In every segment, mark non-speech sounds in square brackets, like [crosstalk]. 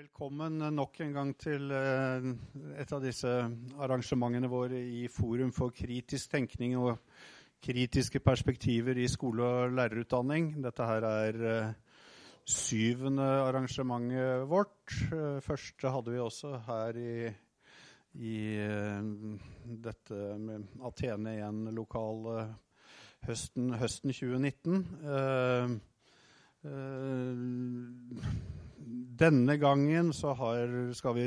Velkommen nok en gang til eh, et av disse arrangementene våre i Forum for kritisk tenkning og kritiske perspektiver i skole- og lærerutdanning. Dette her er eh, syvende arrangementet vårt. Eh, første hadde vi også her i, i dette med Atene 1-lokalet høsten, høsten 2019. Uh, uh, denne gangen så har, skal vi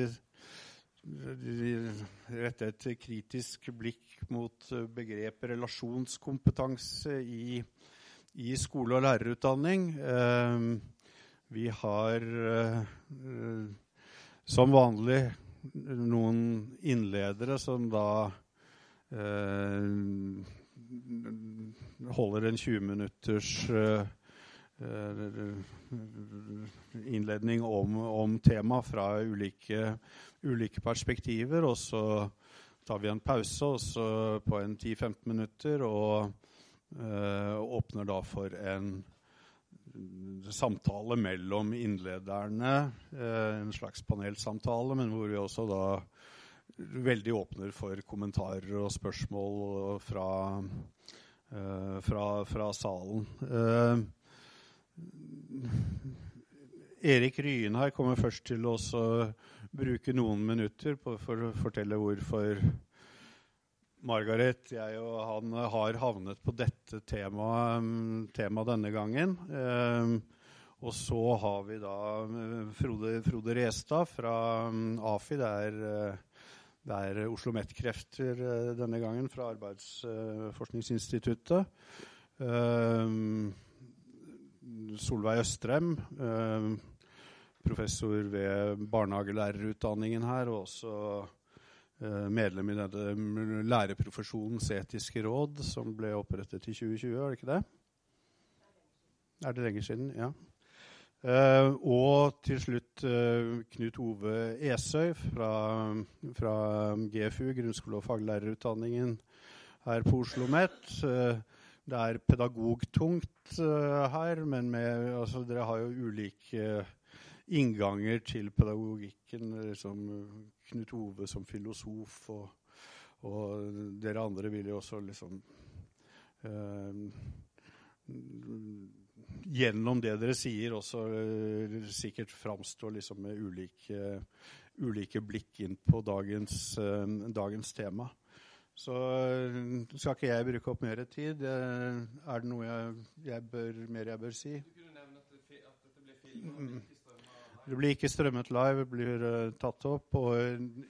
rette et kritisk blikk mot begrepet relasjonskompetanse i, i skole- og lærerutdanning. Eh, vi har eh, som vanlig noen innledere som da eh, holder en 20 minutters Eh, innledning om, om temaet fra ulike, ulike, perspektiver. Og så tar vi en pause på en 10-15 minutter og øh, åpner da for en samtale mellom innlederne. Øh, en slags panelsamtale, men hvor vi også da veldig åpner for kommentarer og spørsmål fra, øh, fra, fra salen. Erik Ryen her kommer først til å bruke noen minutter på, for å fortelle hvorfor Margaret, jeg og han har havnet på dette temaet, tema denne gangen. Um, og så har vi da Frode, Frode Restad fra AFI. Det er, det er Oslo Met-krefter denne gangen fra Arbeidsforskningsinstituttet. Um, Solveig Østrem, eh, professor ved barnehagelærerutdanningen her, og også eh, medlem i denne lærerprofesjonens etiske råd, som ble opprettet i 2020, er det ikke det? Er det lenge siden? Ja. Uh, og til slutt uh, Knut Ove Esøy fra, fra GFU, grunnskole- og faglærerutdanningen her på Oslo OsloMet. Uh, det er pedagogtungt uh, her, men med, altså, dere har jo ulike innganger til pedagogikken. Liksom Knut Ove som filosof, og, og, dere andre vil jo også liksom uh, Gjennom det dere sier, også uh, sikkert framstå liksom med ulike, ulike blikk inn på dagens, dagens tema. Så eh, skal ikke jeg bruke opp mer tid. Eh, er det noe jeg, jeg bør, mer jeg bør si? Du kunne nevne at, det, at dette blir filmet. Det blir ikke strømmet live, det blir uh, tatt opp. Og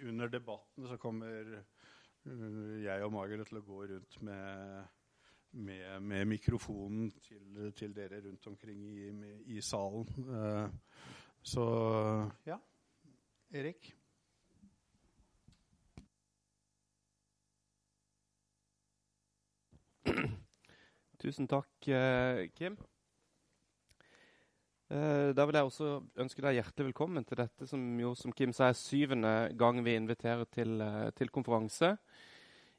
under debatten så kommer uh, jeg og Margaret til å gå rundt med, med, med mikrofonen til, til, dere rundt omkring i, med, i salen. Uh, så ja. Erik? Tusen takk, eh, Kim. Eh, da vil jeg også ønske deg hjertelig velkommen til dette som jo, som Kim sa, er syvende gang vi inviterer til, eh, til konferanse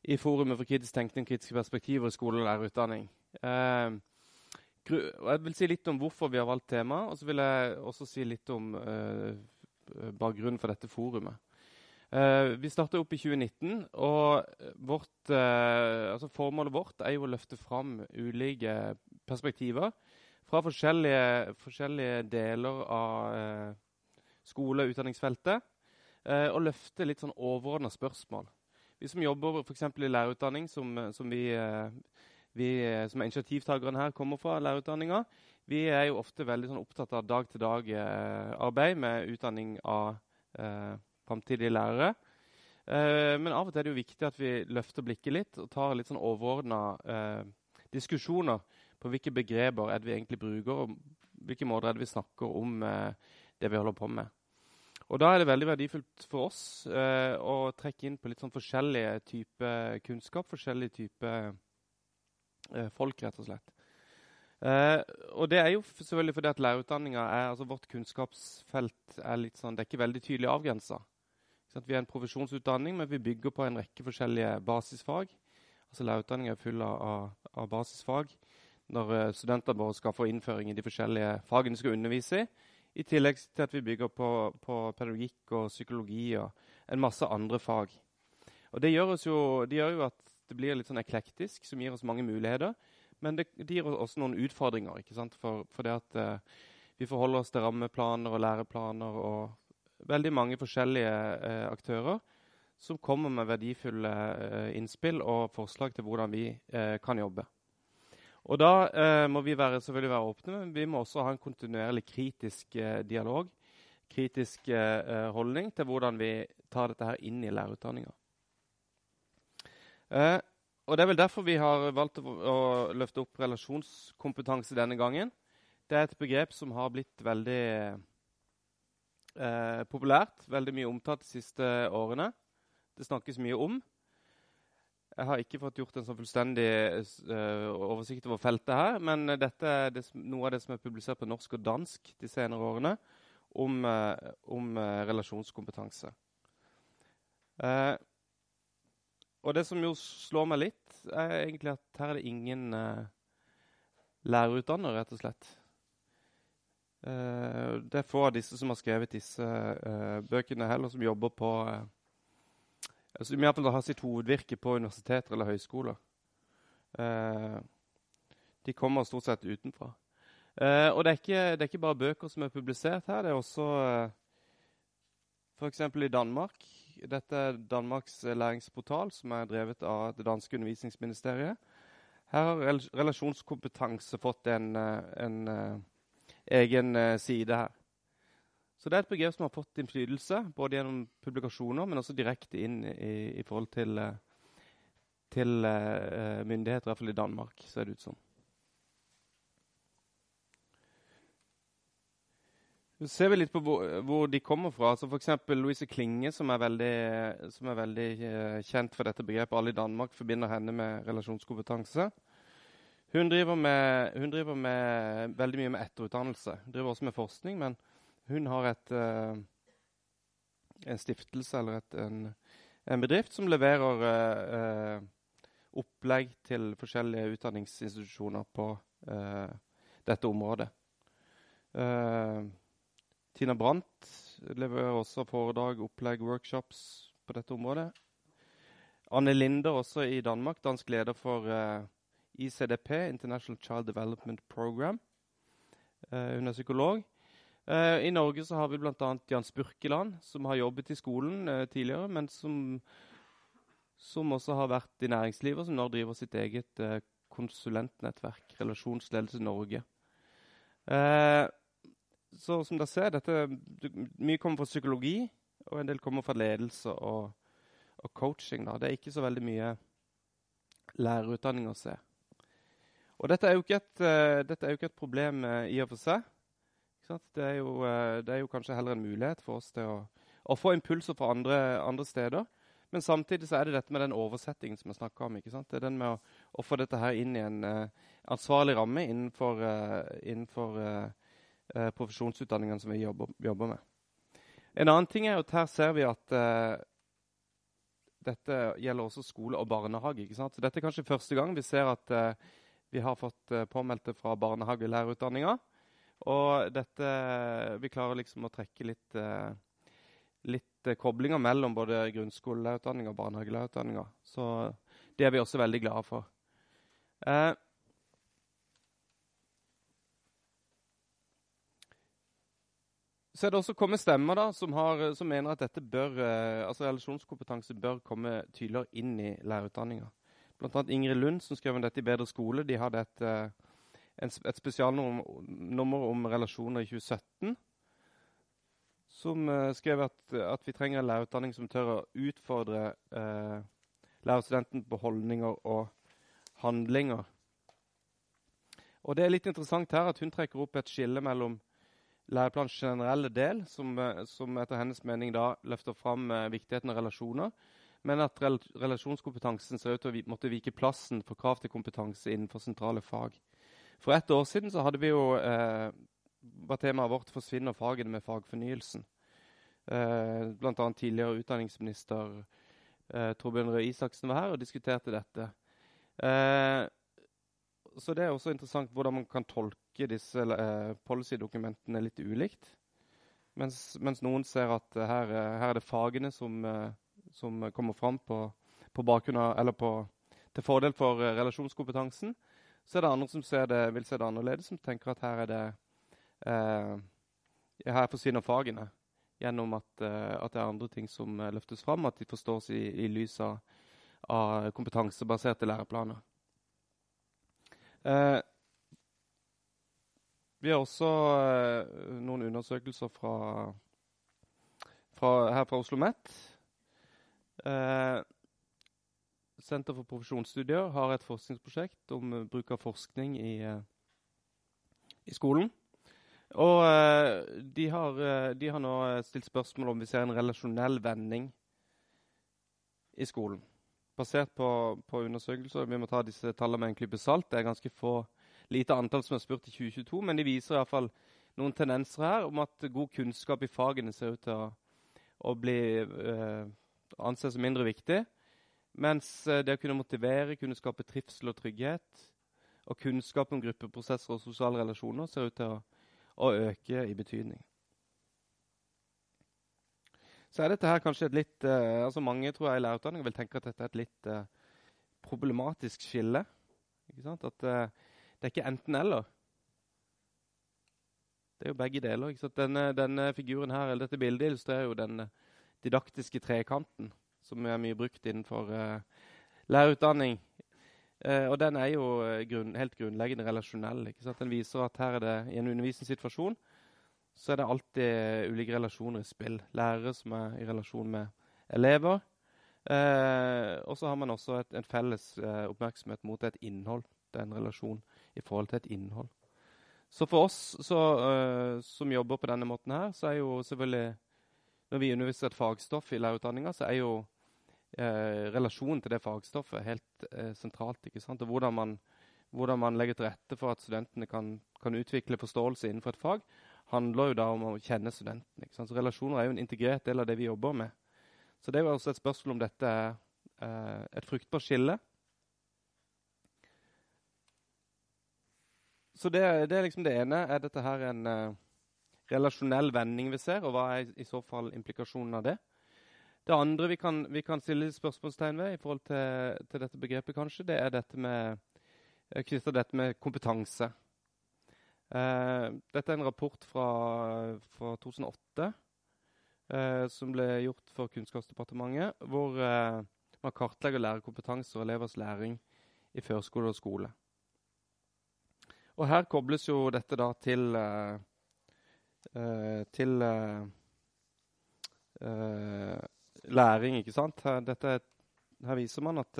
i Forumet for kritisk tenkning og kritiske perspektiver i skole og lærerutdanning. jeg vil si litt om hvorfor vi har valgt temaet, og så vil jeg også si litt om bakgrunnen for dette forumet. Uh, vi starta opp i 2019, og vårt, uh, altså formålet vårt er jo å løfte fram ulike perspektiver fra forskjellige, forskjellige deler av uh, skole- og utdanningsfeltet. og løfte litt sånn overordna spørsmål. Vi som jobber f.eks. i lærerutdanning, som, som vi, vi, som er initiativtakerne her, kommer fra lærerutdanninga, vi er jo ofte veldig sånn opptatt av dag-til-dag-arbeid med utdanning av framtidige lærere. Eh, men av og til er det jo viktig at vi løfter blikket litt og tar litt sånn overordna eh, diskusjoner på hvilke begreper er det vi egentlig bruker, og hvilke måter er det vi snakker om eh, det vi holder på med. Og Da er det veldig verdifullt for oss eh, å trekke inn på litt sånn forskjellige typer kunnskap, forskjellige typer eh, folk, rett og slett. Uh, og det er jo selvfølgelig fordi at lærerutdanninga er altså Vårt kunnskapsfelt er litt sånn, det er ikke veldig tydelig avgrensa. Vi er en profesjonsutdanning, men vi bygger på en rekke forskjellige basisfag. Altså Lærerutdanninga er full av, av, basisfag. Når studenter bare skal få innføring i de forskjellige fagene de skal undervise i, I tillegg til at vi bygger på, på pedagogikk og psykologi og en masse andre fag. Og det gjør, jo, det gjør, jo, at det blir litt sånn eklektisk, som gir oss mange muligheter. Men det, det gir oss også noen utfordringer. ikke sant? For, for det at uh, vi forholder oss til rammeplaner og læreplaner og veldig mange forskjellige eh, aktører som kommer med verdifulle eh, innspill og forslag til hvordan vi eh, kan jobbe. Og Da eh, må vi være, selvfølgelig være åpne, men vi må også ha en kontinuerlig kritisk eh, dialog. Kritisk eh, holdning til hvordan vi tar dette her inn i lærerutdanninga. Og Det er vel derfor vi har valgt å, å, løfte opp relasjonskompetanse denne gangen. Det er et begrep som har blitt veldig eh, populært, veldig mye omtalt de siste årene. Det snakkes mye om. Jeg har ikke fått gjort en sånn fullstendig uh, oversikt over feltet her, men dette er det, noe av det som er publisert på norsk og dansk de senere årene om, uh, om uh, relasjonskompetanse. og det som jo slår meg litt, er egentlig at her er det ingen lærerutdanner, rett og slett. Det er få av disse som har skrevet disse bøkene heller, som jobber på som altså, iallfall har sitt hovedvirke på universiteter eller høyskoler. Eh, de kommer stort sett utenfra. Eh, og det er, ikke, det er, ikke, bare bøker som er publisert her. Det er også eh, f.eks. i Danmark. Dette er Danmarks læringsportal, som er drevet av det danske undervisningsministeriet. Her har relasjonskompetanse fått en, eh, en, eh, egen eh, side her. Så det er et begrep som har fått innflytelse, både gjennom publikasjoner, men også direkte inn i, i forhold til, eh, til uh, myndigheter, i hvert fall i Danmark, ser det ut som. Så ser vi litt på hvor, hvor de kommer fra. Altså F.eks. Louise Klinge, som er veldig, som er veldig uh, kjent for dette begrepet. Alle i Danmark forbinder henne med relasjonskompetanse. Hun driver, med, hun driver med, veldig mye med etterutdannelse. Hun driver også med forskning, men hun har et, uh, en stiftelse eller et, en, en, bedrift som leverer uh, opplegg til forskjellige utdanningsinstitusjoner på uh, dette området. Tina Brandt leverer også foredrag, opplegg, workshops på dette området. Anne Linder, også i Danmark, dansk leder for ICDP, International Child Development Program. hun er psykolog. Uh, I Norge så har vi bl.a. Jan Spurkeland, som har jobbet i skolen uh, tidligere, men som, som, også har vært i næringslivet, og som nå driver sitt eget uh, konsulentnettverk, Relasjonsledelse Norge. så som dere ser, dette, mye kommer fra psykologi, og en del kommer fra ledelse og, og coaching. Da. Det er ikke så veldig mye lærerutdanning å se. Og dette er jo ikke et, dette er jo ikke et problem i og for seg. Det er, jo, eh, det er, jo, kanskje heller en mulighet for oss til å, å få impulser fra andre, andre, steder. Men samtidig så er det dette med den oversettingen som jeg snakka om. Det er den med å, å få dette her inn i en uh, ansvarlig ramme innenfor, uh, innenfor uh, profesjonsutdanningene som vi jobber, jobber, med. En annen ting er at her ser vi at dette gjelder også skole og barnehage. Så dette er kanskje første gang vi ser at vi har fått påmeldte fra barnehagelærerutdanninga. Og dette Vi klarer liksom å trekke litt, eh, litt eh, koblinger mellom både grunnskolelærerutdanninga og barnehagelærerutdanninga. Så det er vi også veldig glade for. Eh, så er det også kommet stemmer da, som, har, som mener at dette bør, eh, altså relasjonskompetanse bør komme tydeligere inn i lærerutdanninga. Bl.a. Ingrid Lund, som skrev om dette i Bedre skole. De hadde et eh, en, et spesialnummer om relasjoner i 2017. Som uh, skrev at, at, vi trenger en lærerutdanning som tør å utfordre eh, lærerstudenten på holdninger og handlinger. Og Det er litt interessant her at hun trekker opp et skille mellom læreplanens generelle del, som, uh, som, etter hennes mening da løfter fram viktigheten av relasjoner, men at relasjonskompetansen ser ut til å måtte vike plassen for krav til kompetanse innenfor sentrale fag. For ett år siden så hadde vi jo eh, var temaet vårt 'Forsvinner fagene med fagfornyelsen'. Eh, annet tidligere utdanningsminister eh, Torbjørn Røe Isaksen var her og diskuterte dette. Eh, så det er også interessant hvordan man kan tolke disse eh, policydokumentene litt ulikt. Mens, mens, noen ser at her, her er det fagene som, som kommer fram på, på bakgrunn av, eller på, til fordel for relasjonskompetansen. Så er det andre som det, vil se det annerledes, som tenker at her er det eh, her forsvinner fagene gjennom at, uh, at, det er andre ting som uh, løftes fram, at de forstås i, i lys av, av kompetansebaserte læreplaner. Eh, vi har også noen undersøkelser fra, fra, her fra Oslo OsloMet. Senter for profesjonsstudier har et forskningsprosjekt om bruk av forskning i, i skolen. Og de, har, de, har, nå stilt spørsmål om vi ser en relasjonell vending i skolen. Basert på, på, undersøkelser. Vi må ta disse tallene med en klype salt. Det er ganske få, lite antall som er spurt i 2022, men de viser i hvert fall noen tendenser her om at god kunnskap i fagene ser ut til å, å bli uh, anses som mindre viktig. Mens det å kunne motivere, kunne skape trivsel og trygghet, og kunnskap om gruppeprosesser og sosiale relasjoner ser ut til å å øke i betydning. Så er dette her kanskje et litt uh, altså Mange tror jeg i lærerutdanningen vil tenke at dette er et litt uh, problematisk skille. Ikke sant? At uh, det er ikke enten-eller. Det er jo begge deler. Denne, denne figuren her, eller dette bildet illustrerer jo den didaktiske trekanten som er mye brukt innenfor lærerutdanning Uh, og den er jo eh, grunn, helt grunnleggende relasjonell. Den viser at her er det i en undervisningssituasjon så er det alltid ulike relasjoner i spill. Lærere som er i relasjon med elever. Uh, og så har man også et, en felles oppmerksomhet mot et innhold. Det er en relasjon i forhold til et innhold. Så for oss så, som jobber på denne måten her, så er jo selvfølgelig Når vi underviser et fagstoff i lærerutdanninga, så er jo eh, relasjonen til det fagstoffet helt eh, sentralt. ikke sant? Og hvordan man, hvordan man, legger til rette for at studentene kan, kan, utvikle forståelse innenfor et fag, handler jo da om å kjenne studentene. ikke sant? Så Relasjoner er jo en integrert del av det vi jobber med. Så det er jo også et spørsmål om dette er eh, et fruktbart skille. Så det, det, er liksom det ene. Er dette her en uh, relasjonell vending vi ser, og hva er i, så fall implikasjonen av det? Det andre vi kan, vi kan stille spørsmålstegn ved i forhold til, til, dette begrepet, kanskje, det er dette med, eh, dette med kompetanse. Eh, dette er en rapport fra, fra 2008 eh, som ble gjort for Kunnskapsdepartementet, hvor eh, man kartlegger lærerkompetanse og elevers læring i førskole og skole. Og her kobles jo dette da til, eh, til læring. ikke sant? Her, dette, her viser man at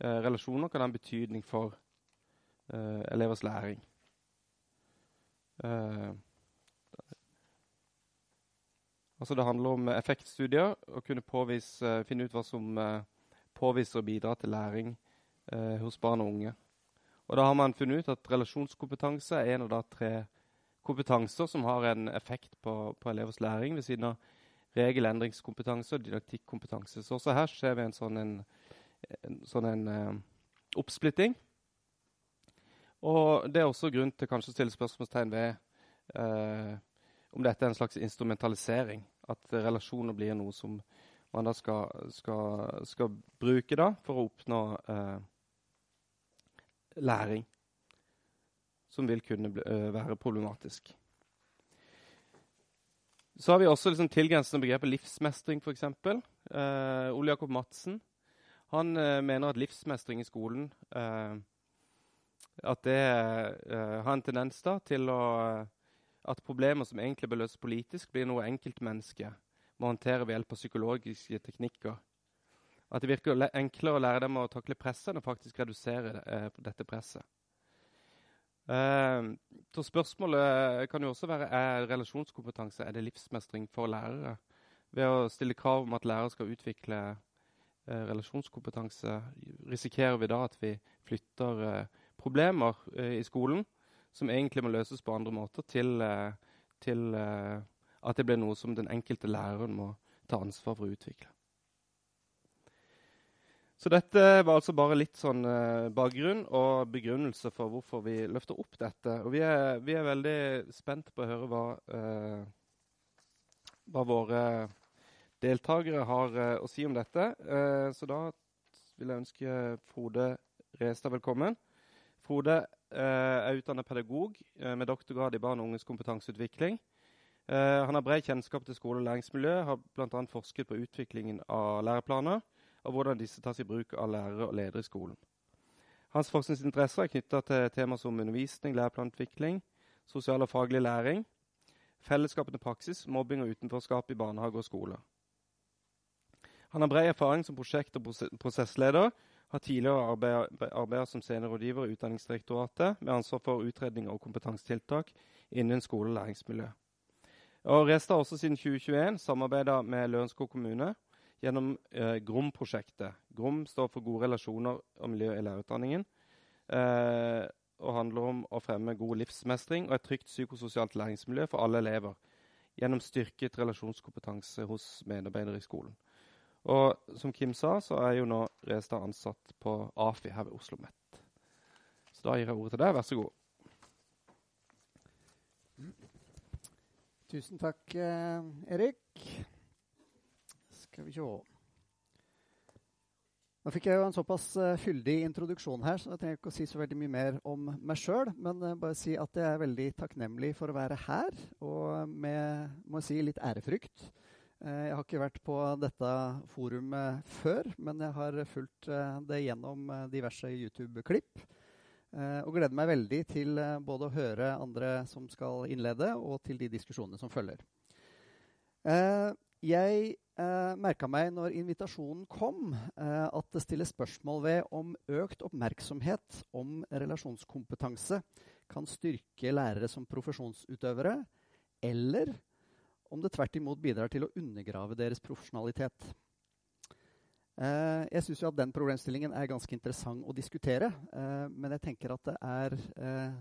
relasjoner kan ha en betydning for elevers læring. Altså Det handler om effektstudier, å kunne påvise, finne ut hva som påviser og bidrar til læring hos barn og unge. Og Da har man funnet ut at relasjonskompetanse er en av da tre kompetanser som har en effekt på, på elevers læring, ved siden av regelendringskompetanse og didaktikkompetanse. Så også her ser vi en sånn en, en, sånn en uh, oppsplitting. Og det er også grunn til kanskje å stille spørsmålstegn ved uh, om dette er en slags instrumentalisering. At relasjoner blir noe som man da skal, skal, skal bruke da for å oppnå uh, læring. Som vil kunne bli, være problematisk. Så har vi også liksom tilgrensende begrepet livsmestring, f.eks. Eh, Ole Jakob Madsen han eh, mener at livsmestring i skolen eh, at det eh, har en tendens da, til å, at problemer som egentlig bør løses politisk, blir noe enkeltmennesket må håndtere ved hjelp av psykologiske teknikker. At det virker enklere å lære dem å takle presset enn å faktisk redusere eh, dette presset. Uh, så spørsmålet kan jo også være er relasjonskompetanse er det livsmestring for lærere. Ved å stille krav om at lærere skal utvikle uh, relasjonskompetanse, risikerer vi da at vi flytter uh, problemer eh, i skolen som egentlig må løses på andre måter, til, til at det blir noe som den enkelte læreren må ta ansvar for å utvikle. Så dette var altså bare litt sånn uh, bakgrunn og begrunnelse for hvorfor vi løfter opp dette. Og vi er, vi er veldig spent på å høre hva eh, hva våre deltakere har eh, å si om dette. Eh, så da vil jeg ønske Frode Restad velkommen. Frode uh, er utdannet pedagog med doktorgrad i barn og unges kompetanseutvikling. han har bred kjennskap til skole- og læringsmiljø, har bl.a. forsket på utviklingen av læreplaner og hvordan disse tas i bruk av lærere og ledere i skolen. Hans forskningsinteresser er knytta til temaer som undervisning, læreplanutvikling, sosial og faglig læring, fellesskapende praksis, mobbing og utenforskap i barnehage og skole. Han har bred erfaring som prosjekt- og prosessleder, har tidligere arbeidet som seniorrådgiver i Utdanningsdirektoratet med ansvar for utredning og kompetansetiltak innen skole- og læringsmiljø. Og Restad har også siden 2021 samarbeida med Lørenskog kommune gjennom eh, GROM-prosjektet. GROM står for Gode relasjoner og miljø i lærerutdanningen. Eh, og handler om å fremme god livsmestring og et trygt psykososialt læringsmiljø for alle elever gjennom styrket relasjonskompetanse hos medarbeidere i skolen. Og som Kim sa, så er jo nå Restad ansatt på AFI her ved Oslo OsloMet. Så da gir jeg ordet til deg. Vær så god. Tusen takk, eh, Erik. Skal vi se Nå fikk jeg jo en såpass uh, fyldig introduksjon her, så jeg trenger ikke å si så veldig mye mer om meg sjøl. Men uh, bare si at jeg er veldig takknemlig for å være her, og med må jeg si, litt ærefrykt. Uh, jeg har ikke vært på dette forumet før, men jeg har fulgt det gjennom diverse YouTube-klipp. og gleder meg veldig til både å høre andre som skal innlede, og til de diskusjonene som følger. Jeg eh, merka meg når invitasjonen kom, eh, at det stilles spørsmål ved om økt oppmerksomhet om relasjonskompetanse kan styrke lærere som profesjonsutøvere, eller om det tvert imot bidrar til å undergrave deres profesjonalitet. Eh, jeg syns at den problemstillingen er ganske interessant å diskutere, eh, men jeg tenker at det er eh,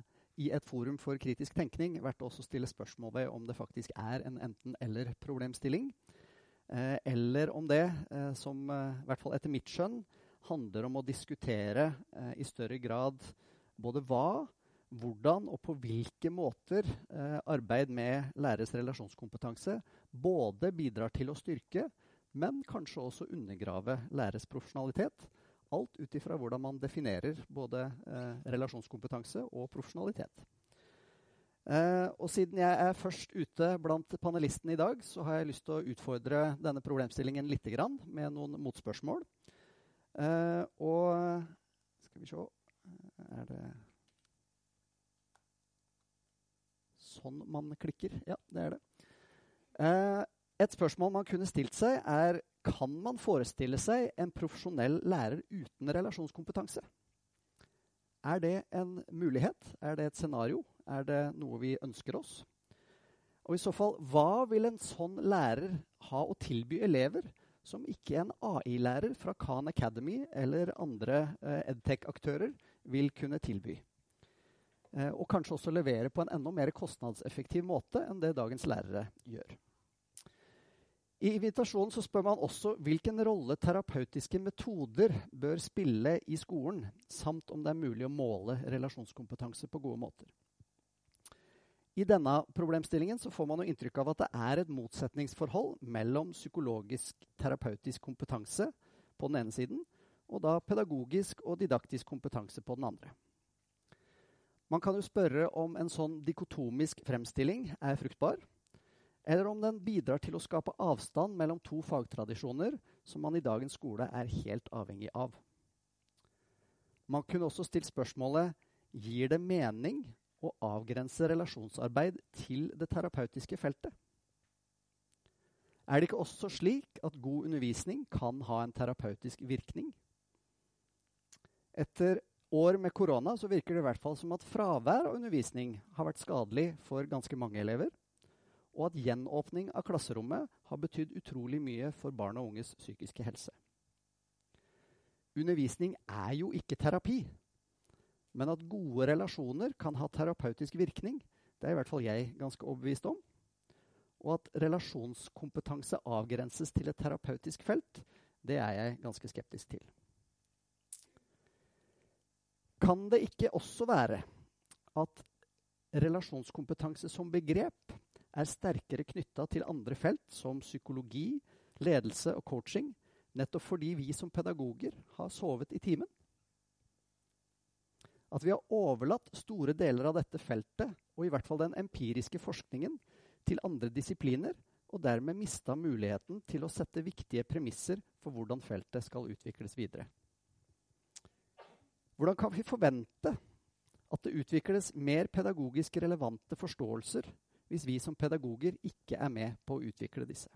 i et forum for kritisk tenkning verdt å stille spørsmål ved om det faktisk er en enten-eller-problemstilling. Eh, eller om det, eh, som eh, i hvert fall etter mitt skjønn handler om å diskutere i større grad både hva, hvordan og på hvilke måter arbeid med læreres relasjonskompetanse både bidrar til å styrke, men kanskje også undergrave læreres profesjonalitet. Alt ut ifra hvordan man definerer både relasjonskompetanse og profesjonalitet. Uh, og siden jeg er først ute blant panelistene i dag, så har jeg lyst til å utfordre denne problemstillingen litt grann, med noen motspørsmål. Uh, og skal vi se Er det sånn man klikker? Ja, det er det. Uh, et spørsmål man kunne stilt seg, er kan man forestille seg en profesjonell lærer uten relasjonskompetanse? Er det en mulighet? Er det et scenario? Er det noe vi ønsker oss? Og i så fall, hva vil en sånn lærer ha å tilby elever som ikke en AI-lærer fra Khan Academy eller andre eh, edtech-aktører vil kunne tilby? Eh, og kanskje også levere på en enda mer kostnadseffektiv måte enn det dagens lærere gjør. I invitasjonen så spør man også hvilken rolle terapeutiske metoder bør spille i skolen, samt om det er mulig å måle relasjonskompetanse på gode måter. I denne problemstillingen så får man jo inntrykk av at det er et motsetningsforhold mellom psykologisk terapeutisk kompetanse på den ene siden og da pedagogisk og didaktisk kompetanse på den andre. Man kan jo spørre om en sånn dikotomisk fremstilling er fruktbar, eller om den bidrar til å skape avstand mellom to fagtradisjoner som man i dagens skole er helt avhengig av. Man kunne også stilt spørsmålet gir det mening å avgrense relasjonsarbeid til det terapeutiske feltet? Er det ikke også slik at god undervisning kan ha en terapeutisk virkning? Etter år med korona så virker det i hvert fall som at fravær av undervisning har vært skadelig for ganske mange elever, og at gjenåpning av klasserommet har betydd utrolig mye for barn og unges psykiske helse. Undervisning er jo ikke terapi. Men at gode relasjoner kan ha terapeutisk virkning, det er i hvert fall jeg ganske overbevist om. Og at relasjonskompetanse avgrenses til et terapeutisk felt, det er jeg ganske skeptisk til. Kan det ikke også være at relasjonskompetanse som begrep er sterkere knytta til andre felt, som psykologi, ledelse og coaching, nettopp fordi vi som pedagoger har sovet i timen? At vi har overlatt store deler av dette feltet, og i hvert fall den empiriske forskningen, til andre disipliner, og dermed mista muligheten til å sette viktige premisser for hvordan feltet skal utvikles videre. Hvordan kan vi forvente at det utvikles mer pedagogisk relevante forståelser hvis vi som pedagoger ikke er med på å utvikle disse?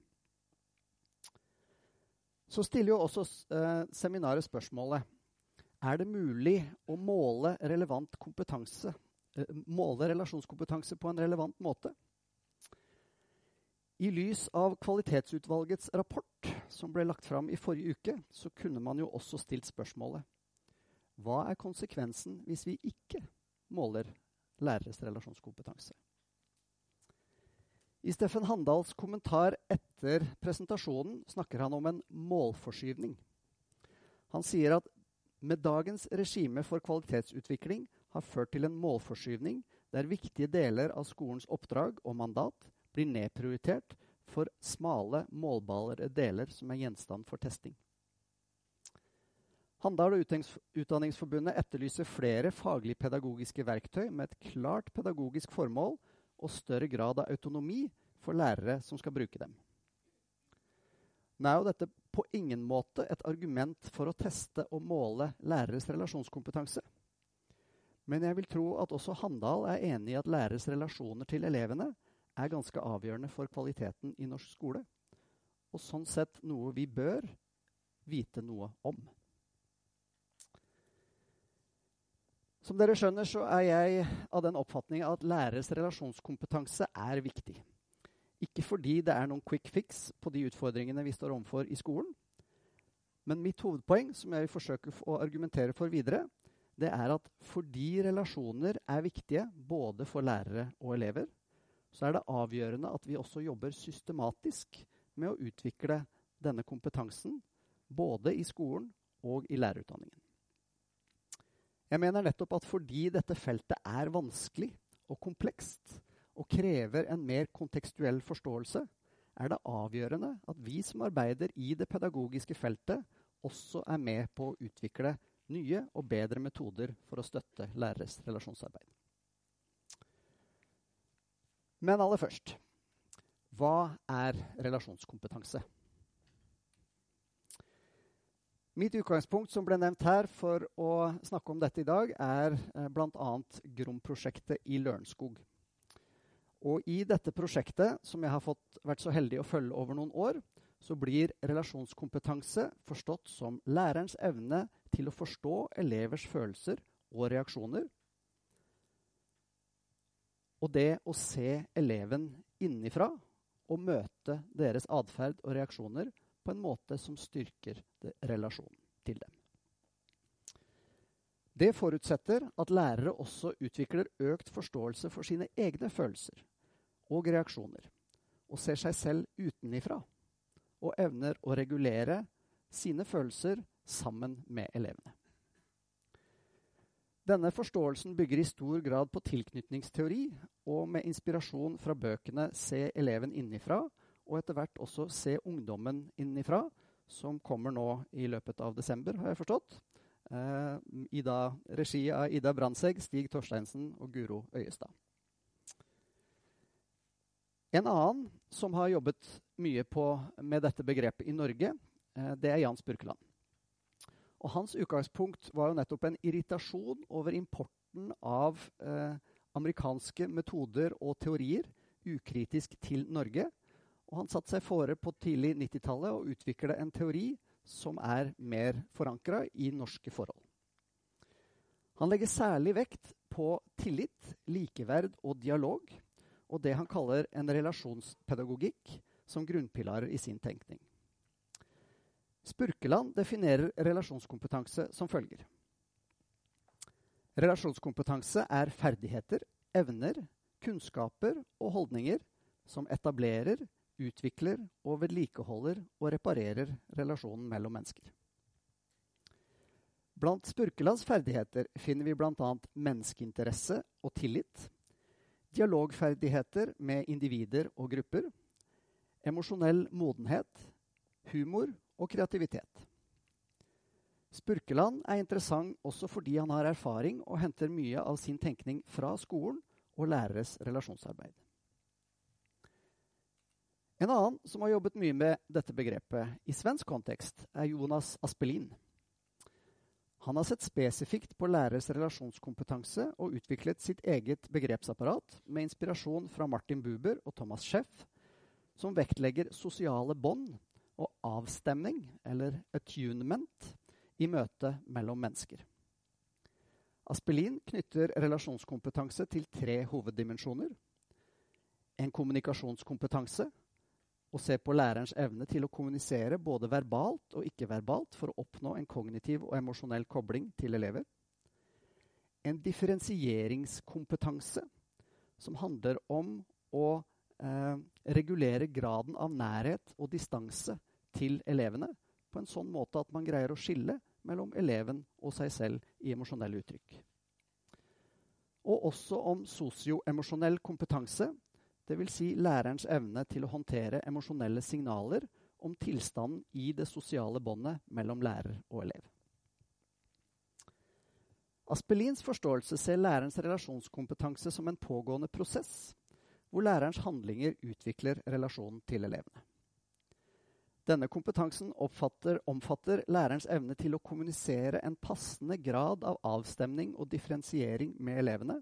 Så stiller jo også eh, seminaret spørsmålet er det mulig å måle relevant kompetanse, eh, måle relasjonskompetanse på en relevant måte. I lys av Kvalitetsutvalgets rapport, som ble lagt fram i forrige uke, så kunne man jo også stilt spørsmålet hva er konsekvensen hvis vi ikke måler læreres relasjonskompetanse? I Steffen Handals kommentar etter presentasjonen snakker han om en målforskyvning. Han sier at med dagens regime for kvalitetsutvikling har ført til en målforskyvning der viktige deler av skolens oppdrag og mandat blir nedprioritert for smale, målbare deler som er gjenstand for testing. Handal og Utdanningsforbundet etterlyser flere faglig pedagogiske verktøy med et klart pedagogisk formål og større grad av autonomi for lærere som skal bruke dem. Nå er jo dette på ingen måte et argument for å teste og måle læreres relasjonskompetanse. Men jeg vil tro at også Handal er enig i at læreres relasjoner til elevene er ganske avgjørende for kvaliteten i norsk skole. Og sånn sett noe vi bør vite noe om. Som dere skjønner, så er jeg av den oppfatning at læreres relasjonskompetanse er viktig. Ikke fordi det er noen quick fix på de utfordringene vi står overfor i skolen. Men mitt hovedpoeng, som jeg vil forsøke å argumentere for videre, det er at fordi relasjoner er viktige både for lærere og elever, så er det avgjørende at vi også jobber systematisk med å utvikle denne kompetansen både i skolen og i lærerutdanningen. Jeg mener nettopp at fordi dette feltet er vanskelig og komplekst, og krever en mer kontekstuell forståelse, er det avgjørende at vi som arbeider i det pedagogiske feltet, også er med på å utvikle nye og bedre metoder for å støtte læreres relasjonsarbeid. Men aller først hva er relasjonskompetanse? Mitt utgangspunkt som ble nevnt her for å snakke om dette i dag, er eh, bl.a. GROM-prosjektet i Lørenskog. Og i dette prosjektet, som jeg har fått, vært så heldig å følge over noen år, så blir relasjonskompetanse forstått som lærerens evne til å forstå elevers følelser og reaksjoner. Og det å se eleven innenfra og møte deres atferd og reaksjoner på en måte som styrker relasjonen til dem. Det forutsetter at lærere også utvikler økt forståelse for sine egne følelser og reaksjoner, og ser seg selv utenifra, og evner å regulere sine følelser sammen med elevene. Denne forståelsen bygger i stor grad på tilknytningsteori og med inspirasjon fra bøkene 'Se eleven innifra' og etter hvert også 'Se ungdommen innifra', som kommer nå i løpet av desember, har jeg forstått. Eh, Ida, regi av Ida Brandtzæg, Stig Torsteinsen og Guro Øyestad. En annen som har jobbet mye på, med dette begrepet i Norge, eh, det er Jans Burkeland. Og hans utgangspunkt var jo nettopp en irritasjon over importen av eh, amerikanske metoder og teorier ukritisk til Norge. Og han satte seg fore på tidlig 90-tallet å utvikle en teori som er mer forankra i norske forhold. Han legger særlig vekt på tillit, likeverd og dialog og det han kaller en relasjonspedagogikk som grunnpilarer i sin tenkning. Spurkeland definerer relasjonskompetanse som følger. Relasjonskompetanse er ferdigheter, evner, kunnskaper og holdninger som etablerer, utvikler og vedlikeholder og reparerer relasjonen mellom mennesker. Blant Spurkelands ferdigheter finner vi bl.a. menneskeinteresse og tillit, dialogferdigheter med individer og grupper, emosjonell modenhet, humor og kreativitet. Spurkeland er interessant også fordi han har erfaring og henter mye av sin tenkning fra skolen og læreres relasjonsarbeid. En annen som har jobbet mye med dette begrepet i svensk kontekst, er Jonas Aspelin. Han har sett spesifikt på læreres relasjonskompetanse og utviklet sitt eget begrepsapparat med inspirasjon fra Martin Buber og Thomas Scheff, som vektlegger sosiale bånd og avstemning, eller attunement, i møte mellom mennesker. Aspelin knytter relasjonskompetanse til tre hoveddimensjoner. En kommunikasjonskompetanse, å se på lærerens evne til å kommunisere både verbalt og ikke-verbalt for å oppnå en kognitiv og emosjonell kobling til elever. En differensieringskompetanse, som handler om å eh, regulere graden av nærhet og distanse til elevene på en sånn måte at man greier å skille mellom eleven og seg selv i emosjonelle uttrykk. Og også om sosioemosjonell kompetanse, dvs. Si lærerens evne til å håndtere emosjonelle signaler om tilstanden i det sosiale båndet mellom lærer og elev. Aspelins forståelse ser lærerens relasjonskompetanse som en pågående prosess, hvor lærerens handlinger utvikler relasjonen til elevene. Denne kompetansen omfatter lærerens evne til å kommunisere en passende grad av avstemning og differensiering med elevene,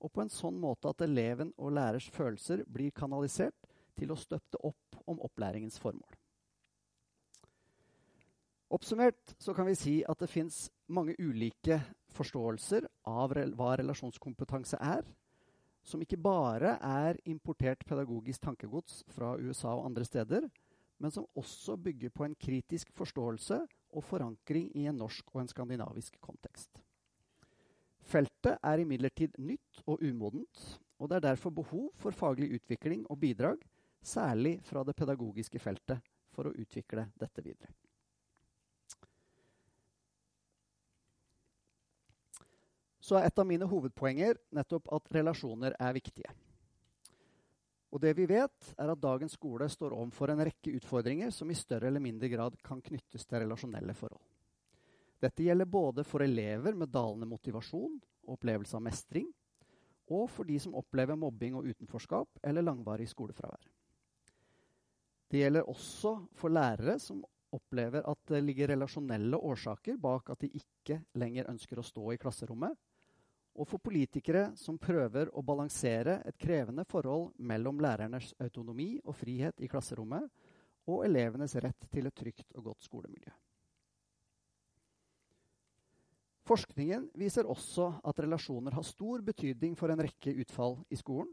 og på en sånn måte at eleven og lærers følelser blir kanalisert til å støtte opp om opplæringens formål. Oppsummert så kan vi si at det fins mange ulike forståelser av hva relasjonskompetanse er, som ikke bare er importert pedagogisk tankegods fra USA og andre steder, men som også bygger på en kritisk forståelse og forankring i en norsk og en skandinavisk kontekst. Feltet er imidlertid nytt og umodent, og det er derfor behov for faglig utvikling og bidrag, særlig fra det pedagogiske feltet, for å utvikle dette videre. Så er et av mine hovedpoenger nettopp at relasjoner er viktige. Og det vi vet, er at dagens skole står overfor en rekke utfordringer som i større eller mindre grad kan knyttes til relasjonelle forhold. Dette gjelder både for elever med dalende motivasjon og opplevelse av mestring, og for de som opplever mobbing og utenforskap eller langvarig skolefravær. Det gjelder også for lærere som opplever at det ligger relasjonelle årsaker bak at de ikke lenger ønsker å stå i klasserommet, og for politikere som prøver å balansere et krevende forhold mellom lærernes autonomi og frihet i klasserommet og elevenes rett til et trygt og godt skolemiljø. Forskningen viser også at relasjoner har stor betydning for en rekke utfall i skolen.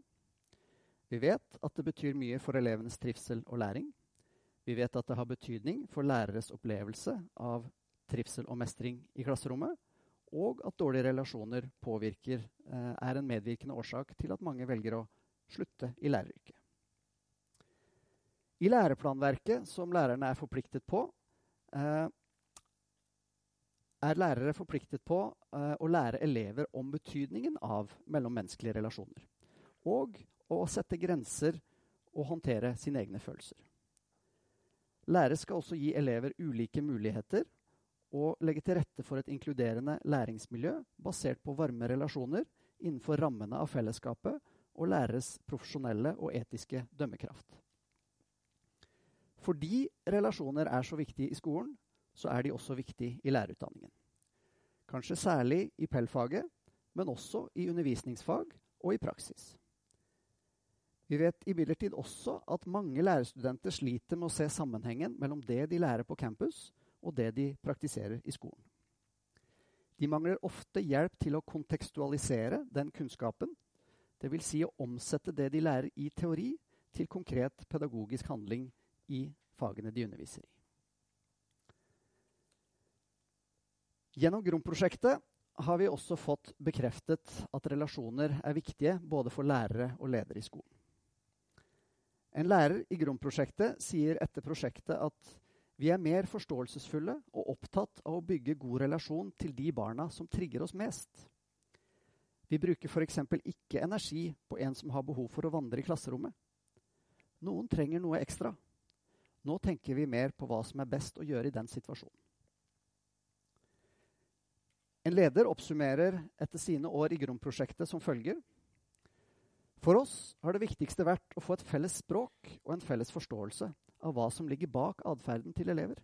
Vi vet at det betyr mye for elevenes trivsel og læring. Vi vet at det har betydning for læreres opplevelse av trivsel og mestring i klasserommet og at dårlige relasjoner påvirker, eh, er en medvirkende årsak til at mange velger å slutte i læreryrket. I læreplanverket, som lærerne er forpliktet på, eh, er lærere forpliktet på eh, å lære elever om betydningen av mellommenneskelige relasjoner. Og å sette grenser og håndtere sine egne følelser. Lærere skal også gi elever ulike muligheter og legge til rette for et inkluderende læringsmiljø basert på varme relasjoner innenfor rammene av fellesskapet og læreres profesjonelle og etiske dømmekraft. Fordi relasjoner er så viktige i skolen, så er de også viktige i lærerutdanningen. Kanskje særlig i PEL-faget, men også i undervisningsfag og i praksis. Vi vet imidlertid også at mange lærerstudenter sliter med å se sammenhengen mellom det de lærer på campus, og det de praktiserer i skolen. De mangler ofte hjelp til å kontekstualisere den kunnskapen, dvs. Si å omsette det de lærer i teori, til konkret pedagogisk handling i fagene de underviser i. Gjennom GROM-prosjektet har vi også fått bekreftet at relasjoner er viktige både for lærere og ledere i skolen. En lærer i GROM-prosjektet sier etter prosjektet at vi er mer forståelsesfulle og opptatt av å bygge god relasjon til de barna som trigger oss mest. Vi bruker f.eks. ikke energi på en som har behov for å vandre i klasserommet. Noen trenger noe ekstra. Nå tenker vi mer på hva som er best å gjøre i den situasjonen. En leder oppsummerer etter sine år i Grom-prosjektet som følger. For oss har det viktigste vært å få et felles språk og en felles forståelse av hva som ligger bak atferden til elever.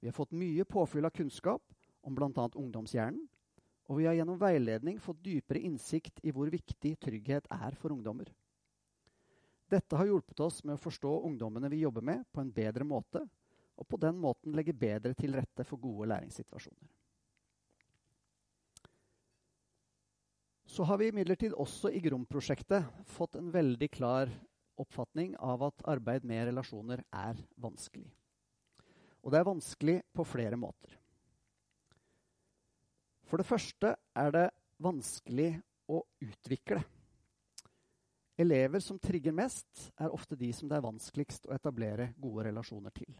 Vi har fått mye påfyll av kunnskap om bl.a. ungdomshjernen, og vi har gjennom veiledning fått dypere innsikt i hvor viktig trygghet er for ungdommer. Dette har hjulpet oss med å forstå ungdommene vi jobber med, på en bedre måte, og på den måten legge bedre til rette for gode læringssituasjoner. Så har vi imidlertid også i Grom-prosjektet fått en veldig klar oppfatning av at arbeid med relasjoner er vanskelig. Og det er vanskelig på flere måter. For det første er det vanskelig å utvikle. Elever som trigger mest, er ofte de som det er vanskeligst å etablere gode relasjoner til.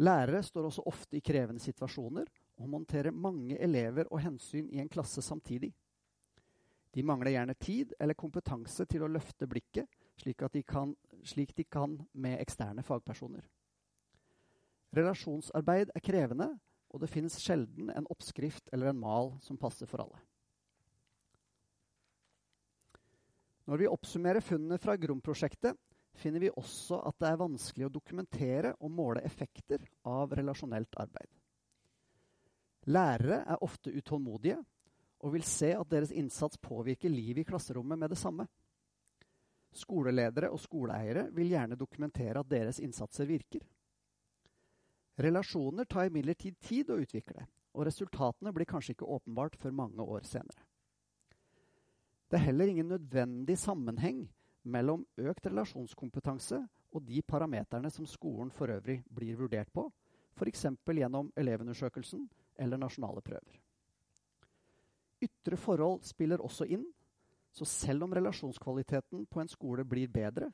Lærere står også ofte i krevende situasjoner og håndterer mange elever og hensyn i en klasse samtidig. De mangler gjerne tid eller kompetanse til å løfte blikket, slik, de kan, slik de kan med eksterne fagpersoner. Relasjonsarbeid er krevende, og det finnes sjelden en oppskrift eller en mal som passer for alle. Når vi oppsummerer funnene fra Grom-prosjektet, finner vi også at det er vanskelig å dokumentere og måle effekter av relasjonelt arbeid. Lærere er ofte utålmodige og vil se at deres innsats påvirker livet i klasserommet med det samme. Skoleledere og skoleeiere vil gjerne dokumentere at deres innsatser virker. Relasjoner tar imidlertid tid å utvikle, og resultatene blir kanskje ikke åpenbart før mange år senere. Det er heller ingen nødvendig sammenheng mellom økt relasjonskompetanse og de parameterne som skolen for øvrig blir vurdert på, f.eks. gjennom Elevundersøkelsen eller nasjonale prøver. Ytre forhold spiller også inn, så selv om relasjonskvaliteten på en skole blir bedre,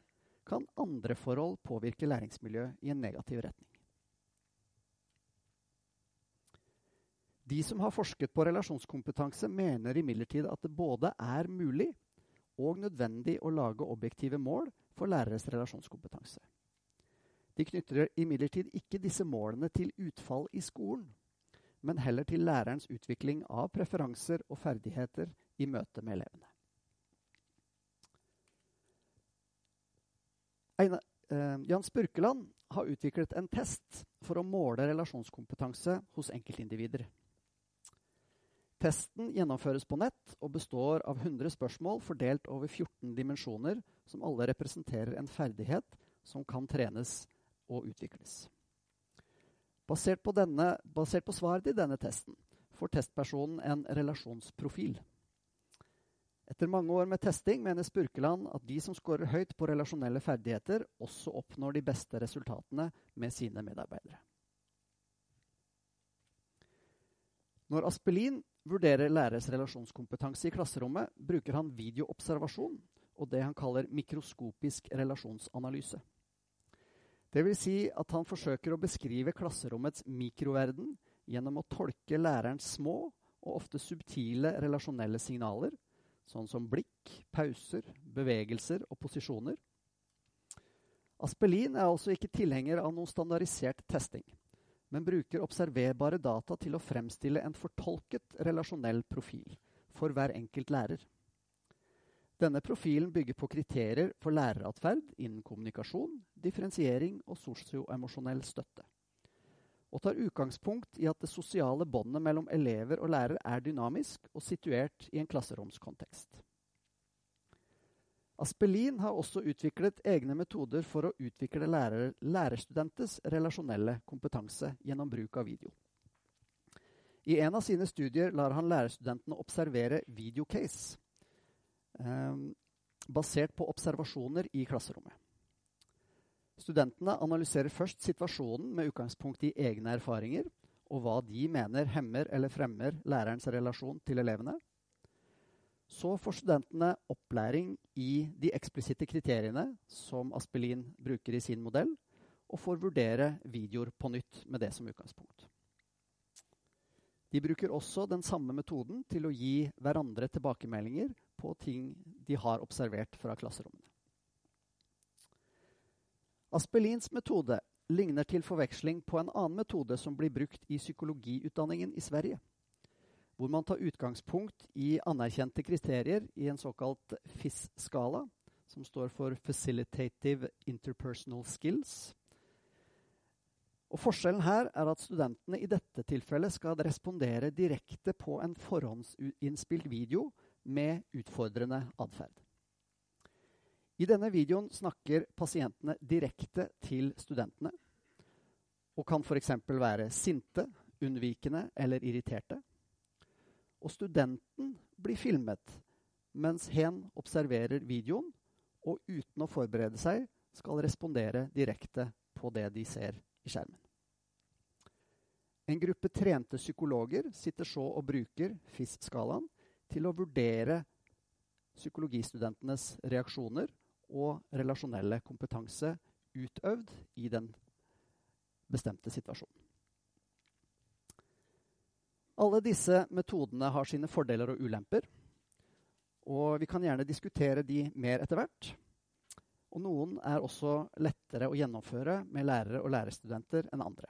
kan andre forhold påvirke læringsmiljøet i en negativ retning. De som har forsket på relasjonskompetanse, mener imidlertid at det både er mulig og nødvendig å lage objektive mål for læreres relasjonskompetanse. De knytter imidlertid ikke disse målene til utfall i skolen, men heller til lærerens utvikling av preferanser og ferdigheter i møte med elevene. Eine, eh, Jan Spurkeland har utviklet en test for å måle relasjonskompetanse hos enkeltindivider. Testen gjennomføres på nett og består av 100 spørsmål fordelt over 14 dimensjoner, som alle representerer en ferdighet som kan trenes og utvikles. Basert på, denne, basert på svaret i denne testen får testpersonen en relasjonsprofil. Etter mange år med testing mener Spurkeland at de som scorer høyt på relasjonelle ferdigheter, også oppnår de beste resultatene med sine medarbeidere. Når Aspelin vurderer læreres relasjonskompetanse i klasserommet, bruker han videoobservasjon og det han kaller mikroskopisk relasjonsanalyse. Det vil si at han forsøker å beskrive klasserommets mikroverden gjennom å tolke lærerens små og ofte subtile relasjonelle signaler, sånn som blikk, pauser, bevegelser og posisjoner. Aspelin er altså ikke tilhenger av noen standardisert testing, men bruker observerbare data til å fremstille en fortolket relasjonell profil for hver enkelt lærer. Denne profilen bygger på kriterier for læreratferd innen kommunikasjon, differensiering og sosioemosjonell støtte. Og tar utgangspunkt i at det sosiale båndet mellom elever og lærer er dynamisk og situert i en klasseromskontekst. Aspelin har også utviklet egne metoder for å utvikle lærer, lærerstudentes relasjonelle kompetanse gjennom bruk av video. I en av sine studier lar han lærerstudentene observere videocase basert på observasjoner i klasserommet. Studentene analyserer først situasjonen med utgangspunkt i egne erfaringer og hva de mener hemmer eller fremmer lærerens relasjon til elevene. Så får studentene opplæring i de eksplisitte kriteriene som Aspelin bruker i sin modell, og får vurdere videoer på nytt med det som utgangspunkt. De bruker også den samme metoden til å gi hverandre tilbakemeldinger på ting de har observert fra klasserommene. Aspelins metode ligner til forveksling på en annen metode som blir brukt i psykologiutdanningen i Sverige. Hvor man tar utgangspunkt i anerkjente kriterier i en såkalt FIS-skala, som står for Facilitative Interpersonal Skills. Og Forskjellen her er at studentene i dette tilfellet skal respondere direkte på en forhåndsinnspilt video med utfordrende atferd. I denne videoen snakker pasientene direkte til studentene og kan f.eks. være sinte, unnvikende eller irriterte. Og studenten blir filmet mens hen observerer videoen og uten å forberede seg skal respondere direkte på det de ser i skjermen. En gruppe trente psykologer sitter så og bruker FIS-skalaen til å vurdere psykologistudentenes reaksjoner og relasjonelle kompetanse utøvd i den bestemte situasjonen. Alle disse metodene har sine fordeler og ulemper. Og vi kan gjerne diskutere de mer etter hvert. Og noen er også lettere å gjennomføre med lærere og lærerstudenter enn andre.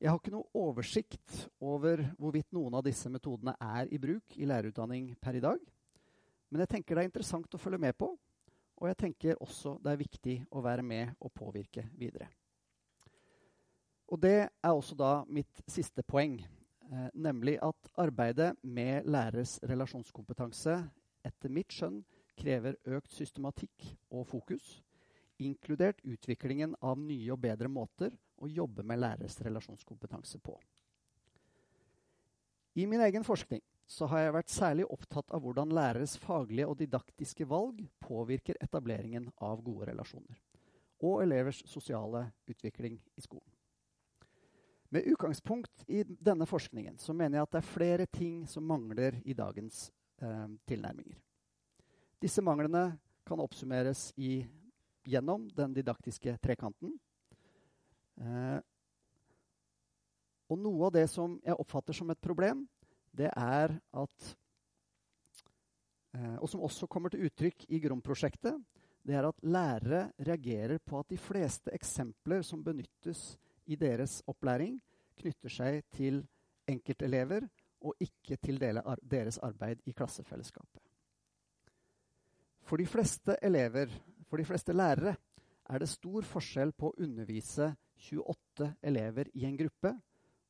Jeg har ikke noe oversikt over hvorvidt noen av disse metodene er i bruk i lærerutdanning per i dag. Men jeg tenker det er interessant å følge med på og jeg tenker også det er viktig å være med og påvirke videre. Og det er også da mitt siste poeng, eh, nemlig at arbeidet med læreres relasjonskompetanse etter mitt skjønn krever økt systematikk og fokus, inkludert utviklingen av nye og bedre måter å jobbe med læreres relasjonskompetanse på. I min egen forskning har jeg vært særlig opptatt av hvordan læreres faglige og didaktiske valg påvirker etableringen av gode relasjoner og elevers sosiale utvikling i skolen. Med utgangspunkt i denne forskningen så mener jeg at det er flere ting som mangler i dagens eh, tilnærminger. Disse manglene kan oppsummeres i, gjennom den didaktiske trekanten. Eh, og noe av det som jeg oppfatter som et problem, det er at eh, Og som også kommer til uttrykk i Grom-prosjektet, det er at lærere reagerer på at de fleste eksempler som benyttes i deres opplæring, knytter seg til enkeltelever og ikke til deres arbeid i klassefellesskapet. For de fleste elever, for de fleste lærere, er det stor forskjell på å undervise 28 elever i en gruppe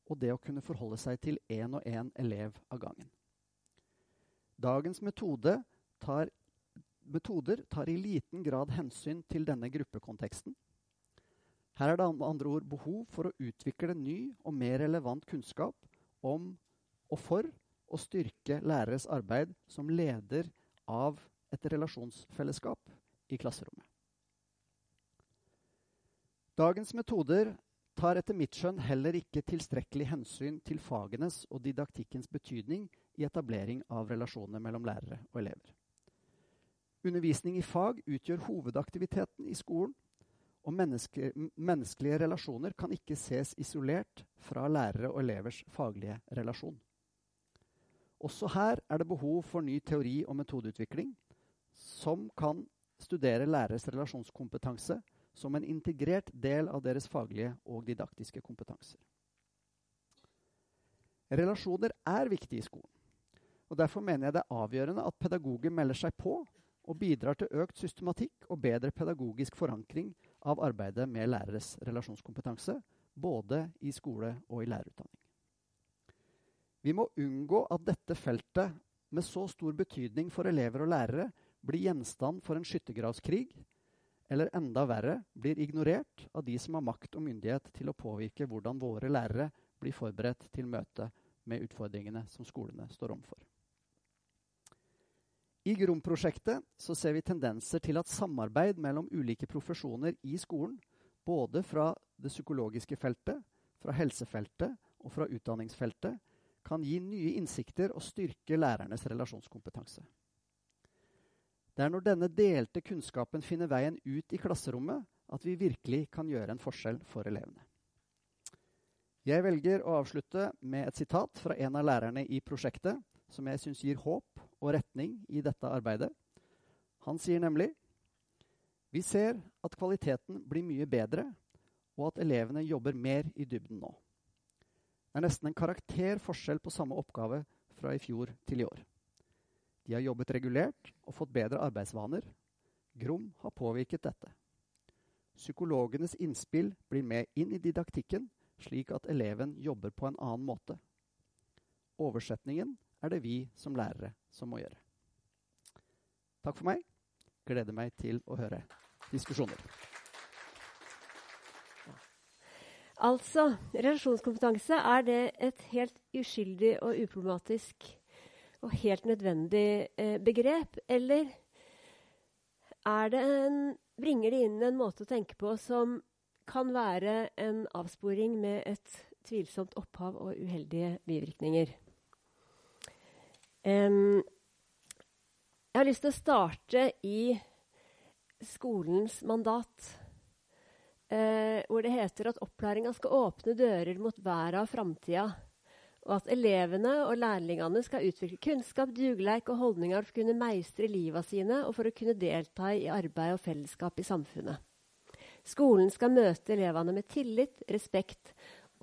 og det å kunne forholde seg til én og én elev av gangen. Dagens metode tar, metoder tar i liten grad hensyn til denne gruppekonteksten. Her er det med andre ord behov for å utvikle ny og mer relevant kunnskap om og for å styrke læreres arbeid som leder av et relasjonsfellesskap i klasserommet. Dagens metoder tar etter mitt skjønn heller ikke tilstrekkelig hensyn til fagenes og didaktikkens betydning i etablering av relasjoner mellom lærere og elever. Undervisning i fag utgjør hovedaktiviteten i skolen, og menneske, menneskelige relasjoner kan ikke ses isolert fra lærere og elevers faglige relasjon. Også her er det behov for ny teori og metodeutvikling som kan studere læreres relasjonskompetanse som en integrert del av deres faglige og didaktiske kompetanser. Relasjoner er viktig i skolen. og Derfor mener jeg det er avgjørende at pedagoger melder seg på og bidrar til økt systematikk og bedre pedagogisk forankring av arbeidet med læreres relasjonskompetanse, både i skole og i lærerutdanning. Vi må unngå at dette feltet, med så stor betydning for elever og lærere, blir gjenstand for en skyttergravskrig eller enda verre, blir ignorert av de som har makt og myndighet til å påvirke hvordan våre lærere blir forberedt til møte med utfordringene som skolene står overfor. I GROM-prosjektet ser vi tendenser til at samarbeid mellom ulike profesjoner i skolen, både fra det psykologiske feltet, fra helsefeltet og fra utdanningsfeltet, kan gi nye innsikter og styrke lærernes relasjonskompetanse. Det er når denne delte kunnskapen finner veien ut i klasserommet, at vi virkelig kan gjøre en forskjell for elevene. Jeg velger å avslutte med et sitat fra en av lærerne i prosjektet, som jeg syns gir håp og retning i dette arbeidet. Han sier nemlig vi ser at kvaliteten blir mye bedre, og at elevene jobber mer i dybden nå. Det er nesten en karakterforskjell på samme oppgave fra i fjor til i år. De har jobbet regulert og fått bedre arbeidsvaner. Grom har påvirket dette. Psykologenes innspill blir med inn i didaktikken, slik at eleven jobber på en annen måte. Oversetningen er det vi som lærere som må gjøre. Takk for meg. Gleder meg til å høre diskusjoner. Altså, relasjonskompetanse, er det et helt uskyldig og uproblematisk og helt nødvendig eh, begrep? Eller det en, bringer det inn en måte å tenke på som kan være en avsporing med et tvilsomt opphav og uheldige bivirkninger? Um, jeg har lyst til å starte i skolens mandat. Eh, hvor det heter at opplæringa skal åpne dører mot verden av framtida og at elevene og lærlingene skal utvikle kunnskap, dugleik og holdninger for å kunne meistre livet sine og for å kunne delta i arbeid og fellesskap i samfunnet. Skolen skal møte elevene med tillit, respekt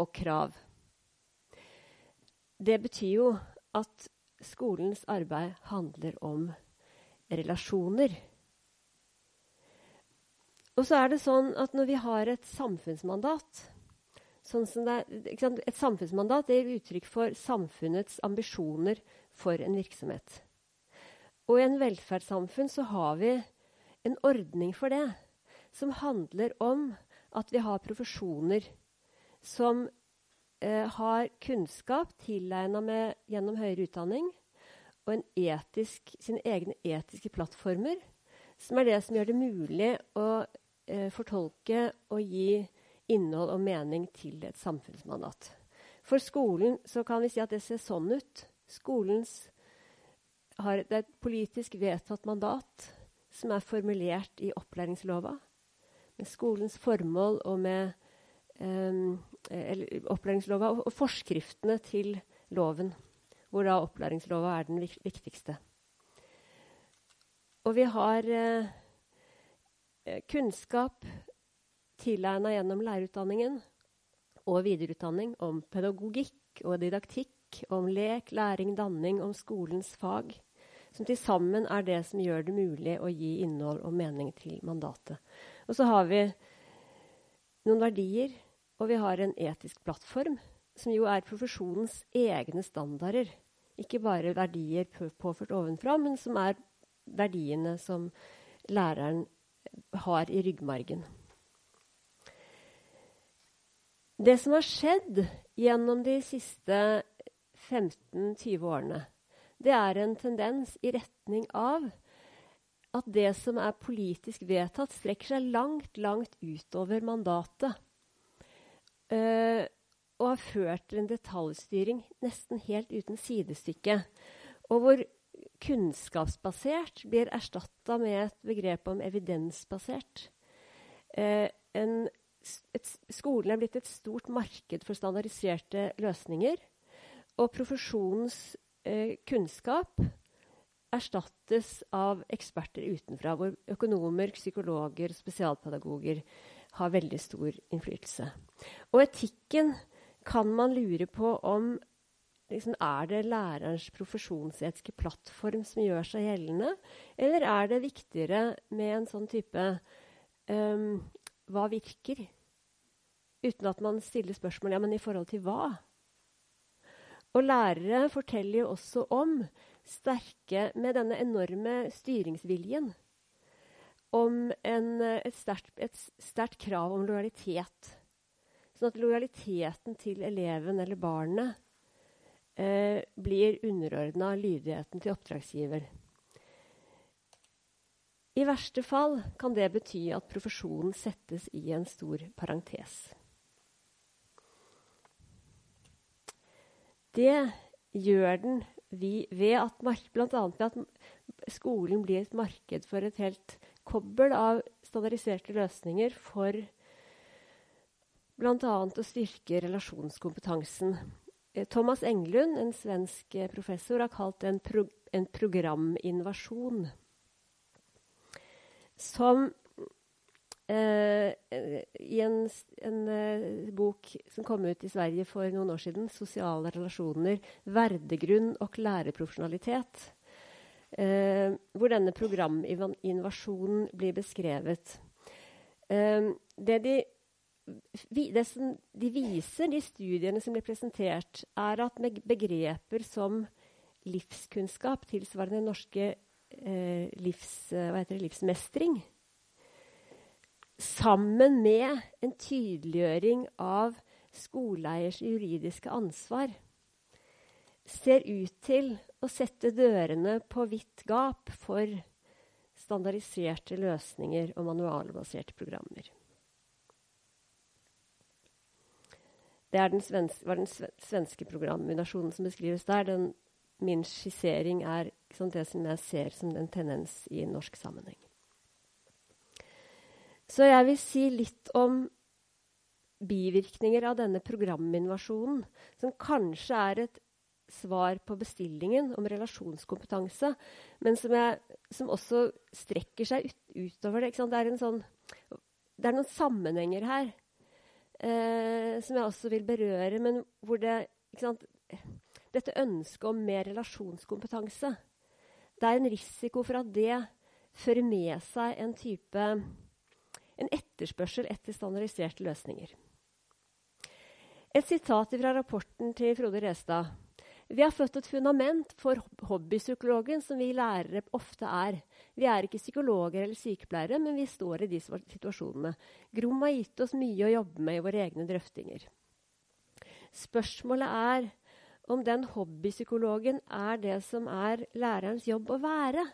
og krav. Det betyr jo at skolens arbeid handler om relasjoner. Og så er det sånn at når vi har et samfunnsmandat, Sånn det, et samfunnsmandat gir uttrykk for samfunnets ambisjoner for en virksomhet. Og i en velferdssamfunn så har vi en ordning for det, som handler om at vi har profesjoner som eh, har kunnskap tilegna gjennom høyere utdanning, og etisk, sine egne etiske plattformer, som er det som gjør det mulig å eh, fortolke og gi innhold og mening til et samfunnsmandat. For skolen så kan vi si at det ser sånn ut. Skolens har, er et politisk vedtatt mandat som er formulert i opplæringslova. Med skolens formål og med um, opplæringslova og, og, forskriftene til loven. Hvor da opplæringslova er den viktigste. Og vi har eh, kunnskap tilegna gjennom lærerutdanningen og videreutdanning om pedagogikk og didaktikk, om lek, læring, danning, om skolens fag, som til sammen er det som gjør det mulig å gi innhold og mening til mandatet. Og så har vi noen verdier, og vi har en etisk plattform, som jo er profesjonens egne standarder. Ikke bare verdier påført ovenfra, men som er verdiene som læreren har i ryggmargen. Det som har skjedd gjennom de siste 15-20 årene, det er en tendens i retning av at det som er politisk vedtatt, strekker seg langt, langt utover mandatet. Uh, og har ført til en detaljstyring nesten helt uten sidestykke. Og hvor kunnskapsbasert blir erstatta med et begrep om evidensbasert. Uh, en et, skolen er blitt et stort marked for standardiserte løsninger. Og profesjonens eh, kunnskap erstattes av eksperter utenfra, hvor økonomer, psykologer, og spesialpedagoger har veldig stor innflytelse. Og etikken kan man lure på om liksom, Er det lærerens profesjonsetiske plattform som gjør seg gjeldende, eller er det viktigere med en sånn type um, hva virker? Uten at man stiller spørsmål ja, men i forhold til hva? Og lærere forteller jo også om sterke Med denne enorme styringsviljen om en, et, sterkt, krav om lojalitet. Sånn at lojaliteten til eleven eller barnet eh, blir underordna lydigheten til oppdragsgiver. I verste fall kan det bety at profesjonen settes i en stor parentes. Det gjør den vi, ved at bl.a. ved at skolen blir et marked for et helt kobbel av standardiserte løsninger for bl.a. å styrke relasjonskompetansen. Eh, Thomas Englund, en svensk eh, professor, har kalt det en, pro en programinvasjon. Som eh, i en, en eh, bok som kom ut i Sverige for noen år siden, 'Sosiale relasjoner, verdegrunn og lærerprofesjonalitet', eh, hvor denne programinvasjonen blir beskrevet. Det de det som de viser, de studiene som blir presentert, er at med begreper som livskunnskap, tilsvarende norske eh, livs, eh, det, livsmestring, sammen med en tydeliggjøring av skoleeiers juridiske ansvar, ser ut til å sette dørene på vidt gap for standardiserte løsninger og manualbaserte programmer. Det den svenske, var den svenske programminasjonen som beskrives der. Den, min skissering er det som jeg ser som en tendens i norsk sammenheng. Så jeg vil si litt om bivirkninger av denne programinvasjonen, som kanskje er et svar på bestillingen om relasjonskompetanse, men som, jeg, som også strekker seg ut, utover det. Det er, sånn, det, er noen sammenhenger her eh, som jeg også vil berøre, men hvor det Dette ønsket om mer relasjonskompetanse Det er en risiko for at det fører med seg en type en etterspørsel etter standardiserte løsninger. Et sitat fra rapporten til Frode Restad. Vi har født et fundament for hobbypsykologen som vi lærere ofte er. Vi er ikke psykologer eller sykepleiere, men vi står i de situasjonene. Grom har gitt oss mye å jobbe med i våre egne drøftinger. Spørsmålet er om den hobbypsykologen er det som er lærerens jobb å være,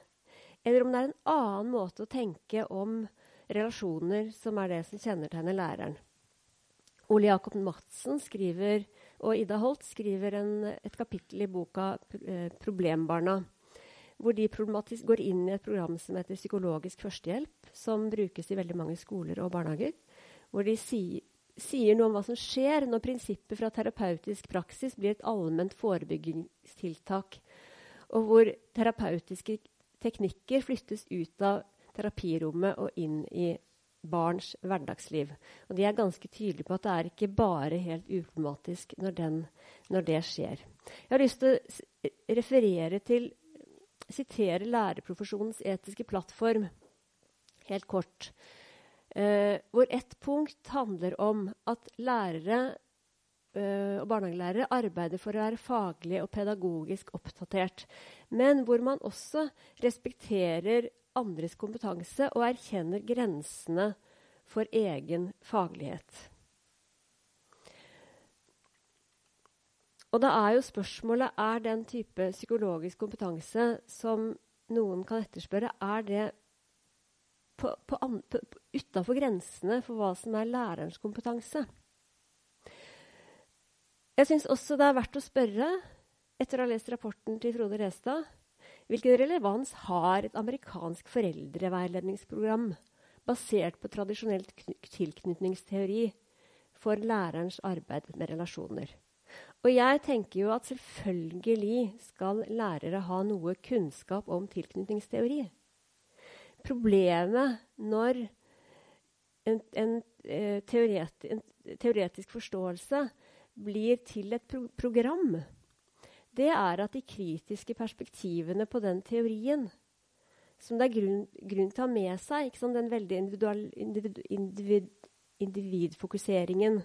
eller om det er en annen måte å tenke om relasjoner som er det som kjennetegner læreren. Ole Jakob Madsen skriver og Ida Holt skriver en, et kapittel i boka eh, 'Problembarna', hvor de går inn i et program som heter Psykologisk førstehjelp, som brukes i veldig mange skoler og barnehager. Hvor de si, sier noe om hva som skjer når prinsippet fra terapeutisk praksis blir et allment forebyggingstiltak, og hvor terapeutiske teknikker flyttes ut av terapirommet og inn i barns hverdagsliv. Og de er ganske tydelige på at det er ikke bare helt uproblematisk når, den, når det skjer. Jeg har lyst til å referere til Sitere lærerprofesjonens etiske plattform helt kort. Eh, hvor ett punkt handler om at lærere eh, og barnehagelærere arbeider for å være faglig og pedagogisk oppdatert. Men hvor man også respekterer andres kompetanse og erkjenner grensene for egen faglighet. Og da er jo spørsmålet er den type psykologisk kompetanse som noen kan etterspørre, er det på, på, på, utafor grensene for hva som er lærerens kompetanse? Jeg syns også det er verdt å spørre, etter å ha lest rapporten til Frode Restad, Hvilken relevans har et amerikansk foreldreveiledningsprogram basert på tradisjonell tilknytningsteori for lærerens arbeid med relasjoner? Og jeg tenker jo at selvfølgelig skal lærere ha noe kunnskap om tilknytningsteori. Problemet når en, en, teoret, en teoretisk forståelse blir til et pro program det er at de kritiske perspektivene på den teorien, som det er grunn, grunn til å ha med seg, den veldig individ, individ, individfokuseringen,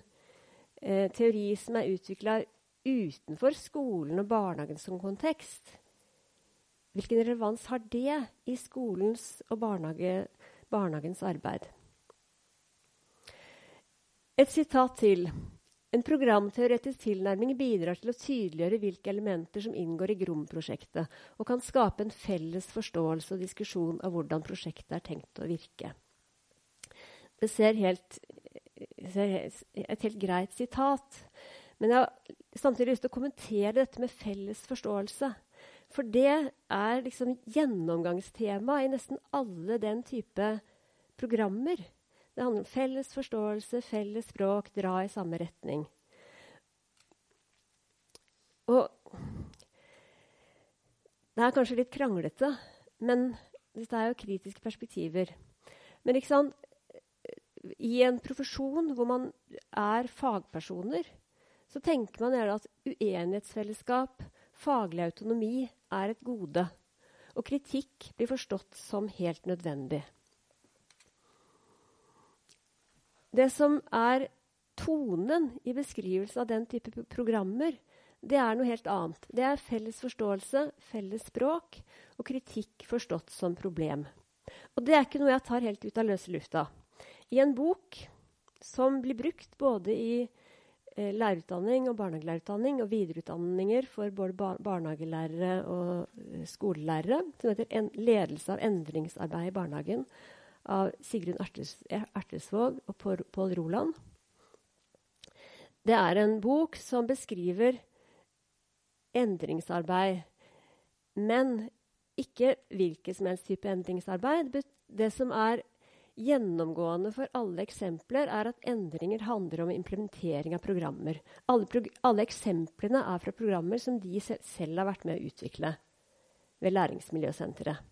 eh, teori som er utvikla utenfor skolen og barnehagen som kontekst, hvilken relevans har det i skolens og barnehage, barnehagens arbeid? Et sitat til. En programteoretisk tilnærming bidrar til å tydeliggjøre hvilke elementer som inngår i GROM-prosjektet, og kan skape en felles forståelse og diskusjon av hvordan prosjektet er tenkt å virke. Det ser helt, et helt greit sitat. Men jeg har samtidig lyst til å kommentere dette med felles forståelse. For det er liksom gjennomgangstema i nesten alle den type programmer. Det handler om felles forståelse, felles språk, dra i samme retning. Og det er kanskje litt kranglete, men dette er jo kritiske perspektiver. Men ikke sant? i en profesjon hvor man er fagpersoner, så tenker man gjerne at uenighetsfellesskap, faglig autonomi, er et gode. Og kritikk blir forstått som helt nødvendig. Det som er tonen i beskrivelsen av den type programmer, det er noe helt annet. Det er felles forståelse, felles språk og kritikk forstått som problem. Og det er ikke noe jeg tar helt ut av løse lufta. I en bok som blir brukt både i eh, lærerutdanning og barnehagelærerutdanning og videreutdanninger for både bar barnehagelærere og eh, skolelærere, som heter en 'Ledelse av endringsarbeid i barnehagen' av Sigrun Ertesvåg og Pål Roland. Det er en bok som beskriver endringsarbeid, men ikke hvilken som helst type endringsarbeid. Det som er Gjennomgående for alle eksempler er at endringer handler om implementering av programmer. Alle, prog alle eksemplene er fra programmer som de selv har vært med å utvikle ved Læringsmiljøsenteret.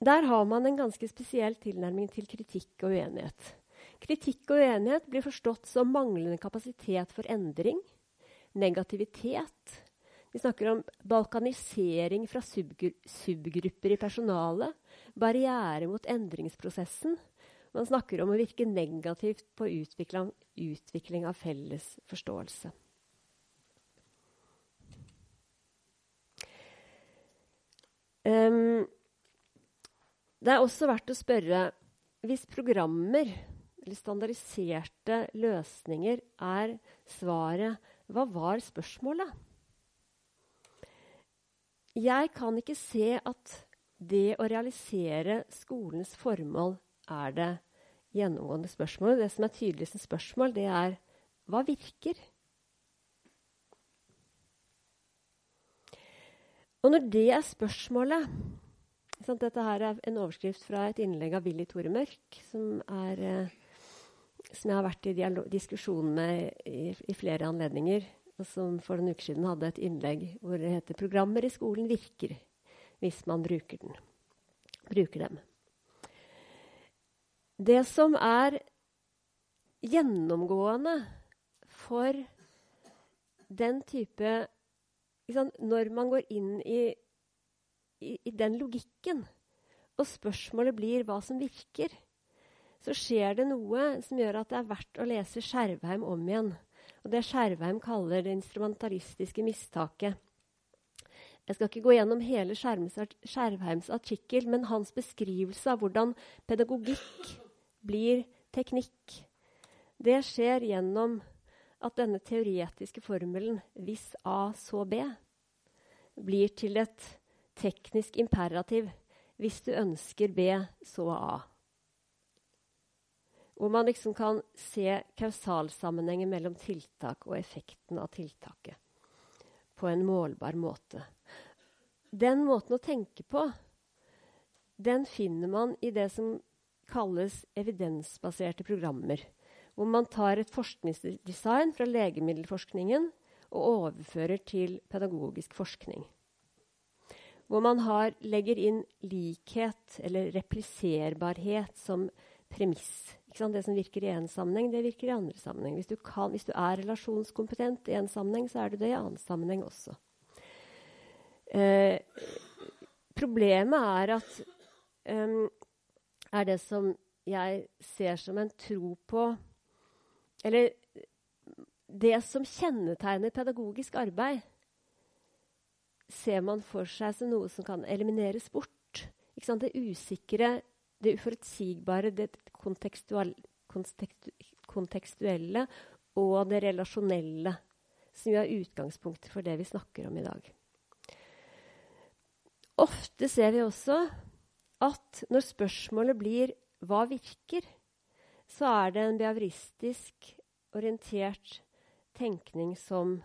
Der har man en ganske spesiell tilnærming til kritikk og uenighet. Kritikk og uenighet blir forstått som manglende kapasitet for endring, negativitet, vi snakker om balkanisering fra subgru subgrupper i personalet, barriere mot endringsprosessen. Man snakker om å virke negativt på utvikling, utvikling av felles forståelse. Um, det er også verdt å spørre hvis programmer eller standardiserte løsninger er svaret, hva var spørsmålet? Jeg kan ikke se at det å realisere skolens formål er det gjennomgående spørsmålet. Det som er tydeligst spørsmål, det er hva virker? Og når det er spørsmålet sant, Dette her er en overskrift fra et innlegg av Willy Tore Mørk, som, er, eh, som jeg har vært i diskusjon med i, i flere anledninger og som for noen uker siden hadde et innlegg hvor det heter 'Programmer i skolen virker hvis man bruker, den, bruker dem'. Det som er gjennomgående for den type Når man går inn i, i, den logikken, og spørsmålet blir hva som virker, så skjer det noe som gjør at det er verdt å lese Skjervheim om igjen. Og det Skjervheim kaller det instrumentalistiske mistaket. Jeg skal ikke gå gjennom hele Skjervheims artikkel, men hans beskrivelse av hvordan pedagogikk blir teknikk, det skjer gjennom at denne teoretiske formelen 'hvis A, så B' blir til et teknisk imperativ. Hvis du ønsker B, så A. Hvor man liksom kan se kausalsammenhengen mellom tiltak og effekten av tiltaket på en målbar måte. Den måten å tenke på, den finner man i det som kalles evidensbaserte programmer. Hvor man tar et forskningsdesign fra legemiddelforskningen og overfører til pedagogisk forskning. Hvor man har, legger inn likhet eller repliserbarhet som premiss. Det som virker i én sammenheng, det virker i andre sammenheng. Hvis du, kan, hvis du er relasjonskompetent i én sammenheng, så er du det i annen sammenheng også. Eh, problemet er at um, er det som jeg ser som en tro på Eller det som kjennetegner pedagogisk arbeid, ser man for seg som noe som kan elimineres bort. Det usikre, det uforutsigbare, det kontekstuelle og det relasjonelle, som jo er utgangspunktet for det vi snakker om i dag. Ofte ser vi også at når spørsmålet blir 'hva virker', så er det en behavioristisk orientert tenkning som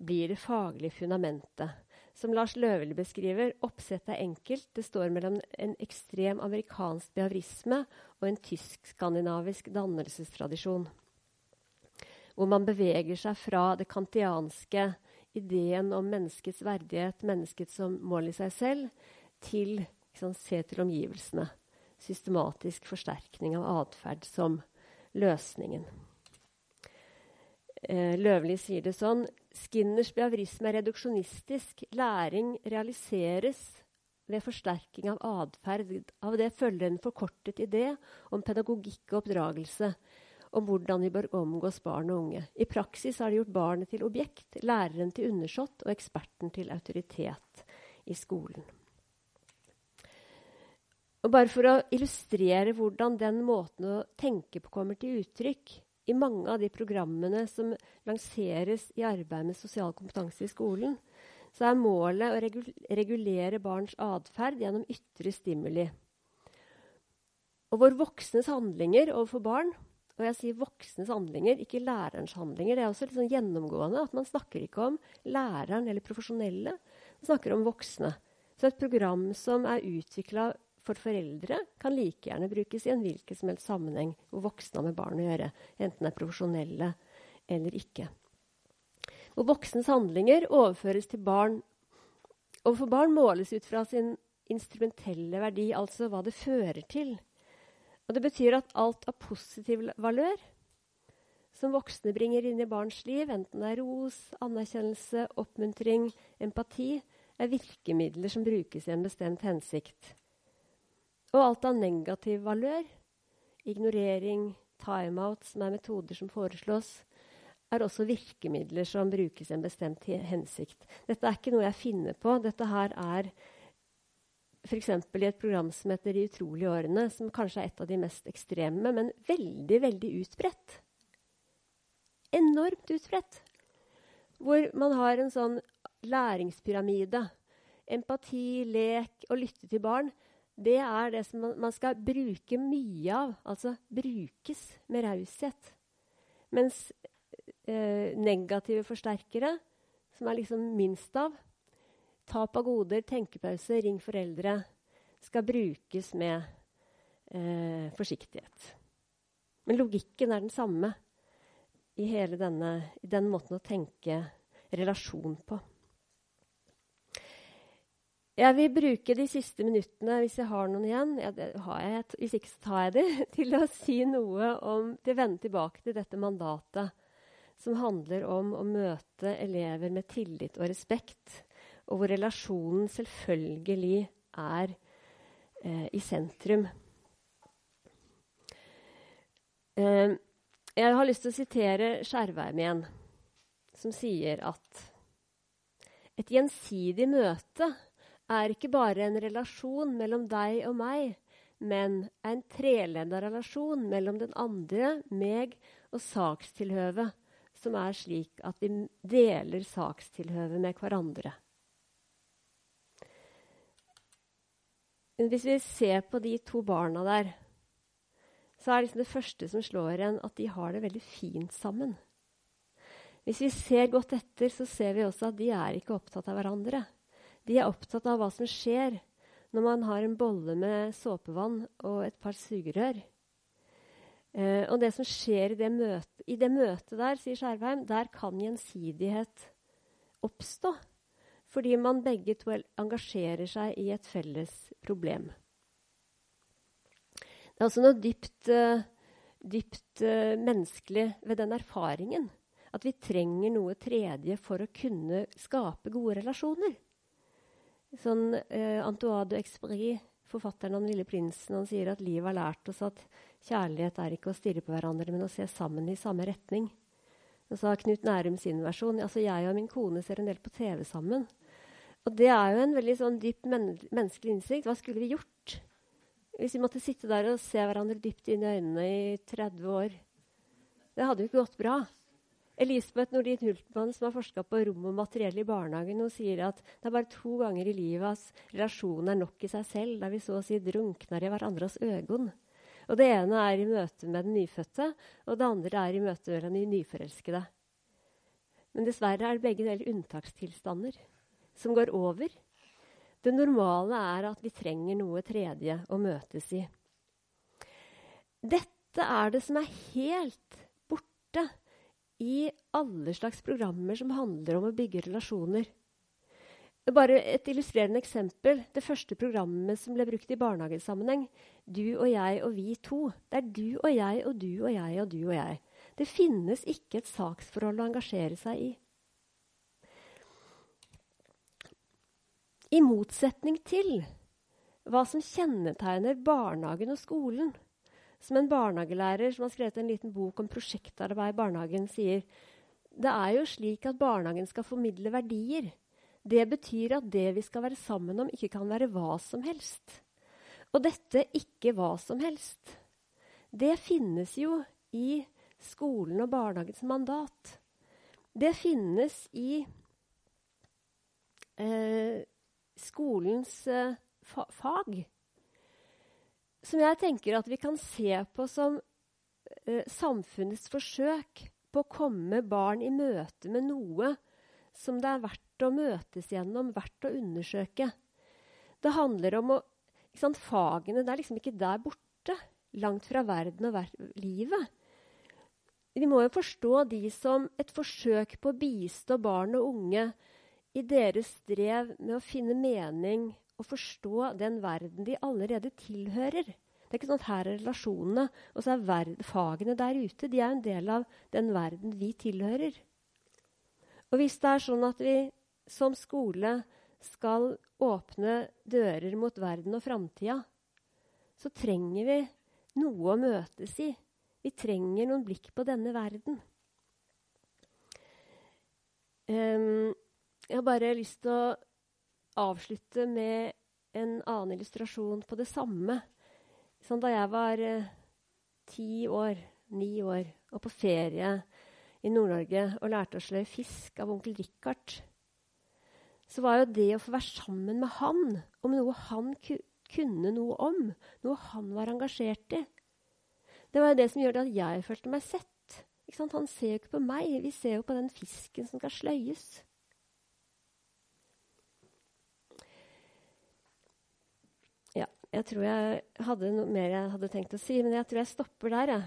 blir det faglige fundamentet. som Lars Løvel beskriver, oppsettet er enkelt. Det står mellom en ekstrem amerikansk behavrisme og en tysk-skandinavisk dannelsestradisjon. Hvor man beveger seg fra det kantianske ideen om menneskets verdighet, mennesket som mål i seg selv, til liksom, se til omgivelsene. Systematisk forsterkning av atferd som løsningen. Eh, Løvli sier det sånn Skinners behavrisme er reduksjonistisk. Læring realiseres ved forsterking av atferd. Av det følger en forkortet idé om pedagogikk og oppdragelse. Om hvordan vi bør omgås barn og unge. I praksis har det gjort barnet til objekt, læreren til undersått og eksperten til autoritet i skolen. Og bare For å illustrere hvordan den måten å tenke på kommer til uttrykk, i mange av de programmene som lanseres i arbeidet med sosial kompetanse i skolen, så er målet å regulere barns atferd gjennom ytre stimuli. Og hvor voksnes handlinger overfor barn og jeg sier voksnes handlinger, ikke lærerens handlinger. Det er også litt sånn gjennomgående at man snakker ikke om læreren eller profesjonelle. Man snakker om voksne. Så et program som er utvikla for foreldre kan like gjerne brukes i en hvilken som helst sammenheng hvor voksne har med barn å gjøre, enten det er profesjonelle eller ikke. Hvor voksnes handlinger overføres til barn overfor barn måles ut fra sin instrumentelle verdi, altså hva det fører til. Og Det betyr at alt av positiv valør som voksne bringer inn i barns liv, enten det er ros, anerkjennelse, oppmuntring, empati, er virkemidler som brukes i en bestemt hensikt. Og alt av negativ valør, ignorering, timeout, som er metoder som foreslås, er også virkemidler som brukes i en bestemt hensikt. Dette er ikke noe jeg finner på. Dette her er f.eks. i et program som heter De utrolige årene, som kanskje er et av de mest ekstreme, men veldig, veldig utbredt. Enormt utbredt. Hvor man har en sånn læringspyramide. Empati, lek og lytte til barn det er det som man skal bruke mye av. Altså brukes med raushet. Mens eh, negative forsterkere, som er liksom minst av, tap av goder, tenkepause, ring foreldre, skal brukes med eh, forsiktighet. Men logikken er den samme i hele denne, i den måten å tenke relasjon på. Jeg vil bruke de siste minuttene, hvis jeg har noen igjen, ja, jeg, hvis ikke så tar jeg de, [laughs] til å si noe om til å vende tilbake til dette mandatet, som handler om å møte elever med tillit og respekt, og hvor relasjonen selvfølgelig er eh, i sentrum. Eh, jeg har lyst til å sitere Skjærveim igjen, som sier at et gjensidig møte er ikke bare en relasjon mellom deg og meg, men en treledda relasjon mellom den andre, meg og sakstilhøvet, som er slik at vi deler sakstilhøvet med hverandre. Hvis vi ser på de to barna der, så er liksom det første som slår en, at de har det veldig fint sammen. Hvis vi ser godt etter, så ser vi også at de er ikke opptatt av hverandre. De er opptatt av hva som skjer når man har en bolle med såpevann og et par sugerør. Eh, og det som skjer i det, møte, i det møtet der, sier Skjervheim, der kan gjensidighet oppstå. Fordi man begge to engasjerer seg i et felles problem. Det er altså noe dypt, uh, dypt uh, menneskelig ved den erfaringen. At vi trenger noe tredje for å kunne skape gode relasjoner. Sånn, eh, Antoine de Expré, forfatteren av 'Den lille prinsen', han sier at livet har lært oss at kjærlighet er ikke å stirre på hverandre, men å se sammen i samme retning. Og så har Knut Nærum sin versjon. altså Jeg og min kone ser en del på TV sammen. Og det er jo en veldig sånn dyp men menneskelig innsikt. Hva skulle vi gjort hvis vi måtte sitte der og se hverandre dypt inn i øynene i 30 år? Det hadde jo ikke gått bra. Elisabeth Nordin Hultmann, som har forska på rom og materiell i barnehagen, hun sier at det er bare to ganger i livet at relasjonen er nok i seg selv, der vi så å si drunkner i hverandres øyne. Og Det ene er i møte med den nyfødte, og det andre er i møte med den nyforelskede. Men dessverre er det begge deler unntakstilstander. som går over. Det normale er at vi trenger noe tredje å møtes i. Dette er det som er helt borte i alle slags programmer som handler om å bygge relasjoner. Bare et illustrerende eksempel. Det første programmet som ble brukt i barnehagesammenheng. Du og jeg og vi to. Det er du og jeg og du og jeg og du og jeg. Det finnes ikke et saksforhold å engasjere seg i. I motsetning til hva som kjennetegner barnehagen og skolen, som en barnehagelærer som har skrevet en liten bok om prosjektarbeid i barnehagen, sier det er jo slik at barnehagen skal formidle verdier. Det betyr at det vi skal være sammen om, ikke kan være hva som helst. Og dette ikke hva som helst. Det finnes jo i skolen og barnehagens mandat. Det finnes i eh, skolens eh, fa fag som jeg tenker at vi kan se på som eh, samfunnets forsøk på å komme barn i møte med noe som det er verdt å møtes gjennom, verdt å undersøke. Det handler om å sant, Fagene det er liksom ikke der borte, langt fra verden og ver livet. Vi må jo forstå de som et forsøk på å bistå barn og unge i deres strev med å finne mening å forstå den verden de allerede tilhører. Det er ikke sånn at her er relasjonene, og så er fagene der ute. De er en del av den verden vi tilhører. Og hvis det er sånn at vi som skole skal åpne dører mot verden og framtida, så trenger vi noe å møtes i. Vi trenger noen blikk på denne verden. Um, jeg har bare lyst til å avslutte med en annen illustrasjon på det samme. Sånn da jeg var eh, ti år, ni år, og på ferie i Nord-Norge og lærte å sløye fisk av onkel Richard, så var jo det å få være sammen med han om noe han ku kunne noe om, noe han var engasjert i, det var jo det som gjorde at jeg følte meg sett. Han ser jo ikke på meg, vi ser jo på den fisken som skal sløyes. Jeg tror jeg hadde noe mer jeg hadde tenkt å si, men jeg tror jeg stopper der, jeg.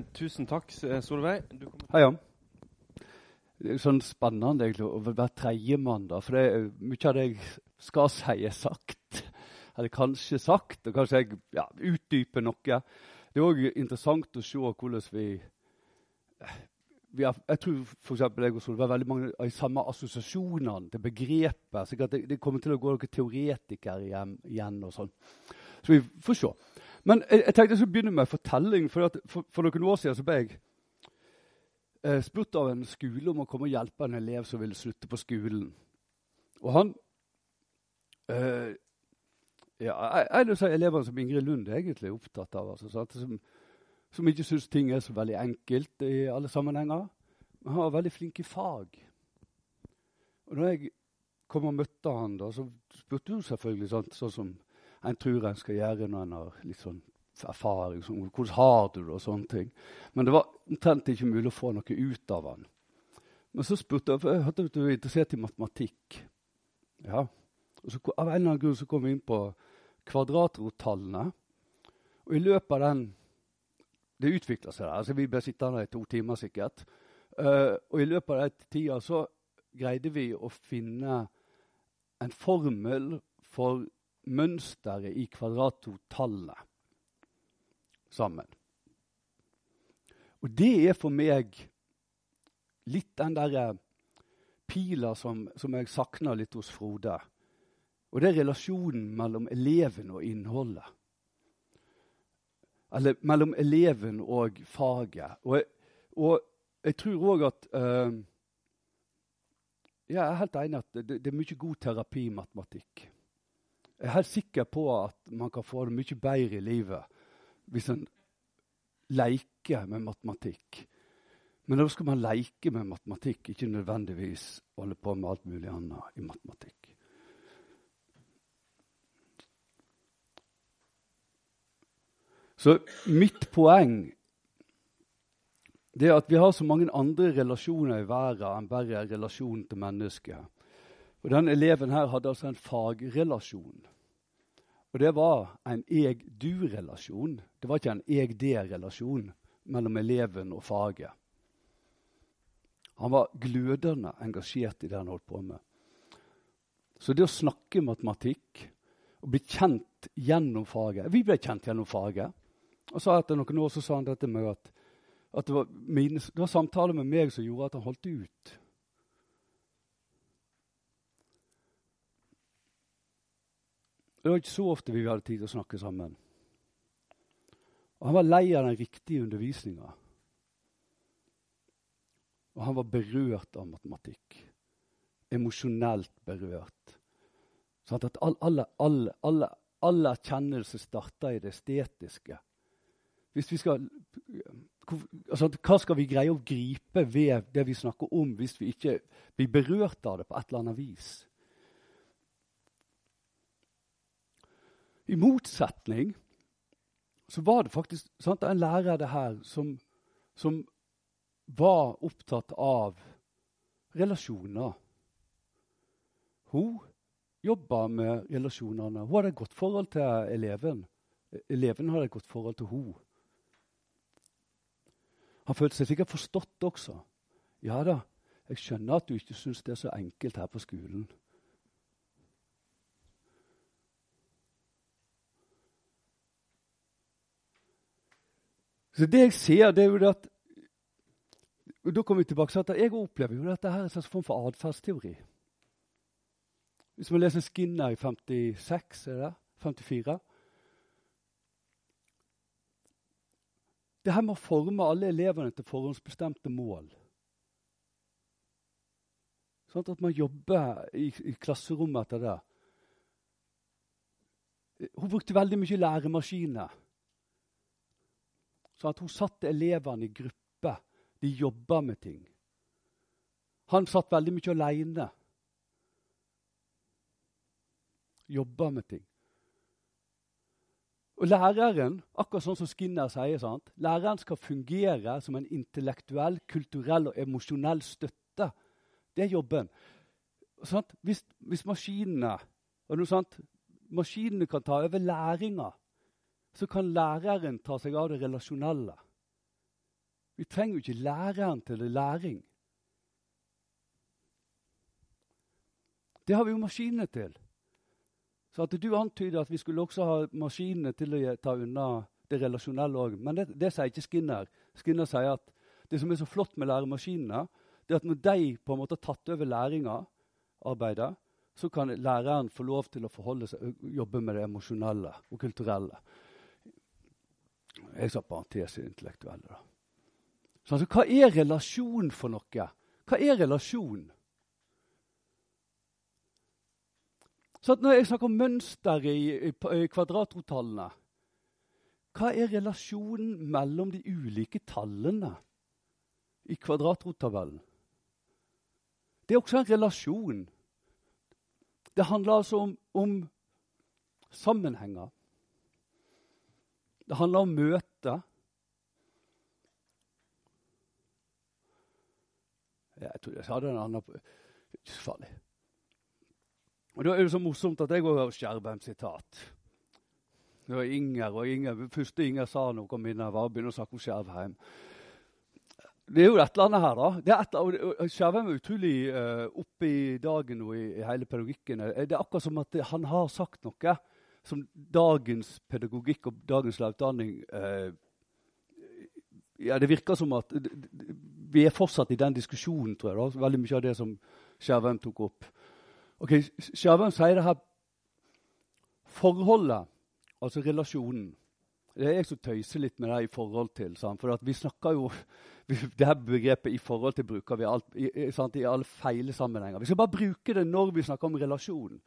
[clears throat] Tusen takk, Solveig. Hei, ja. Det er sånn spennende egentlig, å være tredjemann. For det er mye av det jeg skal si, er sagt. Eller kanskje sagt, og kanskje jeg ja, utdyper noe. Det er òg interessant å se hvordan vi har, jeg tror for jeg og Solveig har veldig mange av de samme assosiasjonene til begrepet. så det, det, kommer til å gå noen teoretikere igjen, igjen og sånn. Så vi får se. Men jeg, jeg tenkte jeg skulle begynne med en fortelling. For, for, for, noen år siden så ble jeg eh, spurt av en skole om å komme og hjelpe en elev som ville slutte på skolen. Og han eh, ja, En av elevene som Ingrid Lund er egentlig opptatt av. Altså, som, som ikke syns ting er så veldig enkelt i alle sammenhenger. Men han var veldig flink i fag. Og når jeg kom og møtte han, da, så spurte hun selvfølgelig sånn, sånn som en tror en skal gjøre når en har litt sånn erfaring. Sånn, 'Hvordan har du det?' og sånne ting. Men det var omtrent ikke mulig å få noe ut av han. Men så spurte jeg, for jeg hørte at du var interessert i matematikk. Ja. Og så, Av en eller annen grunn så kom vi inn på kvadratrottallene. Og i løpet av den det utvikla seg. altså Vi ble sittende i to timer sikkert. Uh, og i løpet av den tida så greide vi å finne en formel for mønsteret i kvadratotallet sammen. Og det er for meg litt den derre pila som, som jeg savner litt hos Frode. Og det er relasjonen mellom eleven og innholdet. Eller mellom eleven og faget. Og jeg, og jeg tror òg at uh, Jeg er helt enig at det, det, er mye god terapi i matematikk. Jeg er helt sikker på at man kan få det mye bedre i livet hvis en leker med matematikk. Men da skal man leke med matematikk, ikke nødvendigvis holde på med alt mulig annet i matematikk. Så mitt poeng det er at vi har så mange andre relasjoner i verden enn bare relasjonen til mennesket. Og Denne eleven her hadde altså en fagrelasjon. Og det var en jeg-du-relasjon. Det var ikke en jeg-det-relasjon mellom eleven og faget. Han var glødende engasjert i det han holdt på med. Så det å snakke matematikk og bli kjent gjennom faget Vi ble kjent gjennom faget. Og så Etter noen år så sa han dette med at, at det, var mine, det var samtaler med meg som gjorde at han holdt ut. Det var ikke så ofte vi hadde tid til å snakke sammen. Og Han var lei av den riktige undervisninga. Og han var berørt av matematikk. Emosjonelt berørt. Sånn at alle, alle, alle, starter i det estetiske. Hvis vi skal, altså, hva skal vi greie å gripe ved det vi snakker om, hvis vi ikke blir berørt av det på et eller annet vis? I motsetning så var det faktisk sant, en lærer det her som, som var opptatt av relasjoner. Hun jobba med relasjonene. Hun hadde et godt forhold til eleven. Eleven hadde et godt forhold til henne. Han følte seg sikkert forstått også. Ja da, jeg skjønner at du ikke syns det er så enkelt her på skolen. Så det jeg ser, det er jo at og Da kommer vi tilbake til at Jeg opplever jo dette her er en slags form for atferdsteori. Hvis man leser Skinner i 56, er det 54 Det her med å forme alle elevene til forhåndsbestemte mål. Sånn at man jobber i, i klasserommet etter det. Hun brukte veldig mye læremaskiner. Sånn at hun satte elevene i grupper. De jobba med ting. Han satt veldig mye aleine. Jobba med ting. Og læreren, akkurat sånn som Skinner sier, sant? læreren skal fungere som en intellektuell, kulturell og emosjonell støtte. Det er jobben. Sant? Hvis, hvis maskinene, maskinene kan ta over læringa så kan læreren ta seg av det relasjonelle. Vi trenger jo ikke læreren til det læring. Det har vi jo maskinene til. Så at Du antyder at vi skulle også ha maskinene til å ta unna det relasjonelle òg. Men det, det, sier ikke Skinner. Skinner sier at det som er så flott med læremaskinene, det er at når de på en måte har tatt over læringa, arbeidet, så kan læreren få lov til å forholde seg, jobbe med det emosjonelle og kulturelle. Jeg sa parentes intellektuelle. da. Så altså, hva er relasjon for noe? Hva er relasjon? Så når jeg snakker om mønster i, kvadratrottallene Hva er relasjonen mellom de ulike tallene i kvadratrottabellen? Det er også en relasjon. Det handler altså om, om sammenhenger. Det handler om møte. Jeg tror jeg sa det en annen Farlig. Og Da er det så morsomt at jeg òg har Skjervheim-sitat. Det var Inger, og Inger, første Inger sa noe om her, var å begynne å snakke om Skjervheim. Det er jo et eller annet her, da. Det er et, Skjervheim er utrolig uh, oppe i dagen og i, i hele pedagogikken. Det er akkurat som at han har sagt noe som dagens pedagogikk og dagens lærerutdanning uh, ja, Det virker som at vi er fortsatt i den diskusjonen, tror jeg. Da. Veldig mye av det som Skjervheim tok opp. Ok, Skjervheim sier det her Forholdet, altså relasjonen Det er jeg som tøyser litt med det i forhold til. Sant? For vi snakker jo [laughs] det her begrepet 'i forhold til' bruker vi alt, i, sant, i alle feile sammenhenger. Vi skal bare bruke det når vi snakker om relasjon.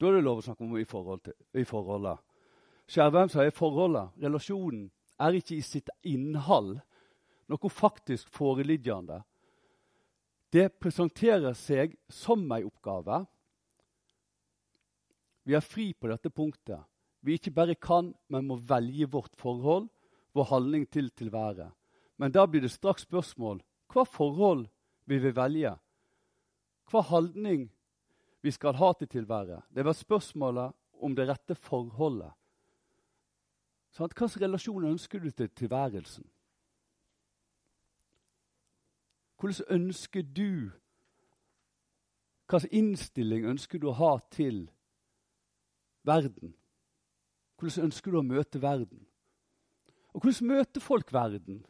Da er det lov å snakke om i, forhold til, i forholdet. Skjervheim sier forholdet, relasjonen, er ikke i sitt innhold noe faktisk foreliggende. Det presenterer seg som en oppgave. Vi er fri på dette punktet. Vi ikke bare kan, men må velge vårt forhold vår handling til tilværet. Men da blir det straks spørsmål hva forhold vil vi velge? Hva handling vi skal ha til tilværet? Det var spørsmålet om det rette forholdet. Sånn, Hvilken relasjon ønsker du til tilværelsen? Hvordan ønsker du Hvilken innstilling ønsker du å ha til verden? Hvordan ønsker du å møte verden? Og hvordan møter folk verden?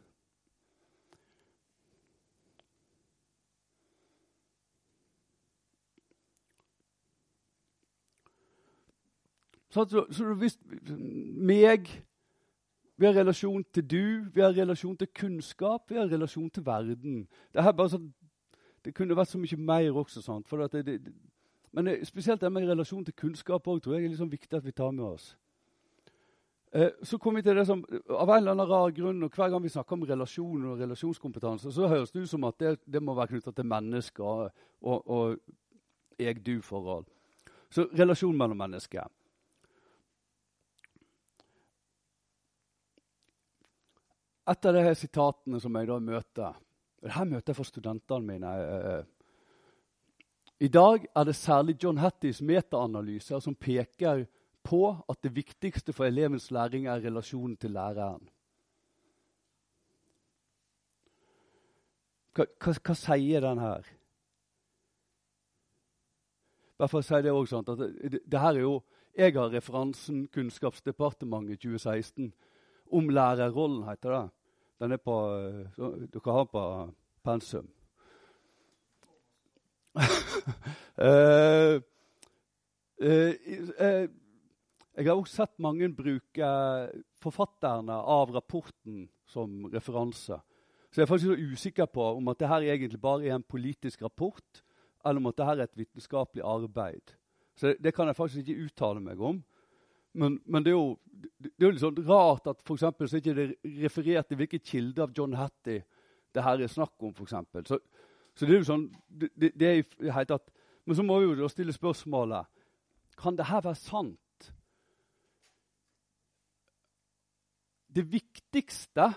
Så, så hvis meg Vi har relasjon til du, vi har relasjon til kunnskap, vi har relasjon til verden. Det, sånn, det kunne vært så mye mer også. Sant? Det, det, men spesielt det med relasjon til kunnskap også, tror jeg er liksom viktig at vi tar med oss. Eh, så kom vi til det som, Av en eller annen rar grunn, og hver gang vi snakker om relasjon og relasjonskompetanse, så høres det ut som at det, det må være knytta til mennesker og, og, jeg-du-forhold. Så relasjon mellom mennesker. Et av de sitatene som jeg da møter og her møter jeg for studentene mine. Eh, eh, I dag er det særlig John Hatties metaanalyser som peker på at det viktigste for elevens læring er relasjonen til læreren. Hva, hva, hva sier den her? Bare for å si det også, at det, det, her er jo, Jeg har referansen Kunnskapsdepartementet 2016 om lærerrollen, heter det. Den er på Dere har på pensum. [laughs] uh, uh, uh, jeg har også sett mange bruke forfatterne av rapporten som referanse. Så jeg er faktisk så usikker på om at dette egentlig bare er en politisk rapport, eller om at dette er et vitenskapelig arbeid. Så det, det, kan jeg faktisk ikke uttale meg om. Men, men det er jo, det er jo litt sånn rart at for så ikke det er referert til hvilke kilder av John Hattie det her er snakk om. For eksempel. så, så det er jo sånn, det, det er helt at, Men så må vi jo stille spørsmålet kan det her være sant. Det viktigste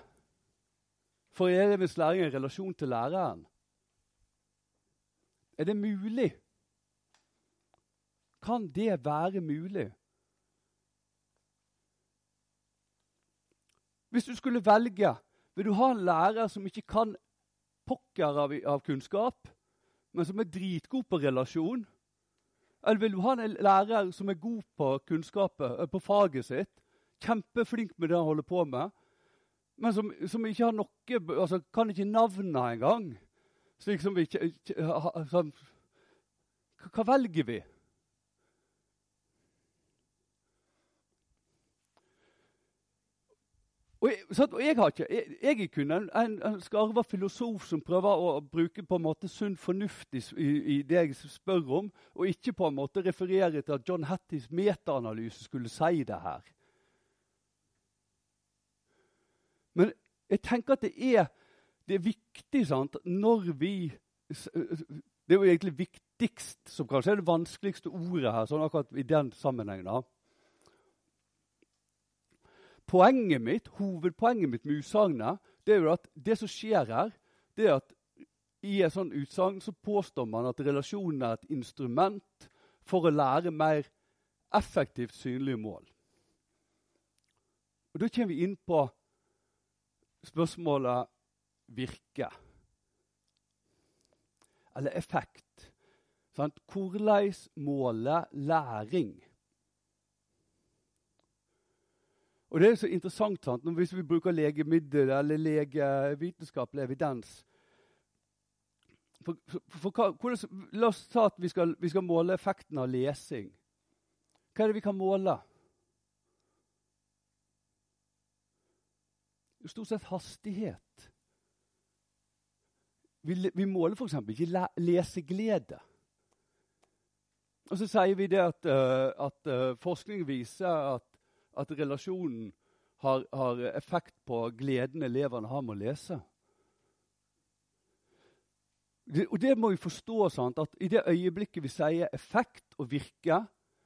for elevens læring er relasjon til læreren. Er det mulig? Kan det være mulig? Hvis du skulle velge, vil du ha en lærer som ikke kan pokker av, av kunnskap, men som er dritgod på relasjon? Eller vil du ha en lærer som er god på kunnskapet, eh, på faget sitt, kjempeflink med det han holder på med, men som, som ikke har noe altså Kan ikke navnene engang? Slik som vi ikke, sånn, Hva velger vi? Og jeg, og jeg, ikke, jeg, jeg, er kun en, en, en skarva filosof som prøver å bruke på en måte sunn fornuft i, i, det jeg spør om, og ikke på en måte referere til at John Hatties metaanalyse skulle si det her. Men jeg tenker at det er, det er viktig sant, når vi Det er jo egentlig viktigst, som kanskje er det vanskeligste ordet her, sånn akkurat i den sammenhengen. da, poenget mitt, hovedpoenget mitt med utsagnet det er jo at det som skjer her, det er at i et sånt utsagn så påstår man at relasjonen er et instrument for å lære mer effektivt synlige mål. Og Da kommer vi inn på spørsmålet virke. Eller effekt. Hvordan måler læring? Og det er så interessant sant? hvis vi bruker legemiddel eller legevitenskapelig evidens for, for, for, hvordan, La oss ta at vi skal, vi skal, måle effekten av lesing. Hva er det vi kan måle? Stort sett hastighet. Vi, vi måler f.eks. ikke leseglede. Og så sier vi det at, uh, at uh, forskning viser at at relasjonen har, har effekt på gleden elevene har med å lese. Det, og det må vi forstå. Sant? at I det øyeblikket vi sier effekt og virke,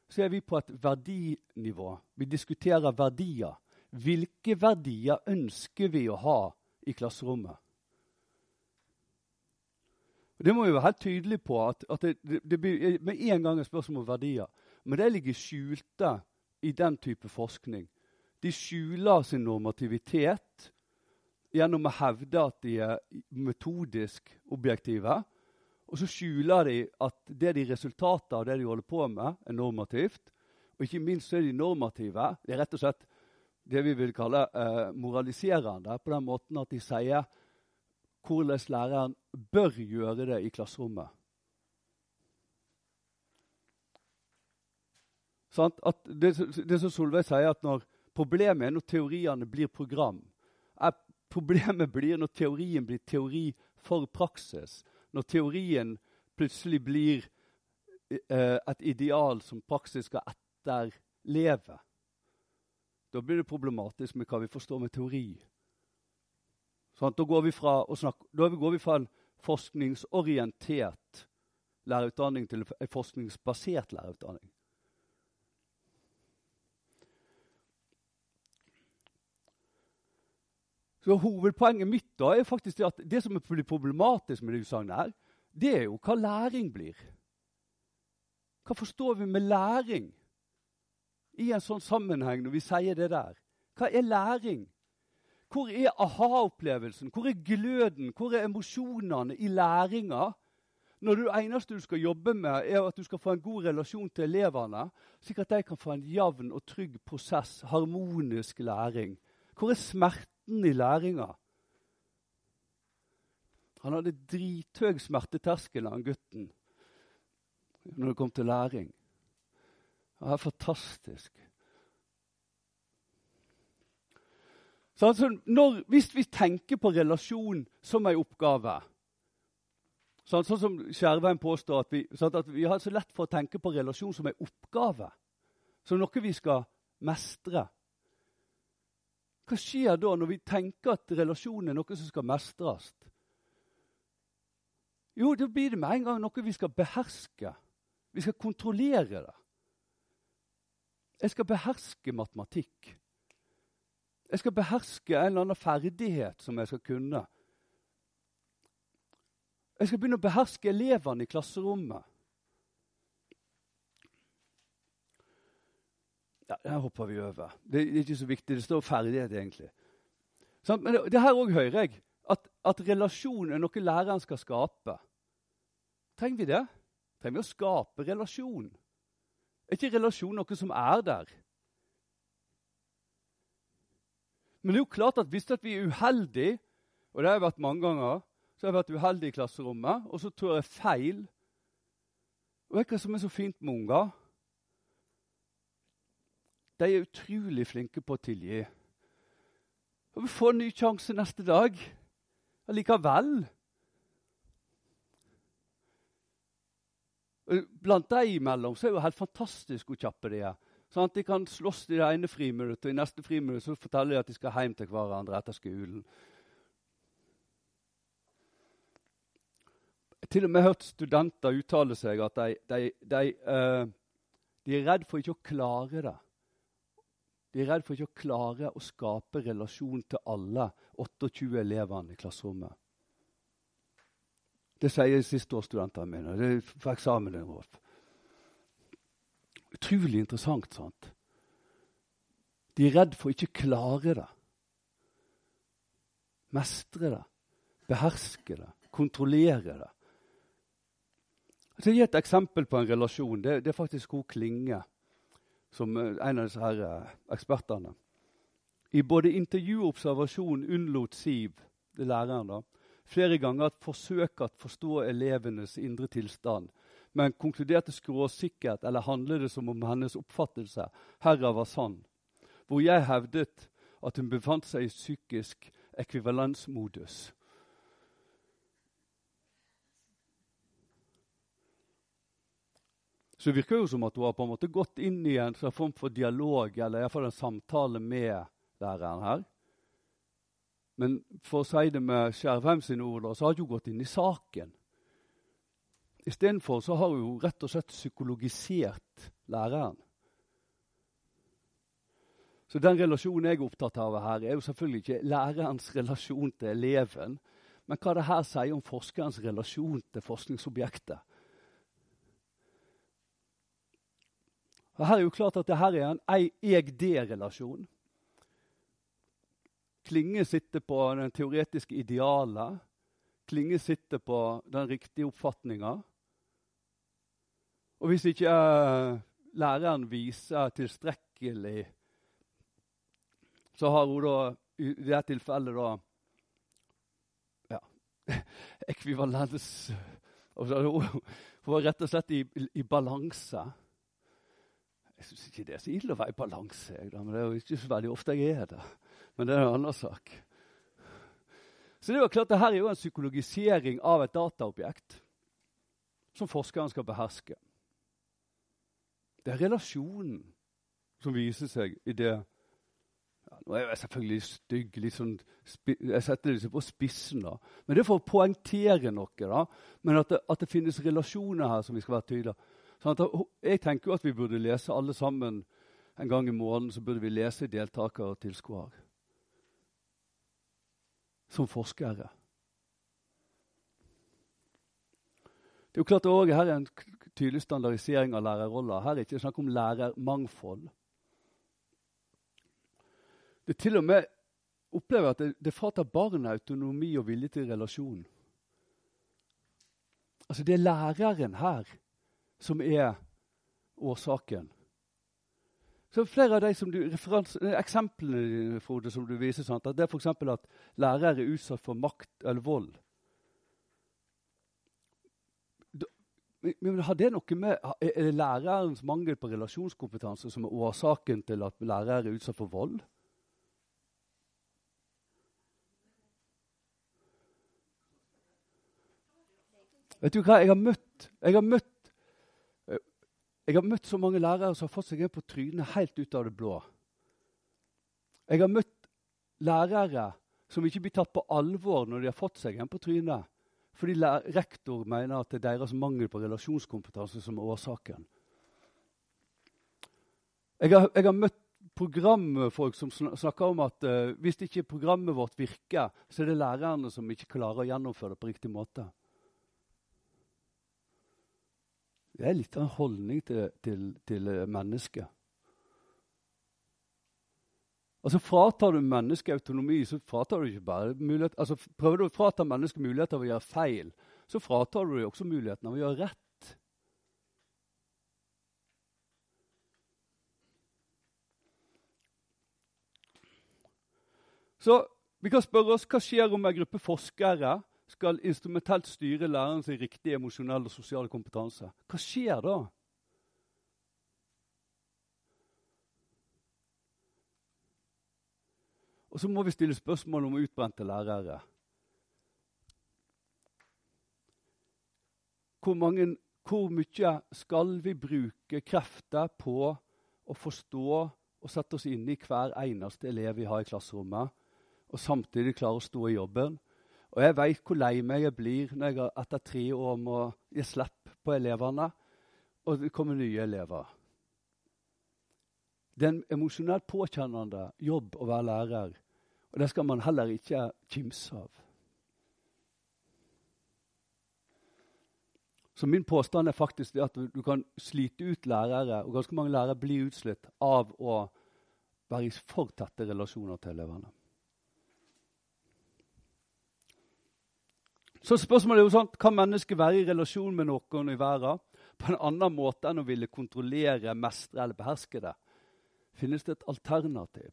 så er vi på et verdinivå. Vi diskuterer verdier. hvilke verdier ønsker vi å ha i klasserommet? Det må vi være helt tydelige på. at, at det, det, det, blir med en gang et spørsmål om verdier. Men det ligger skjulte i den type forskning. De skjuler sin normativitet gjennom å hevde at de er metodisk objektive. Og så skjuler de at det de resultater av det de holder på med, er normativt. Og ikke minst så er de normative. Det er rett og slett det vi vil kalle eh, moraliserende, på den måten at de sier hvordan læreren bør gjøre det i klasserommet. Sånn, det, det, som Solveig sier, at når problemet er når teoriene blir program. Er problemet blir når teorien blir teori for praksis. Når teorien plutselig blir eh, et ideal som praksis skal etterleve. Da blir det problematisk med hva vi forstår med teori. Sånn, da, går snakke, da, går vi fra en forskningsorientert lærerutdanning til en forskningsbasert lærerutdanning. Så Hovedpoenget mitt da er faktisk det at det som blir problematisk med det utsagnet, her, det er jo hva læring blir. Hva forstår vi med læring i en sånn sammenheng når vi sier det der? Hva er læring? Hvor er aha-opplevelsen? Hvor er gløden? Hvor er emosjonene i læringa? Når det eneste du skal jobbe med, er at du skal få en god relasjon til elevene, slik at de kan få en jevn og trygg prosess, harmonisk læring. Hvor er smerten i læringa? Han hadde drithøy smerteterskel, han gutten, når det kom til læring. Det er fantastisk. Så altså, når, hvis vi tenker på relasjon som en oppgave Sånn, sånn som Skjerveien påstår, at vi, sånn at vi, har så lett for å tenke på relasjon som en oppgave. Som noe vi skal mestre. Hva skjer da når vi tenker at relasjon er noe som skal mestres? Jo, da blir det med en gang noe vi skal beherske. Vi skal kontrollere det. Jeg skal beherske matematikk. Jeg skal beherske en eller annen ferdighet som jeg skal kunne. Jeg skal begynne å beherske elevene i klasserommet. Ja, Det hopper vi over. Det er ikke så viktig. Det står ferdighet, egentlig. Sånn, men det, det her òg hører jeg. At, at, relasjon er noe læreren skal skape. Trenger vi det? Trenger vi å skape relasjon? Er ikke relasjon noe som er der? Men det er jo klart at hvis vi er uheldige, og det har jeg vært mange ganger, så har jeg vært uheldig i klasserommet, og så tror jeg feil Og vet du hva som er så fint med unger? De er utrolig flinke på å tilgi. Og vi får en ny sjanse neste dag allikevel. Blant dem imellom så er det jo helt fantastisk hvor kjappe de er. Sånn at De kan slåss i det ene friminuttet, og i neste friminutt så forteller de at de skal hjem til hverandre etter skolen. Til og med hørt studenter uttale seg at de, de, de, uh, de er redd for ikke å klare det. De er redd for ikke å klare å skape relasjon til alle 28 elevene i klasserommet. Det sier sisteårsstudentene mine. Det er for eksamenen Rolf. Utrolig interessant. sant? De er redd for ikke å klare det. Mestre det, beherske det, kontrollere det. Jeg skal gi et eksempel på en relasjon. Det, det er faktisk hun Klinge, som en av disse her eh, ekspertene. I både intervju og observasjon unnlot Siv, læreren, da, flere ganger at forsøke å forstå elevenes indre tilstand men konkluderte skråsikkert, eller handlet det som om hennes oppfattelse herav var sann. Hvor jeg hevdet at hun befant seg i psykisk ekvivalensmodus. Så det virker jo som at hun har på en måte gått inn i en form for dialog, eller iallfall en samtale med læreren her. Men for å si det med Skjervheim sine ord, så har hun gått inn i saken. Istedenfor har hun rett og slett psykologisert læreren. Så den relasjonen jeg er opptatt av her, er jo selvfølgelig ikke lærerens relasjon til eleven, men hva det her sier om forskerens relasjon til forskningsobjektet. Og her er jo klart at Dette er en jeg-det-relasjon. Klinge sitter på den teoretiske idealet. Klinge sitter på den riktige oppfatninga. Og hvis ikke uh, læreren viser tilstrekkelig, så har hun da i det tilfellet da ja, [laughs] ekvivalens Hun var rett og slett i, i balanse. Jeg syns ikke det er så ille å være i balanse, men det er jo ikke så veldig ofte jeg er det. Men det er en annen sak. Så det er jo klart, det her er jo en psykologisering av et dataobjekt som forskeren skal beherske. Det er relasjonen som viser seg i det ja, Nå er jeg selvfølgelig stygg, litt sånn, jeg setter det på spissen, da. Men det er for å poengtere noe. da. Men at det, at det finnes relasjoner her som vi skal være tydelige sånn Jeg tenker jo at vi burde lese alle sammen en gang i måneden. Så burde vi lese deltakere og tilskuere. Som forskere. Det er jo klart også, Her er en tydelig standardisering av lærerroller. Her er det ikke snakk om lærermangfold. Det til og med opplever at det, det fratar barna autonomi og vilje til relasjon. Altså Det er læreren her som er årsaken. Så flere av de som du, Eksemplene Frode, som du viser, sant, at det er f.eks. at lærere er utsatt for makt eller vold. Men har det noe med, Er det lærerens mangel på relasjonskompetanse som er årsaken til at lærere er utsatt for vold? Vet du hva? Jeg har møtt, jeg har møtt, jeg har møtt så mange lærere som har fått seg en på trynet helt ut av det blå. Jeg har møtt lærere som ikke blir tatt på alvor når de har fått seg en på trynet. Fordi rektor mener at det er deres mangel på relasjonskompetanse som er årsaken. Jeg har, jeg har møtt programfolk som snakker om at uh, hvis ikke programmet vårt virker, så er det lærerne som ikke klarer å gjennomføre det på riktig måte. Det er litt av en holdning til, til, til mennesket. Altså Fratar du mennesket autonomi, så fratar du ikke bare mulighet, altså Prøver du å frata mennesket mulighet ved å gjøre feil, så fratar du dem også muligheten av å gjøre rett. Så vi kan spørre oss hva skjer om en gruppe forskere skal instrumentelt styre lærerens riktige emosjonelle og sosiale kompetanse. Hva skjer da? Og så må vi stille spørsmål om utbrente lærere. Hvor, mange, hvor mye skal vi bruke krefter på å forstå og sette oss inn i hver eneste elev vi har i klasserommet, og samtidig klare å stå i jobben? Og jeg veit hvor lei meg jeg blir når jeg etter tre år må gi slipp på elevene, og det kommer nye elever. Det er en emosjonelt påkjennende jobb å være lærer. Og det skal man heller ikke kimse av. Så min påstand er faktisk at du, kan slite ut lærere, og ganske mange lærere blir utslitt av å være i for tette relasjoner til elevene. Så spørsmålet er jo sånn, Kan mennesket være i relasjon med noen i verden på en annen måte enn å ville kontrollere, mestre eller beherske det? Finnes det et alternativ?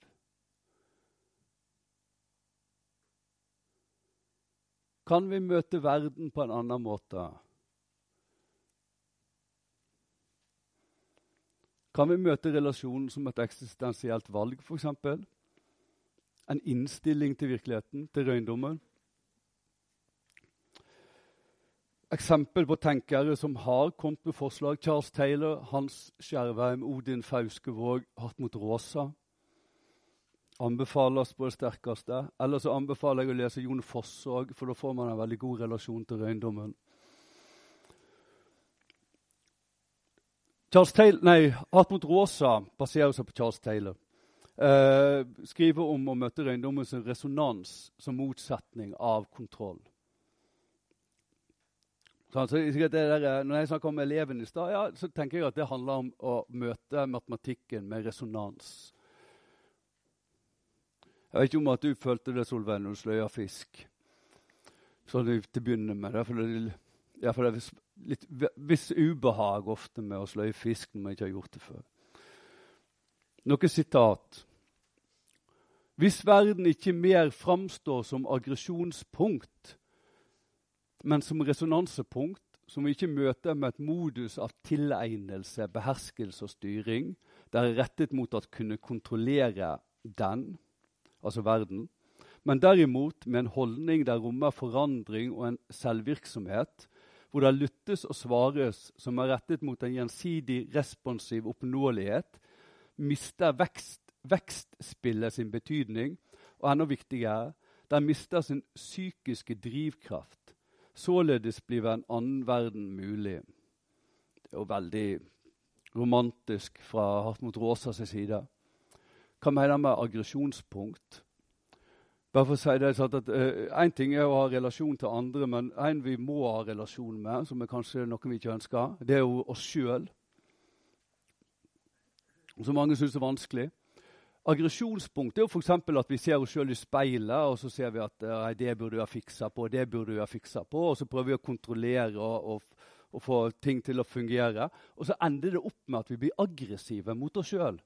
Kan vi møte verden på en annen måte? Kan vi møte relasjonen som et eksistensielt valg, f.eks.? En innstilling til virkeligheten, til røyndommen? Eksempel på tenkere som har kommet med forslag. Charles Taylor, Hans Skjervheim, Odin Fauskevåg, Hartmut Råsa anbefales på det sterkeste. Eller så anbefaler jeg å lese Jon Foss òg, for da får man en veldig god relasjon til røyndommen. Charles Taylor, nei, Hartmut Råsa baserer seg på Charles Taylor. eh, skriver om å møte røyndommen som resonans som motsetning av kontroll. Sånn, så der, når jeg snakker om eleven i stad, ja, så tenker jeg at det handler om å møte matematikken med resonans. Jeg vet ikke om at du følte det, Solveig, når du sløya fisk. Sånn til å begynne med. Det, for det, ja, det er litt viss ubehag ofte med å sløye fisk når man ikke har gjort det før. Noe sitat. Hvis verden ikke mer framstår som aggresjonspunkt, men som resonansepunkt, som vi ikke møter med et modus av tilegnelse, beherskelse og styring, det er rettet mot å kunne kontrollere den, altså verden, men derimot med en holdning der rommer forandring og en selvvirksomhet, hvor det lyttes og svares som er rettet mot en gjensidig responsiv oppnåelighet, mister vekst, vekstspillet sin betydning, og enda viktigere, den mister sin psykiske drivkraft. Således blir en annen verden mulig. Det er jo veldig romantisk fra Hartmut Råsas side. Hva mener han med aggresjonspunkt? Bare for å si det sånn at Én uh, ting er å ha relasjon til andre, men en vi må ha relasjon med, som er kanskje noe vi ikke ønsker, det er jo oss sjøl. Som mange syns er vanskelig. Aggresjonspunkt er jo f.eks. at vi ser oss sjøl i speilet, og så ser vi at nei, det burde vi ha fiksa på, det burde vi ha fiksa på, og så prøver vi å kontrollere og, og, få ting til å fungere. Og så ender det opp med at vi blir aggressive mot oss sjøl.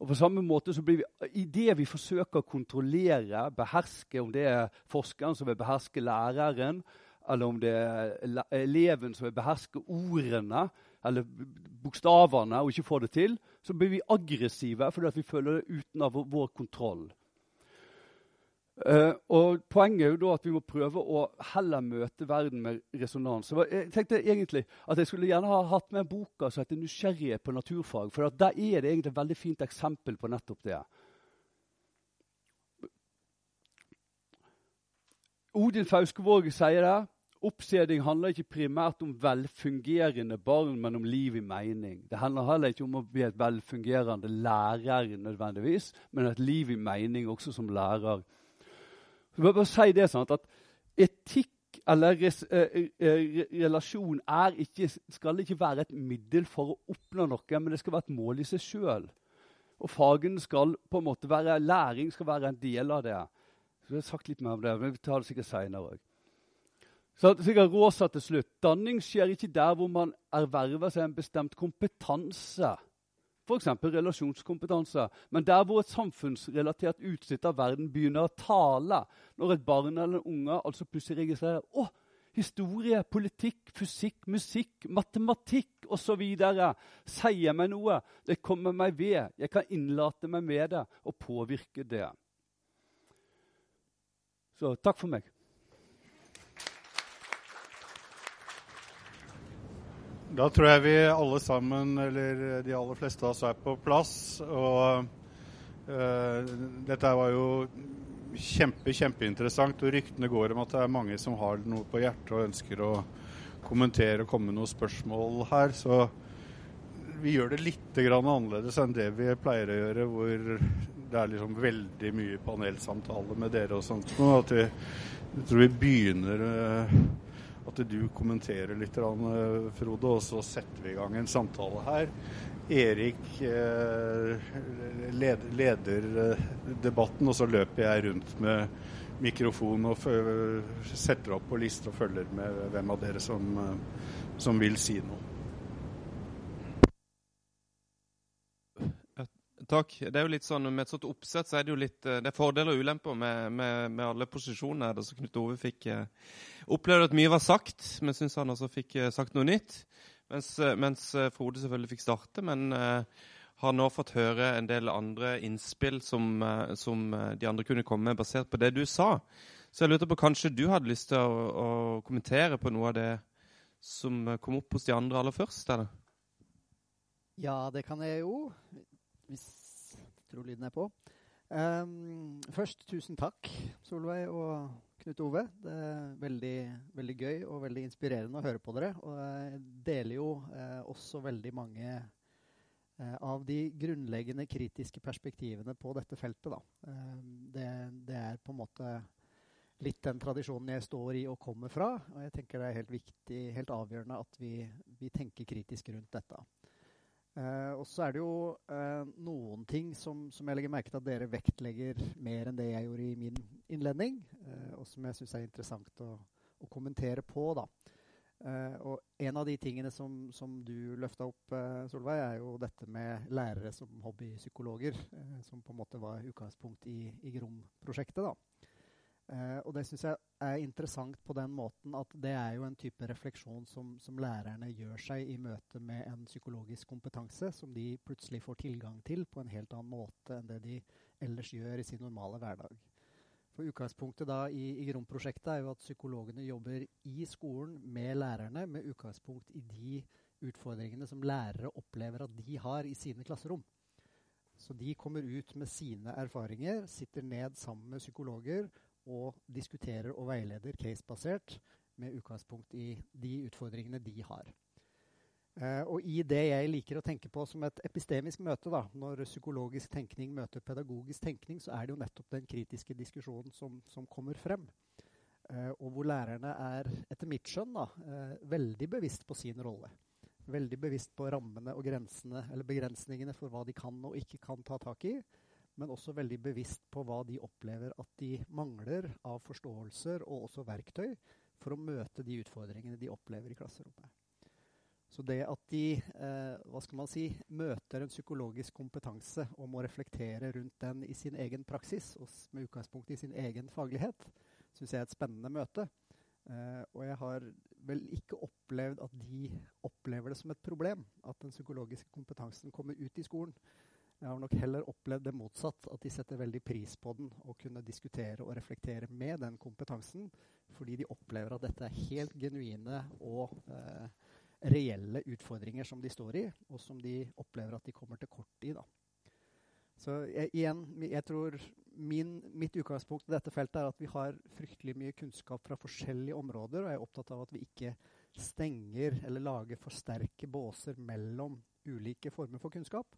Og på samme måte så blir vi, I det vi forsøker å kontrollere, beherske, om det er forskeren som vil beherske læreren, eller om det er eleven som vil beherske ordene eller bokstavene og ikke får det til, så blir vi aggressive fordi vi føler det uten av vår kontroll. Uh, og Poenget er jo da at vi må prøve å heller møte verden med resonans. Jeg tenkte egentlig at jeg skulle gjerne ha hatt med boka som heter 'Nysgjerrighet på naturfag'. For der er det egentlig et veldig fint eksempel på nettopp det. Odin Fauskevåg sier det. Oppseding handler ikke primært om velfungerende barn, men om liv i mening. Det handler heller ikke om å bli et velfungerende lærer, nødvendigvis, men et liv i mening også som lærer. Så jeg bare si det sånn at Etikk eller res, eh, eh, relasjon ikke, skal ikke være et middel for å oppnå noe, men det skal være et mål i seg sjøl. Og fagene skal på en måte være, læring skal være en del av det. Så jeg har sagt litt mer om det, men vi tar det sikkert seinere òg. Så sikkert Råsa til slutt. Danning skjer ikke der hvor man erverver seg en bestemt kompetanse f.eks. relasjonskompetanse. Men der hvor et samfunnsrelatert utsnitt av verden begynner å tale, når et barn eller en unge altså plutselig registrerer å, historie, politikk, fysikk, musikk, matematikk osv. sier meg noe. Det kommer meg ved. Jeg kan innlate meg med det og påvirke det. Så takk for meg. Da tror jeg vi alle sammen, eller de aller fleste av oss, er på plass. Og uh, dette var jo kjempe, kjempeinteressant. Og ryktene går om at det er mange som har noe på hjertet og ønsker å kommentere og komme med noen spørsmål her. Så vi gjør det litt annerledes enn det vi pleier å gjøre, hvor det er liksom veldig mye panelsamtale med dere og sånt. At vi, jeg tror vi begynner uh, at du kommenterer litt, eh, Frode, og så setter vi i gang en samtale her. Erik eh, leder eh, debatten, og så løper jeg rundt med mikrofon og setter opp på liste og følger med hvem av dere som, som vil si noe. Takk. Det er jo litt sånn, Med et sånt oppsett så er det jo litt, det er fordeler og ulemper med, med, med alle posisjoner. som Knut Ove fikk eh, opplevde at mye var sagt, men syns han også fikk eh, sagt noe nytt. Mens, eh, mens eh, Frode selvfølgelig fikk starte, men uh, har nå fått høre en del andre innspill som, uh, som, de andre kunne komme med, basert på det du sa. Så jeg lurte på kanskje du hadde lyst til å, å kommentere på noe av det som kom opp hos de andre aller først? eller? Ja, det kan jeg jo. Hvis jeg tror lyden er på. Um, først tusen takk, Solveig og Knut Ove. Det er veldig, veldig, gøy og veldig inspirerende å høre på dere. Og jeg deler jo eh, også veldig mange Eh, av de grunnleggende kritiske perspektivene på dette feltet. Eh, det, det, er på en måte litt den tradisjonen jeg står i og kommer fra. Og jeg tenker det er helt viktig, helt avgjørende at vi, vi tenker kritisk rundt dette. Eh, og så er det jo eh, noen ting som, som, jeg legger merke til at dere vektlegger mer enn det jeg gjorde i min innledning, eh, og som jeg syns er interessant å, å kommentere på. da. Uh, og en av de tingene som, som du løfta opp, uh, Solveig, er jo dette med lærere som hobbypsykologer, uh, som på en måte var utgangspunkt i, i GROM-prosjektet. Og det syns jeg er interessant på den måten at det er jo en type refleksjon som, som, lærerne gjør seg i møte med en psykologisk kompetanse som de plutselig får tilgang til på en helt annen måte enn det de ellers gjør i sin normale hverdag. For Utgangspunktet da i, i GROM-prosjektet er jo at psykologene jobber i skolen med lærerne med utgangspunkt i de utfordringene som lærere opplever at de har i sine klasserom. Så de kommer ut med sine erfaringer, sitter ned sammen med psykologer og diskuterer og veileder casebasert med utgangspunkt i de utfordringene de har. Uh, og i det jeg liker å tenke på som et epistemisk møte, da, når psykologisk tenkning møter pedagogisk tenkning, så er det jo nettopp den kritiske diskusjonen som, som kommer frem. Uh, og hvor lærerne er, etter mitt skjønn, da, uh, veldig bevisst på sin rolle. Veldig bevisst på rammene og grensene, eller begrensningene for hva de kan og ikke kan ta tak i. Men også veldig bevisst på hva de opplever at de mangler av forståelser og også verktøy for å møte de utfordringene de opplever i klasserommet. Så det at de eh, hva skal man si, møter en psykologisk kompetanse og må reflektere rundt den i sin egen praksis, og med utgangspunkt i sin egen faglighet, syns jeg er et spennende møte. Eh, og jeg har vel ikke opplevd at de opplever det som et problem at den psykologiske kompetansen kommer ut i skolen. Jeg har nok heller opplevd det motsatt, at de setter veldig pris på den og kunne diskutere og reflektere med den kompetansen, fordi de opplever at dette er helt genuine og eh, reelle utfordringer som de står i, og som de opplever at de kommer til kort i. Da. Så jeg, igjen, jeg tror min, mitt utgangspunkt i dette feltet er at vi har fryktelig mye kunnskap fra forskjellige områder, og jeg er opptatt av at vi ikke stenger eller lager for sterke båser mellom ulike former for kunnskap,